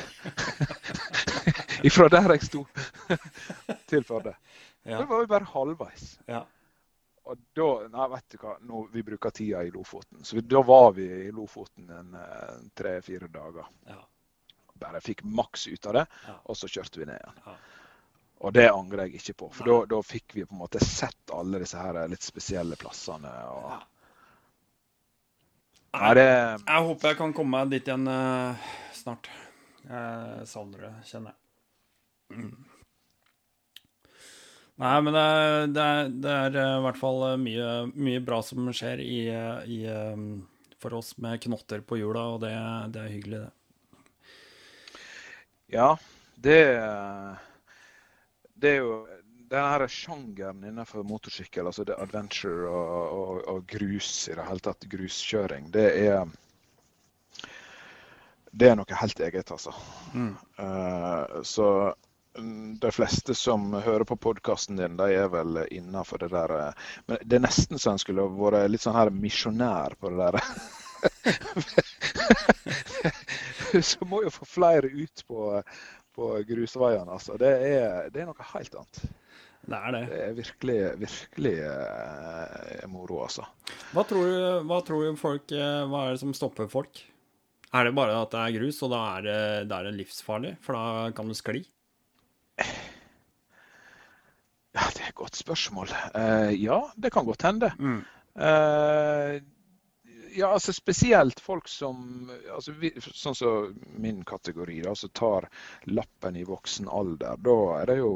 Ifra der jeg sto til Førde. Ja. Da var vi bare halvveis. Ja. Og da Nei, vet du hva, nå, vi bruker tida i Lofoten. Så vi, da var vi i Lofoten en, en tre-fire dager. Ja. Bare fikk maks ut av det, og så kjørte vi ned igjen. Ja. Og det angrer jeg ikke på, for da, da, fikk vi på en måte sett alle disse her litt spesielle plassene. Og... Nei, det... Jeg håper jeg kan komme meg dit igjen uh, snart. Jeg savner det, kjenner jeg. Mm. Nei, men det er, det, er, det er, eh, i hvert fall eh, mye, mye bra som skjer i, i, for oss med knotter på hjula, og det, det er hyggelig, det. Ja, det det er jo denne sjangeren innenfor motorsykkel, altså det adventure og, og, og, grus i det hele tatt, gruskjøring, det er det er noe helt eget, altså. Mm. Uh, så mm, de fleste som hører på podkasten din, de er vel innafor det der eh, Men det er nesten så en skulle vært litt sånn her misjonær på det der. så må jo få flere ut på, på grusveiene. Altså. Det, er, det, er, noe helt annet. Det er det. Det er virkelig, virkelig eh, moro, altså. Hva tror, du, hva tror du folk eh, Hva er det som stopper folk? Er det bare at det er grus, og da er det, det er livsfarlig? For da kan du skli? Ja, det er et godt spørsmål. Eh, ja, det kan godt hende. Mm. Uh, ja, altså spesielt folk som altså, Sånn som min kategori, da, som tar lappen i voksen alder. Da er det jo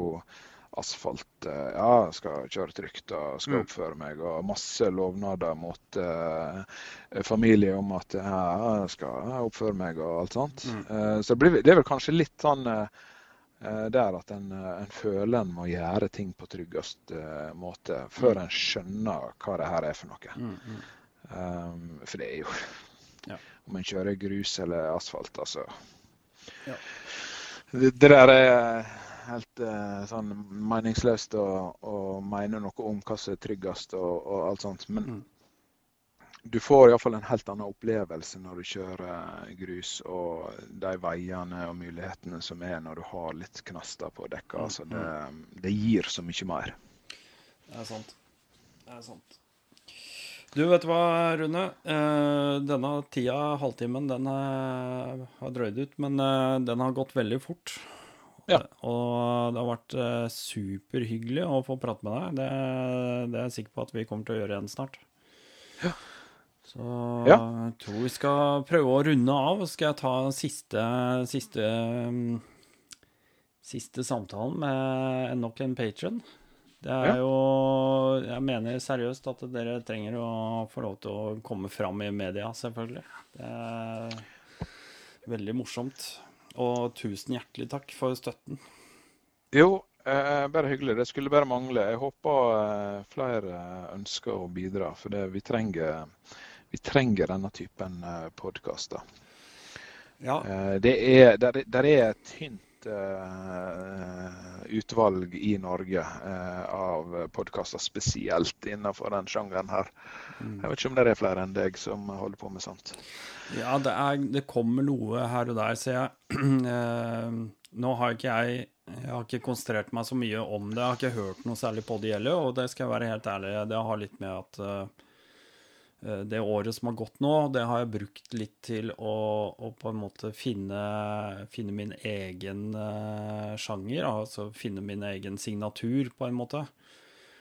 asfalt. Eh, ja, skal kjøre trygt og skal mm. oppføre meg. Og masse lovnader mot uh, familie om at ja, jeg skal oppføre meg og alt sånt. Mm. Uh, så det, blir, det, er vel kanskje litt sånn uh, der at en, en, føler en må gjøre ting på tryggest måte før mm. en skjønner hva det her er for noe. Mm, mm. Um, for det er jo ja. Om en kjører grus eller asfalt, altså. Ja. Det, det, der er helt uh, sånn meningsløst å, å, mene noe om hva som er tryggest og, og alt sånt. Men mm. du får iallfall en helt annen opplevelse når du kjører grus og de veiene og mulighetene som er når du har litt knaster på dekka. Mm. Altså det, mm. det gir så mye mer. Det er sant. Det er sant. Du, vet du hva, Rune? Eh, denne tida, halvtimen, den eh, har drøyd ut, men eh, den har gått veldig fort. Ja. Og det har vært superhyggelig å få prate med deg. Det, det, er jeg sikker på at vi kommer til å gjøre igjen snart. Ja. Så ja. jeg tror vi skal prøve å runde av. Så skal jeg ta siste, siste, mm, siste samtalen med nok en patron. Det er jo Jeg mener seriøst at dere trenger å få lov til å komme fram i media, selvfølgelig. Det er veldig morsomt. Og tusen hjertelig takk for støtten. Jo, eh, bare hyggelig. Det skulle bare mangle. Jeg håper eh, flere ønsker å bidra. For det, vi, trenger, vi trenger denne typen eh, podkaster. Ja. Eh, det er, der, der er et tynt uh, utvalg i Norge av podkaster, spesielt innenfor den sjangeren her. Mm. Jeg vet ikke om det er flere enn deg som holder på med sånt? Ja, det, er, det kommer noe her og der, ser jeg. Uh, nå har ikke jeg jeg har ikke konsentrert meg så mye om det. Jeg har ikke hørt noe særlig på det gjelder, og det skal jeg være helt ærlig. Det har litt med at uh, det året som har gått nå, det har jeg brukt litt til å, å på en måte finne, finne min egen uh, sjanger. Altså finne min egen signatur, på en måte.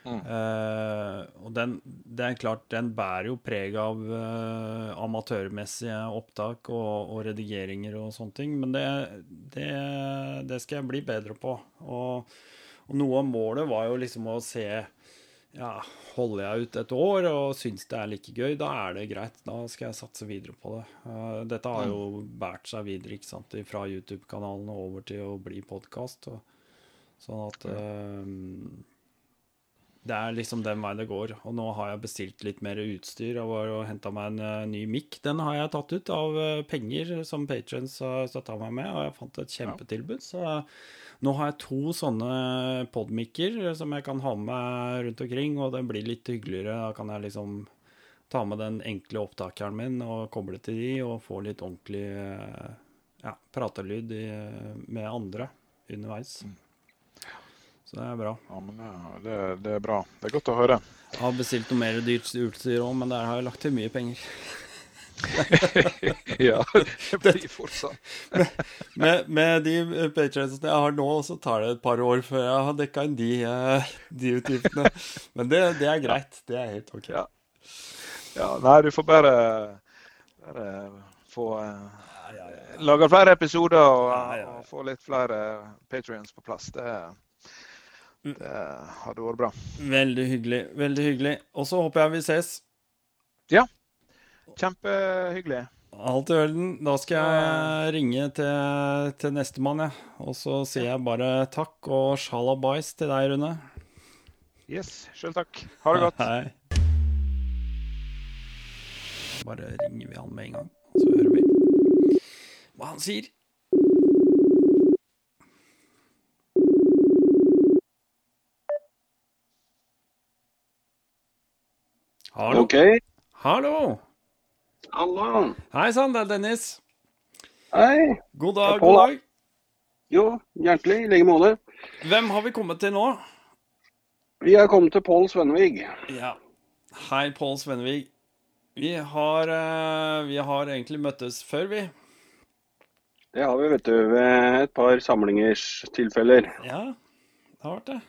Mm. Uh, og den, det er klart, den bærer jo preg av uh, amatørmessige opptak og, og, redigeringer og sånne ting, men det, det, det, skal jeg bli bedre på. Og, og noe av målet var jo liksom å se ja, holder jeg ut et år og syns det er like gøy, da er det greit. Da skal jeg satse videre på det. Uh, dette har jo båret seg videre ikke sant? fra YouTube-kanalen over til å bli podkast. Sånn at Det er liksom den veien det går. Og nå har jeg bestilt litt mer utstyr og var og henta meg en uh, ny mic. Den har jeg tatt ut av penger som patrons har støtta meg med, og jeg fant et kjempetilbud. Så nå har jeg to sånne podmikker som jeg kan ha med rundt omkring, og det blir litt hyggeligere. Da kan jeg liksom ta med den enkle opptakeren min og koble til de, og få litt ordentlig ja, pratelyd med andre underveis. Mm. Så det er bra. Ja, men det, det, er bra. Det er godt å høre. Jeg har bestilt noe mer dyrt utstyr òg, men der har jeg lagt til mye penger. ja, det blir fortsatt. med, med, med, de patrionsene jeg har nå, så tar det et par år før jeg har dekka inn de, eh, de utgiftene. Men det, det, er greit. Det er helt OK. Ja. ja nei, du får bare, bare få ja, ja, lage flere episoder og, og, få litt flere patrions på plass. Det, mm. Det hadde vært bra. Veldig hyggelig. Veldig hyggelig. Og så håper jeg vi ses. Ja. Kjempehyggelig. Alt i orden. Da skal jeg ringe til, til nestemann, jeg. Ja. Og så sier jeg bare takk og sjalabais til deg, Rune. Yes, sjøl takk. Ha det godt. Hei. Bare ringer vi han med en gang, så hører vi hva han sier. Hallo. Okay. Hallo. Hallo. Hei sann, det er Dennis. Hei. God dag, god dag. Jo, hjertelig. I like måte. Hvem har vi kommet til nå? Vi har kommet til Pål Svennevig. Ja. Hei, Pål Svennevig. Vi har, uh, vi har egentlig møttes før, vi. Det har vi, vet du. Ved et par samlingerstilfeller. Ja, det har vært det.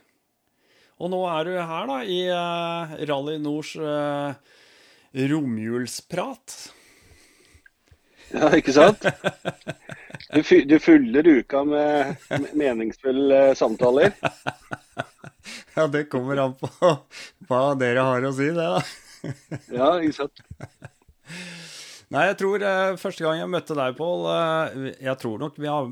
Og nå er du her, da, i uh, Rally Nords uh, romjulsprat. Ja, ikke sant? Du, du fyller uka med meningsfulle samtaler. Ja, det kommer an på hva dere har å si, det, da. Ja, ikke sant. Nei, jeg tror eh, første gang jeg møtte deg, Pål eh, Jeg tror nok vi har,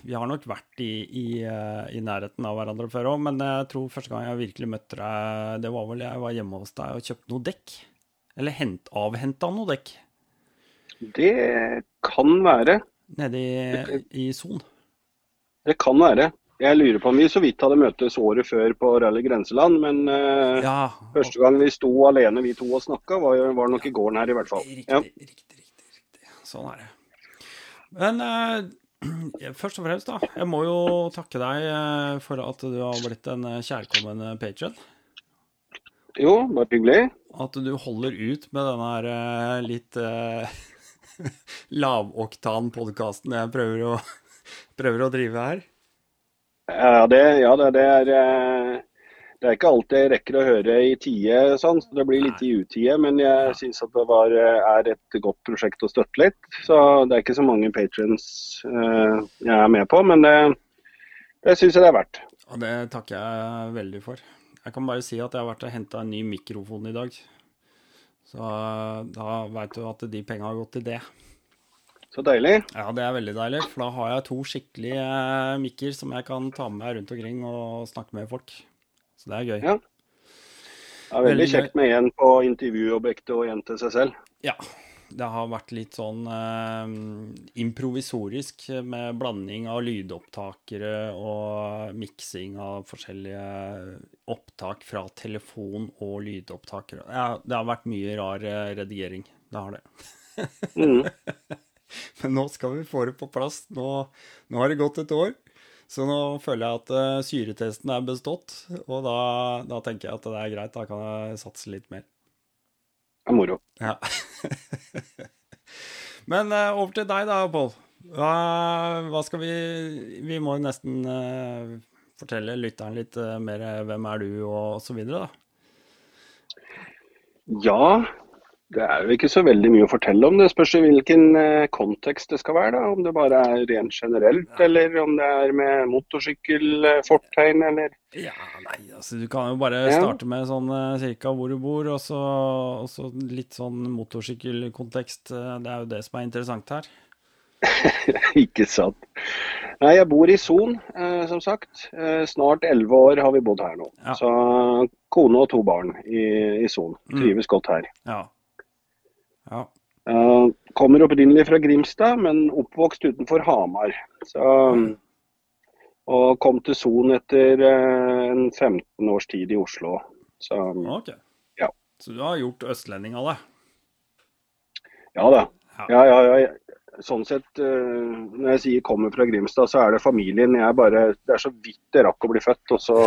vi har nok vært i, i, eh, i, nærheten av hverandre før òg, men jeg tror første gang jeg virkelig møtte deg, det var vel jeg var hjemme hos deg og kjøpte noe dekk. Eller hent, avhenta noe dekk? Det kan være. Nede i, i Son? Det kan være. Jeg lurer på om vi så vidt hadde møttes året før på Rally Grenseland, men uh, ja, første gang vi sto alene vi to og snakka, var, var, nok i gården her i hvert fall. Riktig, ja. riktig. Sånn er det. Men eh, først og fremst, da. Jeg må jo takke deg uh, for at du har blitt en kjærkommen patrion. Jo, bare hyggelig. At du holder ut med denne her litt eh, lavoktan-podkasten jeg prøver å, prøver å, drive her. Ja, det, ja, det, det er det er ikke alltid jeg rekker å høre i tide, sånn, så det blir litt i utide. Men jeg syns at det var, er et godt prosjekt å støtte litt. Så det er ikke så mange patrions uh, jeg er med på, men det, det syns jeg det er verdt. Og det takker jeg veldig for. Jeg kan bare si at jeg har vært og henta en ny mikrofon i dag. Så eh, da veit du at de penga har gått til det. Så deilig. Ja, det er veldig deilig. For da har jeg to skikkelige eh, mikker som jeg kan ta med meg rundt omkring og snakke med folk. Så det er gøy. Ja. Det er veldig, veldig kjekt med én på intervjuobjektet og én til seg selv. Ja, det har vært litt sånn eh, improvisorisk med blanding av lydopptakere og miksing av forskjellige opptak fra telefon og lydopptakere. Ja, det har vært mye rar eh, redigering. Det har det. mm. Men nå skal vi få det på plass. Nå, nå, har det gått et år. Så nå føler jeg at uh, syretesten er bestått, og da, da tenker jeg at det er greit. Da kan jeg satse litt mer. Det er moro. Ja. Men eh, over til deg da, Pål. Hva, hva skal vi Vi må jo nesten uh, fortelle lytteren litt uh, mer eh, hvem er du og så videre, da. Ja, det er jo ikke så veldig mye å fortelle om. Det spørs i hvilken eh, kontekst det skal være. da. Om det bare er rent generelt, eller om det er med motorsykkelfortegn, eller Ja, nei, altså du kan jo bare Ja. starte med sånn eh, cirka hvor du bor, og så, og så litt sånn motorsykkelkontekst. Eh, Det er jo det som er interessant her. Ikke sant. Nei, jeg bor i Son, eh, som sagt. Eh, snart elleve år har vi bodd her nå. Ja. Så kone og to barn i, i Son. Mm. Trives godt her. Ja. Ja. Uh, kommer opprinnelig fra Grimstad, men oppvokst utenfor Hamar. Så, og kom til Son etter uh, en 15 års tid i Oslo. Så Ok. Ja. Så du har gjort østlending av det? ja da. Ja. Ja, ja, ja. Sånn sett, uh, når jeg sier kommer fra Grimstad, så er det familien. Jeg bare, det er så vidt jeg rakk å bli født, og så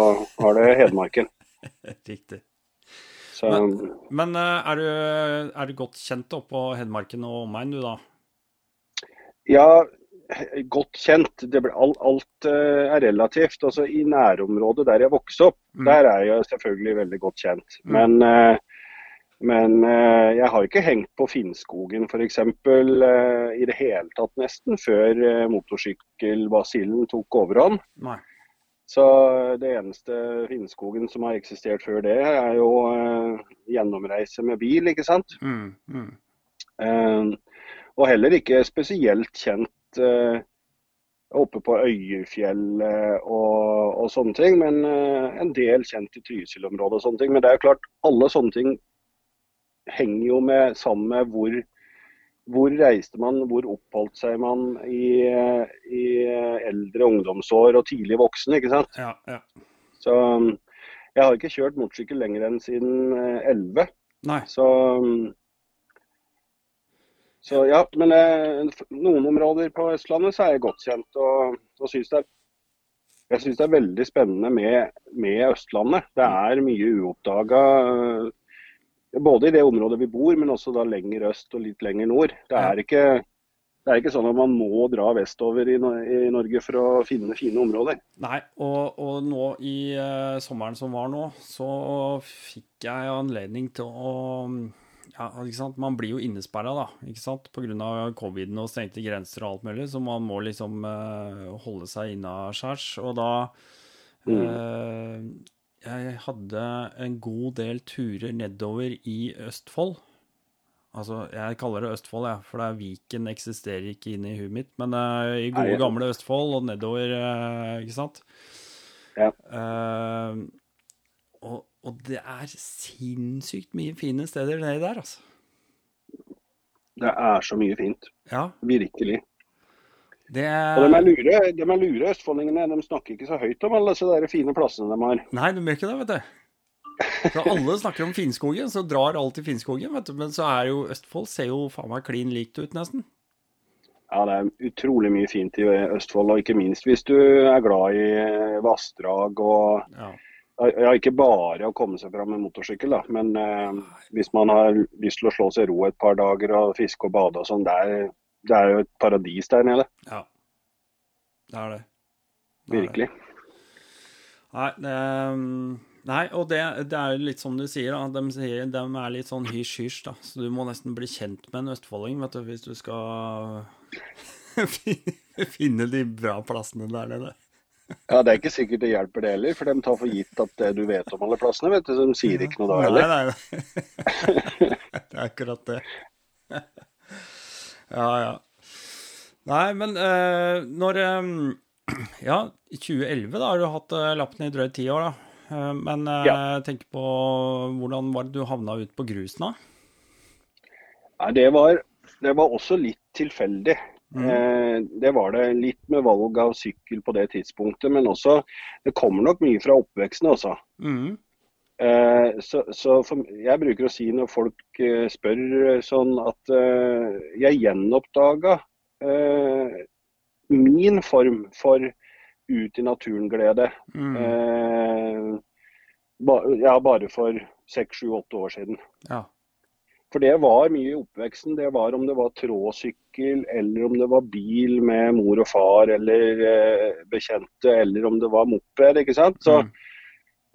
har det Hedmarken. Riktig. Så Men men er du, er du godt kjent oppå Hedmarken og omegn, du da? ja, godt kjent. Det ble, alt, alt eh, er relativt. Altså I nærområdet der jeg vokste opp, Mm. der er jeg selvfølgelig veldig godt kjent. Mm. Men, eh, men eh, jeg har ikke hengt på Finnskogen f.eks. I det hele tatt nesten, før motorsykkelbasillen tok overhånd. Nei. Så det eneste Finnskogen som har eksistert før det, er jo eh, gjennomreise med bil, ikke sant. Mm, mm. Eh, og heller ikke spesielt kjent eh, oppe på Øyefjellet og, og sånne ting, men eh, en del kjent i Trysil-området og sånne ting. Men det er jo klart, alle sånne ting henger jo med, sammen med hvor, hvor reiste man, hvor oppholdt seg man i, eh, i eldre ungdomsår og tidlig voksen, ikke sant. Ja, ja. Så um, jeg har ikke kjørt motorsykkel lenger enn siden eh, 11. Nei. Så, um, så ja, men eh, noen områder på Østlandet så er jeg godt kjent. Og, og synes det er, jeg syns det er veldig spennende med, med Østlandet. Det er mye uoppdaga. Både i det området vi bor, men også da lenger øst og litt lenger nord. Det er ikke, det er ikke sånn at man må dra vestover i, i Norge for å finne fine områder. Nei, og, og nå i uh, sommeren som var nå, så fikk jeg anledning til å ja, ikke sant? Man blir jo innesperra, da, ikke sant? Pga. coviden og stengte grenser og alt mulig, så man må liksom uh, holde seg innaskjærs. Og da eh, Jeg hadde en god del turer nedover i Østfold. Altså, jeg kaller det Østfold, jeg, for det er Viken eksisterer ikke inne i huet mitt. Men uh, i gode, gamle Østfold og nedover, uh, ikke sant? Ja. Uh, og, og det er sinnssykt mye fine steder nedi der, altså. Det er så mye fint. Ja, Virkelig. Det Og de er lure, de er lure østfoldingene. De snakker ikke så høyt om alle disse fine plassene de har. Nei, de gjør ikke det, vet du. Så alle snakker om Finnskogen, så drar alle til Finnskogen, vet du. Men så er jo Østfold ser jo faen meg klin likt ut, nesten. Ja, det er utrolig mye fint i Østfold, og ikke minst hvis du er glad i vassdrag og Ja. ja, ikke bare å komme seg fram med motorsykkel, da, men eh, hvis man har lyst til å slå seg ro et par dager og fiske og bade og sånn, det, er- det er jo et paradis der nede. ja. Det er det. Det er det. Virkelig. Nei, det, um, nei og det, det er litt som du sier, da. De, sier, de er litt sånn hysj-hysj, da. Så du må nesten bli kjent med en østfolding, vet du, hvis du skal finne de bra plassene der nede. Ja, Det er ikke sikkert det hjelper det heller, for de tar for gitt at det du vet om alle plassene. vet du, så De sier ikke noe da heller. Nei, Nei, nei. Det er akkurat det. Ja, ja. Nei, men uh, når um, Ja, i 2011 da har du hatt uh, lappen i drøyt ti år, da. Uh, men uh, Ja. tenk på hvordan var det du havna ut på grusen, da? Nei, det var, det var også litt tilfeldig. Mm. Eh, det var det litt med valg av sykkel på det tidspunktet, men også Det kommer nok mye fra oppveksten også. Mm. Eh, så, så for, jeg bruker å si når folk eh, spør eh, sånn at jeg gjenoppdaga min form for ut i naturen-glede. Mm. Ja, bare for seks, sju, åtte år siden. Ja. For det var mye i oppveksten. Det var om det var tråsykkel, eller om det var bil med mor og far eller eh, bekjente, eller om det var moped. ikke sant? Så Mm.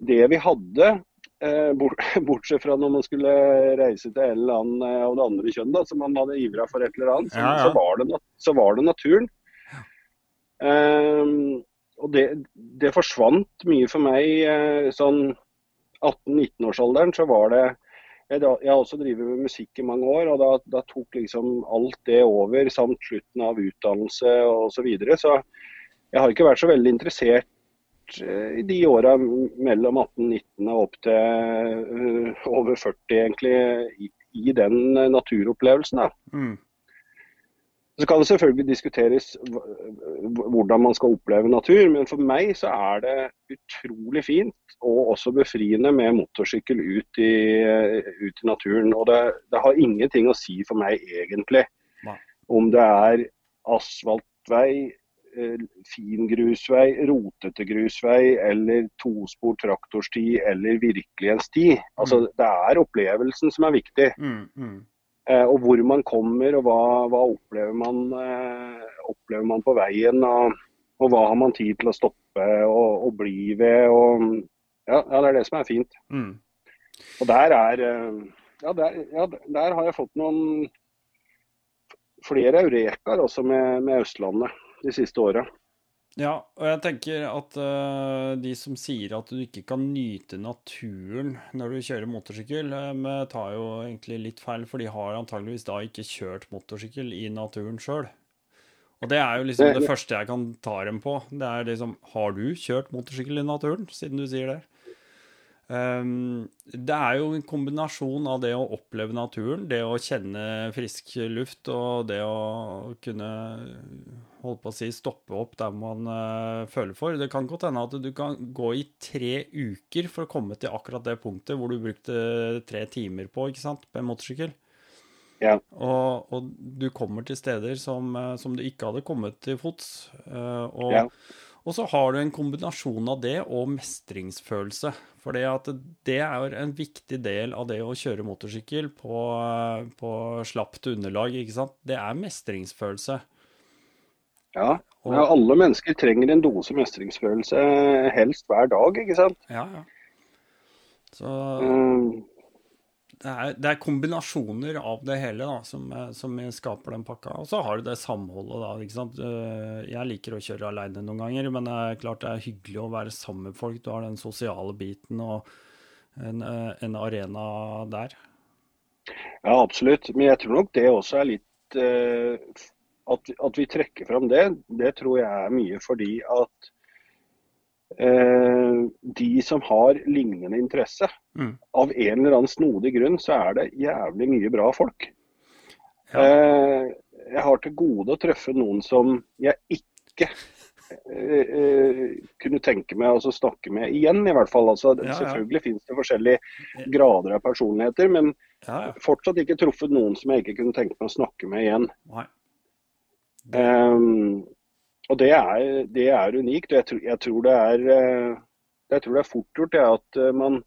det vi hadde, bortsett fra når man skulle reise til en eller annen eh, av det andre kjønn, da, som man hadde ivra for et eller annet, så, Ja, ja. Så, var det, så var det naturen. Um, og det, det forsvant mye for meg eh, sånn 18-19-årsalderen. Så var det jeg, jeg har også drevet med musikk i mange år, og da, da tok liksom alt det over, samt slutten av utdannelse osv. Så, videre. så jeg har ikke vært så veldig interessert eh, i de åra mellom 18-19 og opp til eh, over 40, egentlig, i, i den eh, naturopplevelsen. da. Mm. Så kan det selvfølgelig diskuteres hv- hv- hvordan man skal oppleve natur, men for meg så er det utrolig fint og også befriende med motorsykkel ut i, ut i naturen. Og det, det har ingenting å si for meg egentlig Nei. om det er asfaltvei, eh, fin grusvei, rotete grusvei eller tospor traktorsti eller virkelig en sti. Altså, det er opplevelsen som er viktig. Mm. Mm. Eh, og hvor man kommer, og hva, hva opplever, man, eh, opplever man på veien. Og, og hva har man tid til å stoppe og, og bli ved. Og, ja, ja, det er det som er fint. Mm. Og der er eh, ja, der, ja, der har jeg fått noen flere eurekaer også med, med Østlandet de siste åra. Ja, og jeg tenker at uh, de som sier at du ikke kan nyte naturen når du kjører motorsykkel, uh, tar jo egentlig litt feil, for de har antageligvis da ikke kjørt motorsykkel i naturen sjøl. Og det er jo liksom Det- det første jeg kan ta dem på. Det er liksom Har du kjørt motorsykkel i naturen, siden du sier det? Um, det er jo en kombinasjon av det å oppleve naturen, det å kjenne frisk luft og det å kunne holde på å si stoppe opp der man eh, føler for. Det kan godt hende at du kan gå i tre uker for å komme til akkurat det punktet hvor du brukte tre timer på, ikke sant, på en motorsykkel. Ja. Og, og du kommer til steder som, eh, som du ikke hadde kommet til fots. eh, og, Ja. Og så har du en kombinasjon av det og mestringsfølelse. For det, er en viktig del av det å kjøre motorsykkel på, på slapt underlag. ikke sant? Det er mestringsfølelse. Ja. Og- alle mennesker trenger en dose mestringsfølelse helst hver dag, ikke sant. Ja, ja. Så Eh, det er, det er kombinasjoner av det hele da, som, eh, som skaper den pakka. Og så har du det samholdet, da. ikke sant? Eh, Jeg liker å kjøre aleine noen ganger, men det er klart det er hyggelig å være sammen med folk. Du har den sosiale biten og en, eh, en arena der. Ja, absolutt. Men jeg tror nok det også er litt at, at vi trekker fram det, det tror jeg er mye fordi at de som har lignende interesse, Mm. av en eller annen snodig grunn, så er det jævlig mye bra folk. Ja. Eh, jeg har til gode å treffe noen som jeg ikke eh, eh, kunne tenke meg å snakke med igjen, i hvert fall. Altså, Ja, ja. Selvfølgelig finnes det forskjellige grader av personligheter, men fortsatt ikke truffet noen som jeg ikke kunne tenke meg å snakke med igjen. Nei. Ehm, og det er, det er unikt. og Jeg tror, jeg tror det er eh, jeg tror det er fort gjort det at eh, man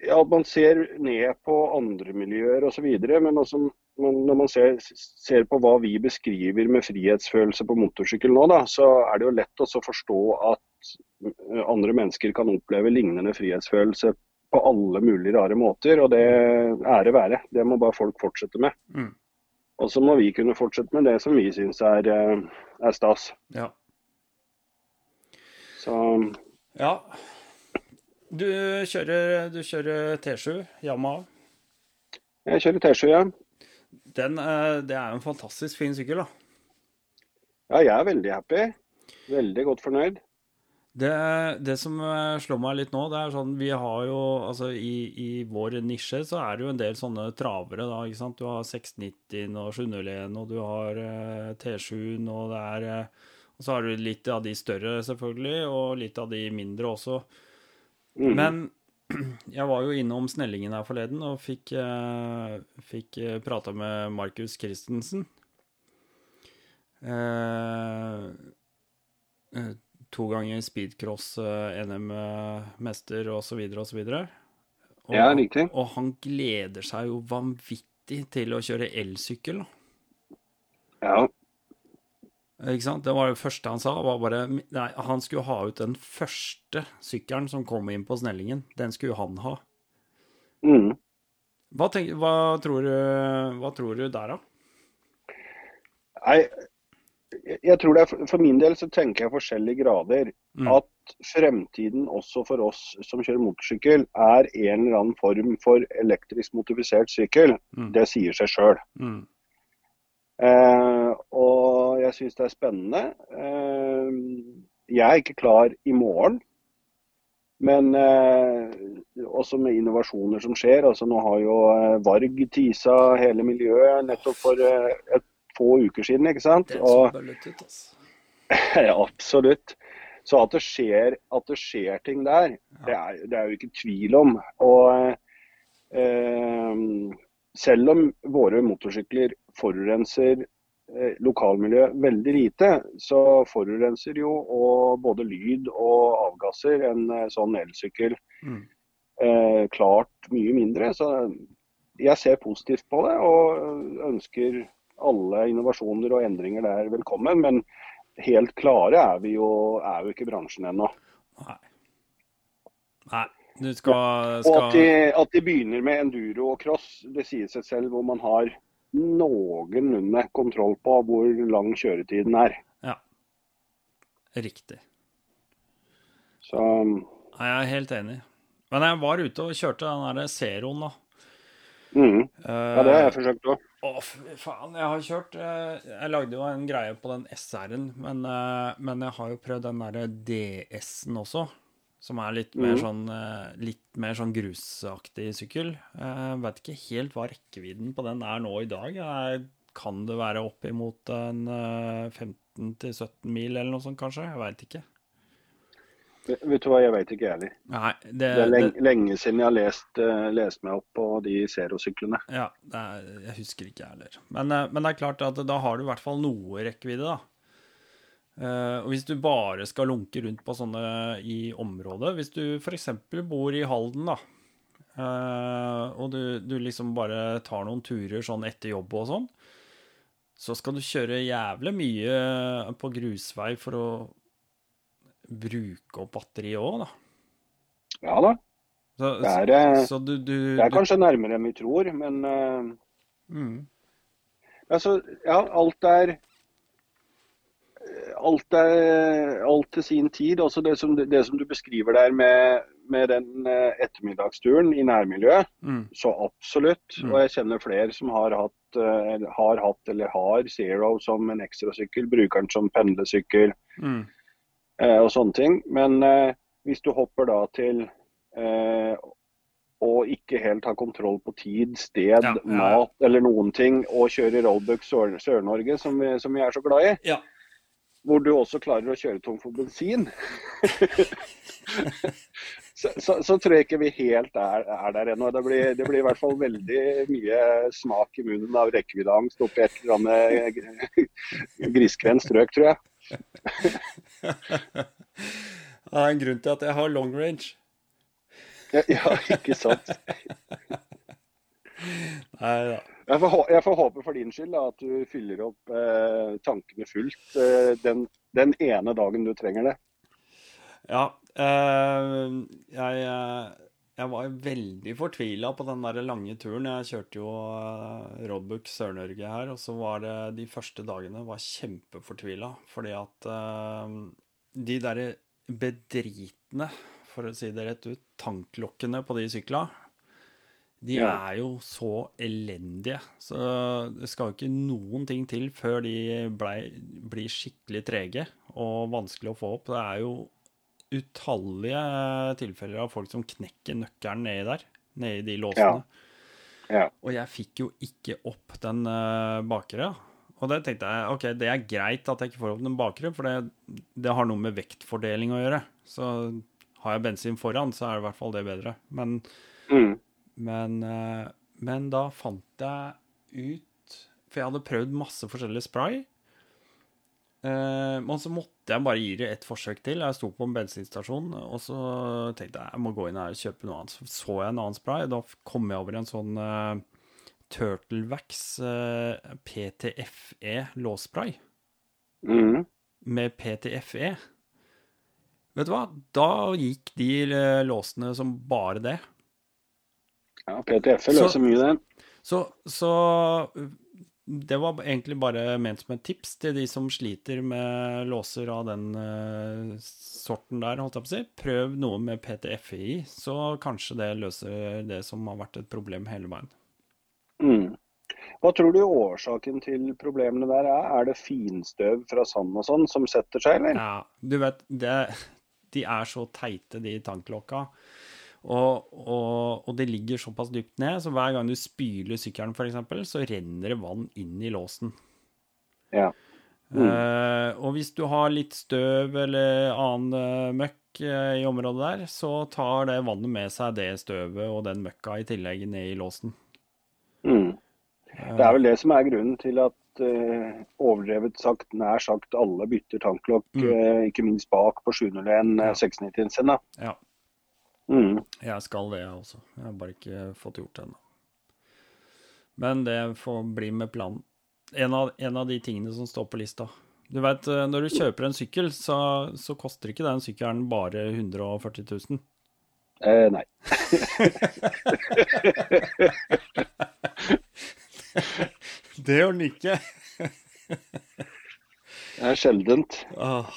ja, man ser ned på andre miljøer osv. Men også, men når man ser, ser på hva vi beskriver med frihetsfølelse på motorsykkel nå, da, så er det jo lett å forstå at eh, andre mennesker kan oppleve lignende frihetsfølelse på alle mulige rare måter. Og det ære være. Det må bare folk fortsette med. Mm. Og så må vi kunne fortsette med det som vi syns er, eh, er stas. Ja. Så ja. Du kjører, du kjører T7 Yamaha. jeg kjører T7, ja. Den, eh, det er jo en fantastisk fin sykkel, da. Ja, jeg er veldig happy. Veldig godt fornøyd. Det, det som eh, slår meg litt nå, det er sånn Vi har jo Altså, i, i vår nisje så er det jo en del sånne travere, da. ikke sant? Du har 690 og 701, og du har eh, T7, og det er eh, Og så har du litt av de større, selvfølgelig, og litt av de mindre også. Mm. Men jeg var jo innom Snellingen her forleden og fikk, eh, fikk prata med Markus Christensen. Eh, to ganger speedcross, eh, osv. osv. Ja, riktig. og han gleder seg jo vanvittig til å kjøre elsykkel. Ja. Ikke sant? Det var det første han sa. var bare, nei, Han skulle ha ut den første sykkelen som kom inn på Snellingen. Den skulle han ha. Mm. Hva, tenk, hva, tror, du, hva tror du der, da? Nei, jeg- tror det er, for- For min del så tenker jeg forskjellige grader. Mm. At fremtiden også for oss som kjører motorsykkel, er en eller annen form for elektrisk motifisert sykkel. Mm. Det sier seg sjøl. Mm. Eh, og jeg syns det er spennende. Eh, jeg er ikke klar i morgen. Men eh, også med innovasjoner som skjer. altså Nå har jo eh, Varg tisa hele miljøet nettopp for eh, et få uker siden. ikke sant? Det er så ut, altså. ja, absolutt. Så at det skjer, at det skjer ting der, det er, det er jo ikke tvil om. Og eh, selv om våre motorsykler forurenser eh, lokalmiljøet veldig lite, så forurenser jo og både lyd og avgasser en eh, sånn elsykkel Mm. eh, klart mye mindre. Så jeg ser positivt på det og ønsker alle innovasjoner og endringer der velkommen. Men helt klare er vi jo, er jo ikke bransjen ennå. Nei. Nei, du skal, Og at de, at de begynner med enduro og cross, det sier seg selv hvor man har noenlunde kontroll på hvor lang kjøretiden er. Ja. Riktig. Så Nei, jeg er helt enig. Men jeg var ute og kjørte den derre Zeroen, da. mm, ja, det har jeg forsøkt òg. Å, faen. Jeg har kjørt eh, Jeg lagde jo en greie på den SR-en, men, eh, men jeg har jo prøvd den derre DS-en også. Som er litt mer Mhm. sånn eh, Litt mer sånn grusaktig sykkel. Jeg vet ikke helt hva rekkevidden på den er nå i dag. Jeg, kan det være oppimot en eh, 15-17 mil eller noe sånt, kanskje? Jeg veit ikke. Vet du hva, jeg veit ikke jeg heller. Det, Det er lenge, lenge siden jeg har lest, uh, lest meg opp på de Zero-syklene. Ja, det er, jeg husker ikke jeg heller. Men, uh, men det er klart at da har du i hvert fall noe rekkevidde, da. Uh, og hvis du bare skal lunke rundt på sånne i området, hvis du f.eks. bor i Halden, da, og du, du liksom bare tar noen turer sånn etter jobb og sånn, så skal du kjøre jævlig mye på grusvei for å bruke opp batteriet òg, da. Ja da, Så, det er, eh, så du, du, det er kanskje nærmere enn vi tror, men eh, mm, altså, ja, alt er Alt er alt til sin tid. Altså det som, det som du beskriver der med, med den eh, ettermiddagsturen i nærmiljøet, mm, så absolutt. Mm. Og jeg kjenner flere som har hatt, eh, eller har hatt eller har Zero som en ekstrasykkel, bruker den som pendlesykkel. mm, eh, og sånne ting. Men eh, hvis du hopper da til eh, å ikke helt ha kontroll på tid, sted, Ja, ja. mat eller noen ting, og kjøre rollbuck Sør- Sør-Norge, som, som vi er så glad i, Ja. hvor du også klarer å kjøre tom for bensin, så, så, så tror jeg ikke vi helt er, er der ennå. Det blir, det blir i hvert fall veldig mye smak i munnen av rekkeviddeangst oppi et eller annet grisgrendt strøk, tror jeg. Det er en grunn til at jeg har long range. Ja, ja ikke sant. Nei da. Jeg får, jeg får håpe for din skyld da, at du fyller opp eh, tankene fullt eh, den, den ene dagen du trenger det. Ja, eh, jeg, eh, jeg var veldig fortvila på den der lange turen. Jeg kjørte jo eh, Roadbook Sør-Norge her, og så var det de første dagene var kjempefortvila. Fordi at eh, de derre bedritne, for å si det rett ut, tanklokkene på de sykla, de er jo så elendige. Så det skal jo ikke noen ting til før de blei, blir skikkelig trege og vanskelig å få opp. Det er jo utallige tilfeller av folk som knekker nøkkelen nedi der, nedi de låsene. Ja. Og jeg fikk jo ikke opp den uh, bakre. Og det tenkte jeg ok, det er greit at jeg ikke får opp den bakre, for det, det har noe med vektfordeling å gjøre. Så har jeg bensin foran, så er det i hvert fall det bedre. Men, Mm. men, eh, men da fant jeg ut For jeg hadde prøvd masse forskjellig spray. Eh, men så måtte jeg bare gi det et forsøk til. Jeg sto på en bensinstasjon, og så tenkte jeg jeg må gå inn her og kjøpe noe annet. Så så jeg en annen spray. Da kom jeg over en sånn uh, Turtlewax uh, PTFE låsspray Mm. med PTFE. Vet du hva? Da gikk de eh, låsene som bare det. Ja, PTF Så- løser mye, den. Så, så det var egentlig bare ment som et tips til de som sliter med låser av den uh, sorten der, holdt jeg på å si. Prøv noe med PTFI, så kanskje det løser det som har vært et problem hele veien. Mm. Hva tror du årsaken til problemene der er? Er det finstøv fra sand og sånn som setter seg, eller? Ja, du vet, det, de er så teite, de tanklokka. Og, og, og det ligger såpass dypt ned, så hver gang du spyler sykkelen f.eks., så renner det vann inn i låsen. Ja. Mm. Uh, og hvis du har litt støv eller annen uh, møkk uh, i området der, så tar det vannet med seg det støvet og den møkka i tillegg ned i låsen. Mm. Det er vel det som er grunnen til at overdrevet sagt, nær sagt alle bytter tanklokk, Mm. ikke minst bak på 701 Ja. ja. 690 sin. Ja, Mm. jeg skal det, jeg også. Jeg har bare ikke fått gjort det ennå. Men det får bli med planen. En av, en av de tingene som står på lista. Du vet, eh, når du kjøper en sykkel, så, så koster ikke den sykkelen bare 140 000. Eh, nei. Det gjør den ikke. Det er sjeldent. Åh,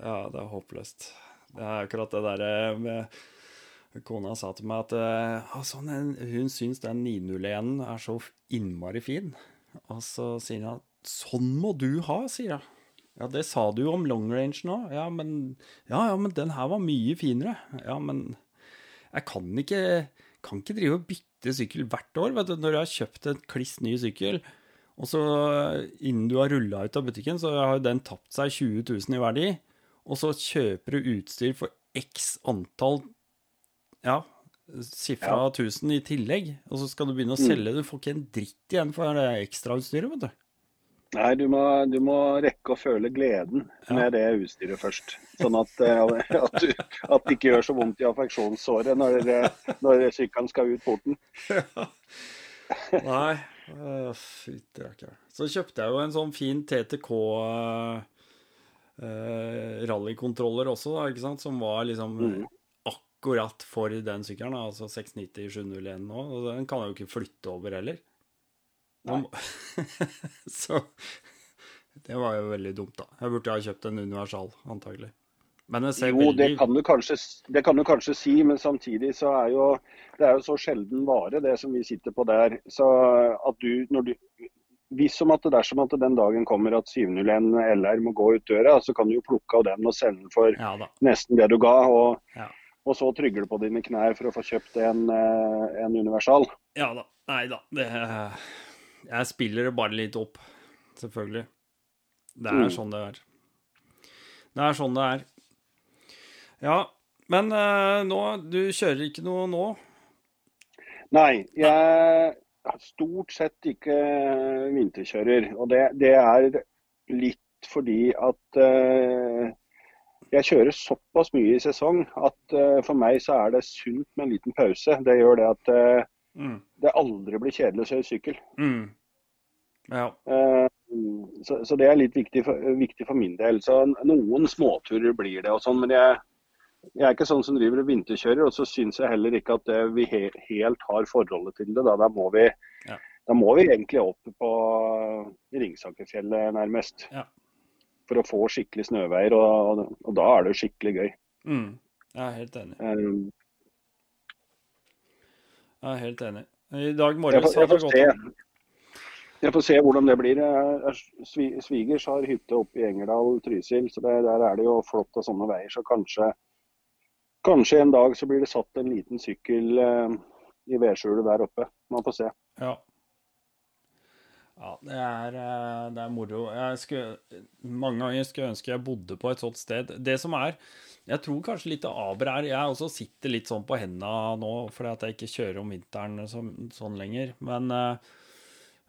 ja, det er håpløst. Det er akkurat det derre med Kona sa til meg at eh, altså, hun syns den 901 er så innmari fin. Og så sier hun at sånn må du ha, sier hun. Ja, det sa du jo om long range nå. Ja, men, ja, ja, men den her var mye finere. Ja, men jeg kan ikke, kan ikke drive og bytte sykkel hvert år, vet du, når jeg har kjøpt en kliss ny sykkel. Og så innen du har rulla ut av butikken, så har den tapt seg 20 000 i verdi. Og så kjøper du utstyr for x antall ja, sifra Ja. 1000 i tillegg. Og så skal du begynne å Mm. selge. Du får ikke en dritt igjen for det ekstrautstyret, vet du. Nei, du må, du må rekke å føle gleden Ja. med det utstyret først. Sånn at, eh, at, du, at det ikke gjør så vondt i affeksjonssåret når, eh, når sykkelen skal ut porten. Nei. øh, Fytti rakkeren. Så kjøpte jeg jo en sånn fin TTK uh, rallykontroller også, da, ikke sant? som var liksom Mhm. Akkurat for den sykkelen. Altså 690 701 nå. Og den kan jeg jo ikke flytte over heller. Så det var jo veldig dumt, da. Jeg burde ha kjøpt en universal, antagelig. Men jeg ser Jo, veldig det kan, du kanskje, det kan du kanskje si, men samtidig så er jo det er jo så sjelden vare, det som vi sitter på der. Så at du, når du hvis om at det dersom at den dagen kommer at 701 LR må gå ut døra, så kan du jo plukke av den og sende den for Ja nesten det du ga. Og, Ja. Og så trygger du på dine knær for å få kjøpt en, eh, en universal. Ja da. Nei da. Det Jeg spiller det bare litt opp, selvfølgelig. Det er Mm. sånn det er. Det er sånn det er. Ja, men eh, nå Du kjører ikke noe nå? Nei, jeg stort sett ikke vinterkjører. Og det, det er litt fordi at eh, jeg kjører såpass mye i sesong at uh, for meg så er det sunt med en liten pause. Det gjør det at uh, Mm. det aldri blir kjedelig å kjøre sykkel. Mm. Ja. Uh, så, så det er litt viktig for, viktig for min del. Så noen småturer blir det og sånn, men jeg, jeg er ikke sånn som driver og vinterkjører. Og så syns jeg heller ikke at det, vi he, helt har forholdet til det. Da, da, må vi, Ja. da må vi egentlig opp på Ringsakerfjellet nærmest. Ja. For å få skikkelig snøveier, og, og, og da er det jo skikkelig gøy. Mm. Jeg er helt enig. Um, Jeg er helt enig. I dag morges hadde det gått an. jeg får se hvordan det blir. Er- Svigers har hytte oppe i Engerdal, Trysil, så det, der er det jo flott av sånne veier. Så kanskje, kanskje en dag så blir det satt en liten sykkel eh, i vedskjulet der oppe. Man får se. Ja. Ja, det er, eh, det er moro. Jeg skulle, mange ganger skulle jeg ønske jeg bodde på et sånt sted. Det som er Jeg tror kanskje litt av aber er Jeg også sitter litt sånn på henda nå fordi at jeg ikke kjører om vinteren så, sånn lenger. Men eh,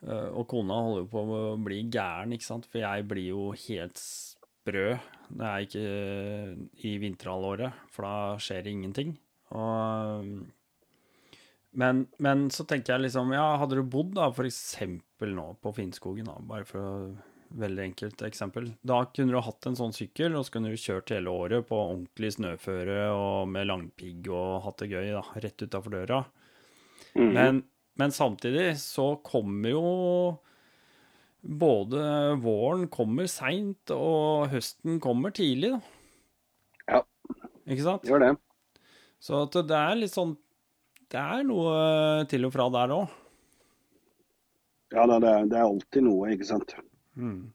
eh, Og kona holder jo på å bli gæren, ikke sant. For jeg blir jo helt sprø. Det er ikke i vinterhalvåret, for da skjer det ingenting. Og, men, men så tenker jeg liksom Ja, hadde du bodd da for eksempel nå på Finnskogen, da, bare for å Veldig enkelt eksempel. Da kunne du hatt en sånn sykkel, og så kunne du kjørt hele året på ordentlig snøføre og med langpigg og hatt det gøy da, rett utafor døra. Mhm. Men, men samtidig så kommer jo både våren kommer seint, og høsten kommer tidlig, da. Ja. Ikke sant? Gjør det. Så det er litt sånn Det er noe til og fra der òg. Ja, da, det, er, det er alltid noe, ikke sant. Mm.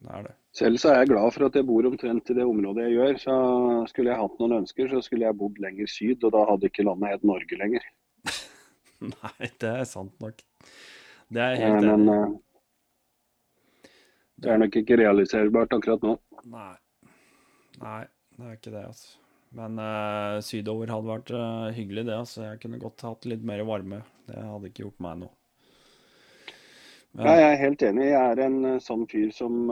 Det er det. Selv så er jeg glad for at jeg bor omtrent i det området jeg gjør. Så skulle jeg hatt noen ønsker, så skulle jeg bodd lenger syd, og da hadde ikke landet hett Norge lenger. Nei, det er sant nok. Det er Eh, helt enig Men uh, det er nok ikke realiserbart akkurat nå. Nei. Nei, det er ikke det, altså. Men uh, sydover hadde vært uh, hyggelig, det. altså. Jeg kunne godt hatt litt mer varme. Det hadde ikke gjort meg noe. Men, Ja, jeg er helt enig. Jeg er en eh, sånn fyr som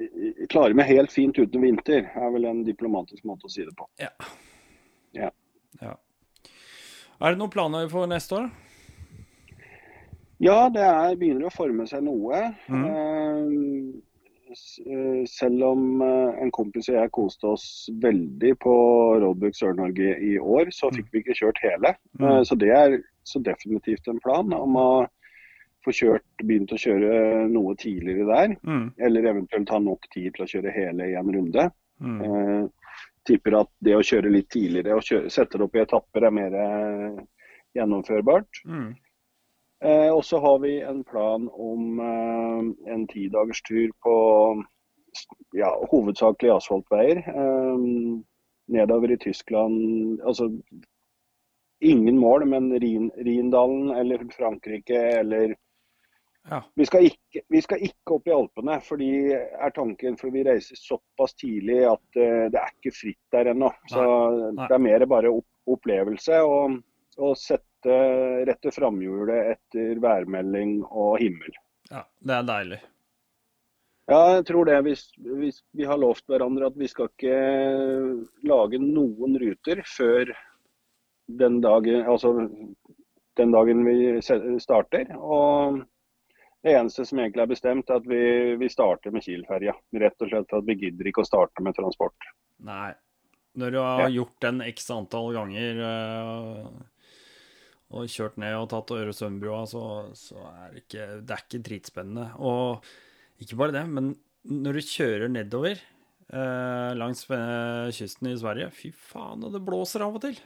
i- klarer meg helt fint uten vinter, er vel en diplomatisk måte å si det på. ja. Ja. ja. Er det noen planer for neste år? Ja, det er, begynner å forme seg noe. Mm. Uh, selv om en kompis og jeg koste oss veldig på Roadbook Sør-Norge i år, så fikk vi ikke kjørt hele. Mm. så det er så definitivt en plan om å få kjørt, begynt å kjøre noe tidligere der. Mm. Eller eventuelt ha nok tid til å kjøre hele i en runde. Mm. Eh, tipper at det å kjøre litt tidligere og kjøre, sette det opp i etapper er mer eh, gjennomførbart. Mm. Eh, og så har vi en plan om eh, en tidagers tur på ja, hovedsakelig asfaltveier. Eh, nedover i Tyskland. Altså ingen mål, men Rin, Rindalen eller Frankrike eller Ja. vi skal, ikke, vi skal ikke opp i Alpene, fordi er tanken, for vi reiser såpass tidlig at uh, det er ikke fritt der ennå. Så Nei. det er mer bare opp, opplevelse og, og sette rette framhjulet etter værmelding og himmel. ja. Det er deilig. Ja, jeg tror det. Hvis, hvis vi har lovt hverandre at vi skal ikke lage noen ruter før den dagen, altså den dagen vi starter. Og det eneste som egentlig er bestemt, er at vi, vi starter med Kiel-ferja. Rett og slett for at vi gidder ikke å starte med transport. Nei. Når du har Ja. gjort den x antall ganger eh, og kjørt ned og tatt Øresundbrua, så, så er det ikke Det er ikke dritspennende. Og ikke bare det, men når du kjører nedover eh, langs eh, kysten i Sverige Fy faen, og det blåser av og til.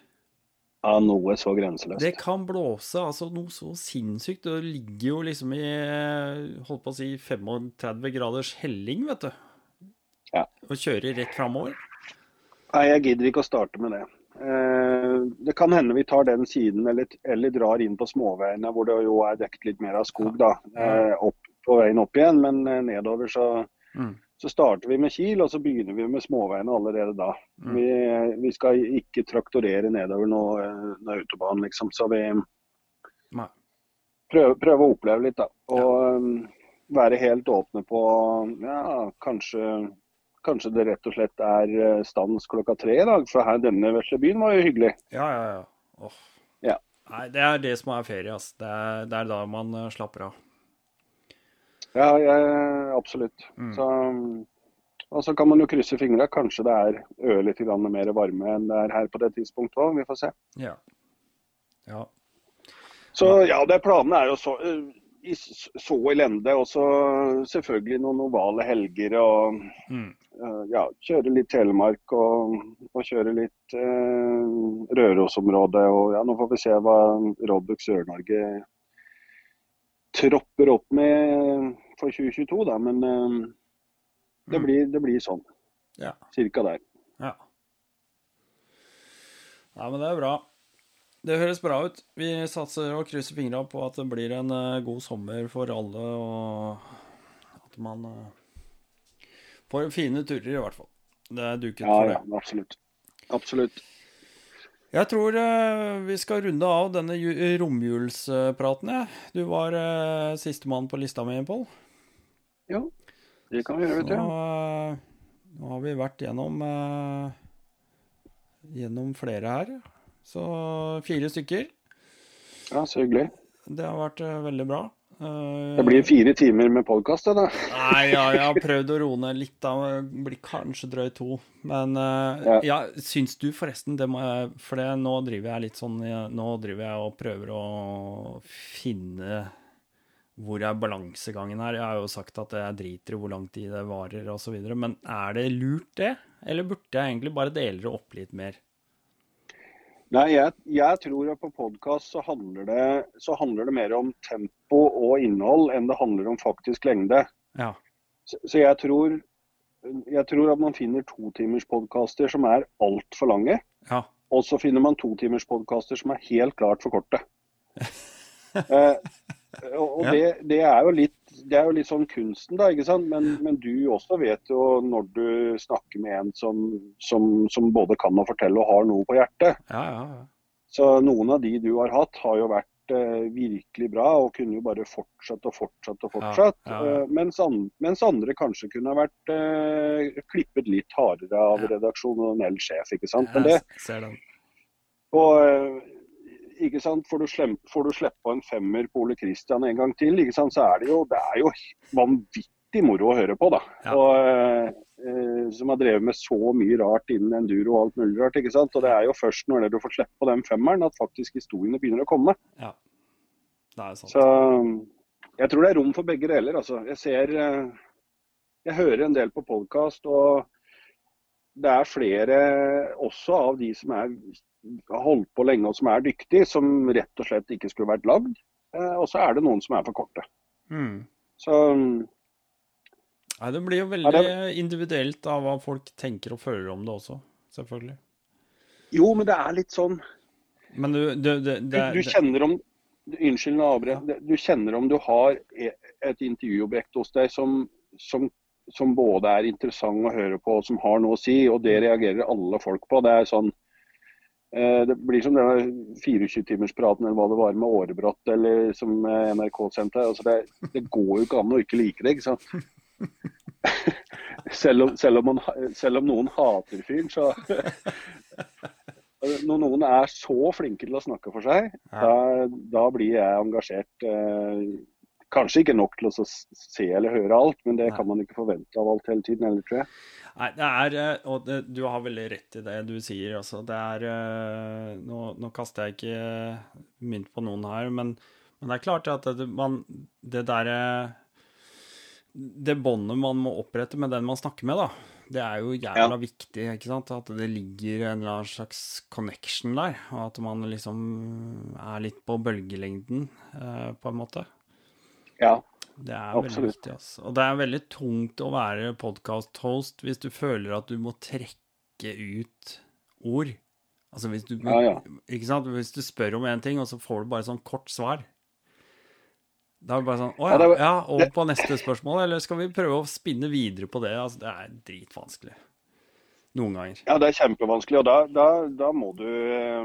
Ja, noe så grenseløst. Det kan blåse altså noe så sinnssykt. Det ligger jo liksom i holdt på å si 35 graders helling, vet du. Ja. Og kjører rett framover. Nei, jeg gidder ikke å starte med det. Eh, det kan hende vi tar den siden eller, eller drar inn på småveiene hvor det jo er dekket litt mer av skog da, eh, opp, på veien opp igjen. Men eh, nedover så, Mm. Så starter vi med Kiel, og så begynner vi med småveiene allerede da. Mm. Vi, vi skal ikke traktorere nedover noe, eh, autobahn, liksom. Så vi prøver, prøver å oppleve litt, da. Og ja. være helt åpne på ja, kanskje Kanskje det rett og slett er eh, stans klokka tre i dag, for her denne vesle byen var jo hyggelig. Ja, ja, ja. Oh. Ja. Nei, det er det som er ferie, ass. Det er, det er da man eh, slapper av. Ja, ja absolutt. Mm. Så, og så kan man jo krysse fingra. Kanskje det er ørlite grann mer varme enn det er her på det tidspunktet òg. Vi får se. Ja. Ja. Så ja, det planene er jo så, i så elende. Og så selvfølgelig noen ovale helger og Mm. eh, ja, kjøre litt Telemark og, og kjøre litt eh, Rørosområdet. Og ja, nå får vi se hva Robux Sør-Norge tropper opp med for 2022, da. Men eh, det, Mm. blir, det blir sånn. Ja. Cirka der. ja. Nei, men det er bra. Det høres bra ut. Vi satser og krysser fingra på at det blir en uh, god sommer for alle, og at man uh, får fine turer, i hvert fall. Det er duket Ja, for det. ja, absolutt. Absolutt. Jeg tror uh, vi skal runde av denne ju- romjulspraten, jeg. Du var uh, sistemann på lista mi, Pål. Jo, det kan vi gjøre, vet du. eh, nå har vi vært gjennom eh, Gjennom flere her. Så fire stykker. Ja, Så hyggelig. Det har vært eh, veldig bra. Eh, Det blir fire timer med podkast, det da. Nei, ja, jeg har prøvd å roe ned litt. da, Det blir kanskje drøyt to. Men eh, Ja. ja, syns du forresten det må jeg For det, nå driver jeg litt sånn Nå driver jeg og prøver å finne hvor er balansegangen her. Jeg har jo sagt at jeg driter i hvor lang tid det varer osv. Men er det lurt, det? Eller burde jeg egentlig bare dele det opp litt mer? Nei, jeg, jeg tror at på podkast så, så handler det mer om tempo og innhold enn det handler om faktisk lengde. Ja. Så, så jeg tror jeg tror at man finner totimerspodkaster som er altfor lange. Ja. Og så finner man totimerspodkaster som er helt klart for korte. eh, og og det, det, er jo litt, det er jo litt sånn kunsten, da. ikke sant? Men, men du også vet jo når du snakker med en som, som, som både kan å fortelle og har noe på hjertet. Ja, ja, ja. Så noen av de du har hatt, har jo vært eh, virkelig bra og kunne jo bare fortsatt og fortsatt og fortsatt. Eh, mens, an, mens andre kanskje kunne ha vært eh, klippet litt hardere av Ja. eldre sjef. ikke sant? Men det, ser den. og, eh, ikke sant? Får du, slem, får du slippe en femmer på Ole Kristian en gang til, ikke sant? så er det jo, det er jo vanvittig moro å høre på. da. Ja. Og, eh, eh, som har drevet med så mye rart innen enduro og alt mulig rart. ikke sant? Og det er jo først når du får slippe på den femmeren at faktisk historiene begynner å komme. Ja. Det er sant. Så jeg tror det er rom for begge deler. altså. Jeg ser eh, Jeg hører en del på podkast, og det er flere også av de som er, holdt på lenge og som er dyktig, som rett og slett ikke skulle vært lagd. Eh, Og så er det noen som er for korte. Mm. Så Nei, det blir jo veldig veldig individuelt av hva folk tenker og føler om det også, selvfølgelig. jo, men det er litt sånn Men du, du, det, det, du kjenner om Unnskyld nå avbrøt. Du kjenner om du har e- et intervjuobjekt hos deg som, som, som både er interessant å høre på og som har noe å si, og det reagerer alle folk på. Det er sånn det blir som denne 24-timerspraten eller hva det var med Årebrott eller som eh, NRK sendte. Altså det, det går jo ikke an å ikke like det, ikke sant. Selv om, selv om, man, selv om noen hater fyren, så Når noen er så flinke til å snakke for seg, da, da blir jeg engasjert. Kanskje ikke nok til å se eller høre alt, men det kan man ikke forvente av alt hele tiden heller, tror jeg. Nei, det er eh, Og det, du har veldig rett i det du sier, altså. Det er eh, Nå, nå kaster jeg ikke eh, mynt på noen her, men, men det er klart at det, man Det derre Det båndet man må opprette med den man snakker med, da. Det er jo jævla viktig, ikke sant? At det ligger en eller annen slags connection der. Og at man liksom er litt på bølgelengden, eh, på en måte. Ja, Det er veldig Absolutt. viktig. Altså. Og det er veldig tungt å være podcast-host hvis du føler at du må trekke ut ord. Altså hvis du, Ja, ja. Ikke sant? Hvis du spør om en ting, og så får du bare sånn kort svar. Da er det bare sånn Å Ja, ja, over på neste spørsmål, eller skal vi prøve å spinne videre på det? Altså, det er dritvanskelig. Noen ganger. ja det er kjempevanskelig. Og da, da, da, må du, eh,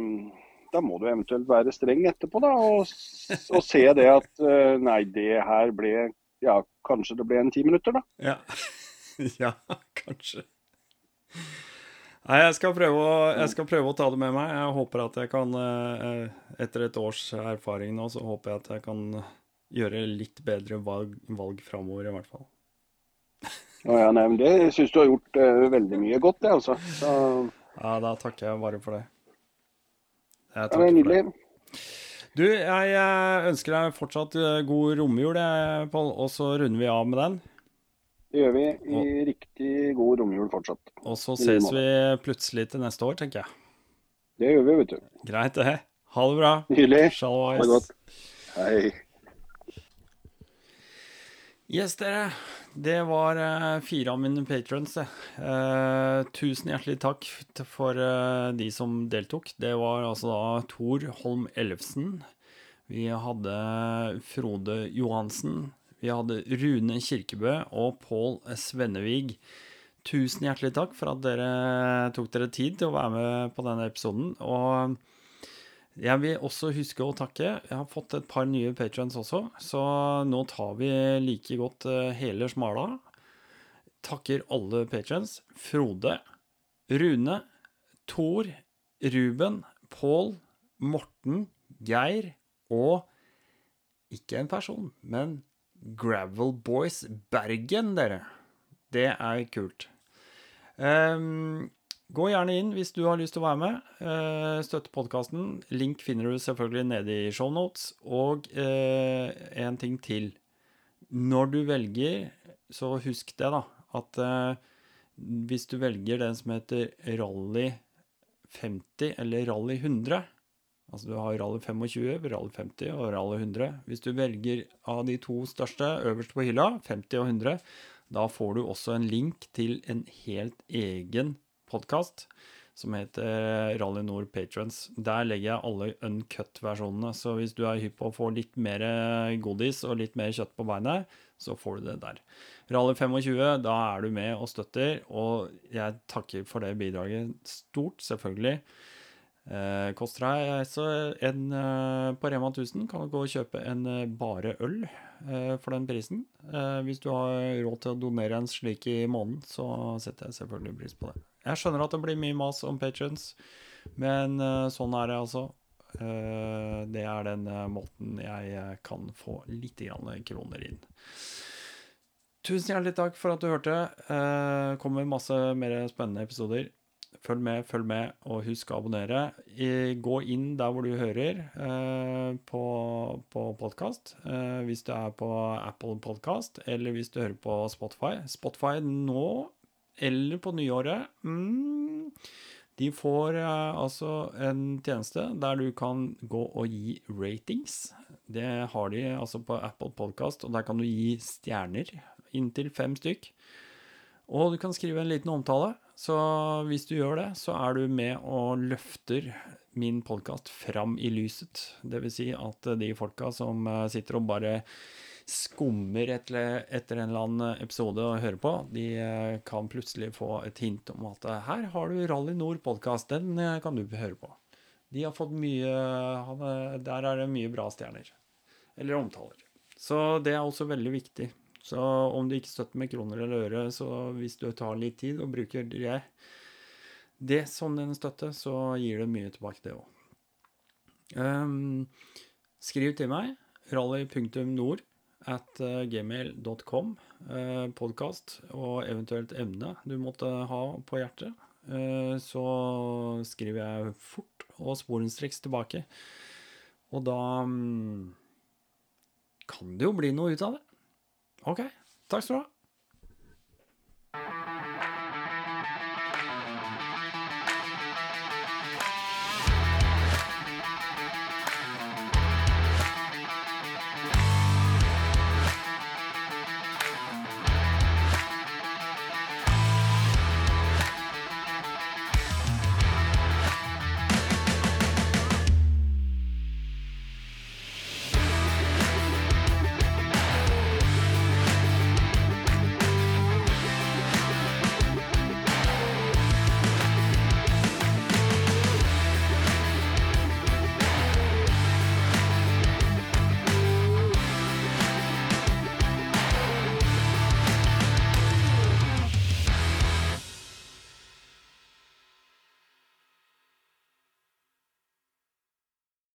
da må du eventuelt være streng etterpå, da. Og, og se det at eh, nei, det her ble Ja, kanskje det ble en ti minutter, da. Ja. ja, kanskje. Nei, jeg skal, prøve å, jeg skal prøve å ta det med meg. Jeg håper at jeg kan, eh, etter et års erfaring nå, så håper jeg at jeg kan gjøre litt bedre valg, valg framover, i hvert fall. Ja, nei, men det syns du har gjort uh, veldig mye godt, det, altså. Så, Ja, da takker jeg bare for det. Ja, det er nydelig. Du, jeg eh, ønsker deg fortsatt eh, god romjul, jeg, Pål, og så runder vi av med den. Det gjør vi i riktig god romjul fortsatt. Og så ses vi plutselig til neste år, tenker jeg. Det gjør vi, vet du. Greit, det. Ha det bra. Nydelig. Ha det godt. Hei. Yes, dere. Det var eh, fire av mine patrons. Eh, tusen hjertelig takk for eh, de som deltok. Det var altså da Tor Holm Ellefsen. Vi hadde Frode Johansen. Vi hadde Rune Kirkebø og Pål Svennevig. Tusen hjertelig takk for at dere tok dere tid til å være med på denne episoden. Og Jeg vil også huske å takke. Jeg har fått et par nye patrons også, så nå tar vi like godt eh, hele smala. Takker alle patrons. Frode, Rune, Thor, Ruben, Pål, Morten, Geir og ikke en person, men Gravel Boys Bergen, dere. Det er kult. Ehm, gå gjerne inn hvis du har lyst til å være med. Uh, støtte podkasten. Link finner du selvfølgelig nede i shownotes. Og eh, en ting til. Når du velger, så husk det, da, at eh, hvis du velger den som heter Rally 50 eller Rally 100 Altså du har Rally 25, Rally 50 og Rally 100. Hvis du velger av de to største øverst på hylla, 50 og 100, da får du også en link til en helt egen podkast som heter Rally Nord Patrons. Der legger jeg alle uncut-versjonene, så hvis du er hypp på å få litt mer godis og litt mer kjøtt på beinet, så får du det der. Rally 25, da er du med og støtter, og jeg takker for det bidraget stort, selvfølgelig. Eh, koster deg så en eh, på Rema 1000 kan du gå og kjøpe en eh, bare øl eh, for den prisen. Eh, hvis du har råd til å donere en slik i måneden, så setter jeg selvfølgelig pris på det. Jeg skjønner at det blir mye mas om patrions, men eh, sånn er det altså. det er den måten jeg kan få litt grann kroner inn. Tusen hjertelig takk for at du hørte. Uh, kommer masse mer spennende episoder. Følg med, følg med, og husk å abonnere. Gå inn der hvor du hører eh, på, på podkast. Eh, hvis du er på Apple Podcast, eller hvis du hører på Spotify. Spotify nå, eller på nyåret mm, De får eh, altså en tjeneste der du kan gå og gi ratings. Det har de altså på Apple Podcast, og der kan du gi stjerner. Inntil fem stykk. Og du kan skrive en liten omtale. Så hvis du gjør det, så er du med og løfter min podkast fram i lyset. Det vil si at de folka som eh, sitter og bare skummer etter, etter en eller annen episode å høre på, de eh, kan plutselig få et hint om at eh, her har du Rally Nord-podkast, den kan du høre på. De har fått mye Der er det mye bra stjerner. Eller omtaler. Så det er også veldig viktig. Så om du ikke støtter med kroner eller øre, så hvis du tar litt tid og bruker det, det som en støtte, så gir det mye tilbake, det òg. Um, ehm, skriv til meg. rally.nord at eh, gmail.com, eh, podkast og eventuelt emne du måtte ha på hjertet, eh, så skriver jeg fort og sporenstreks tilbake. Og da mm, kan det jo bli noe ut av det. OK. Takk skal du ha.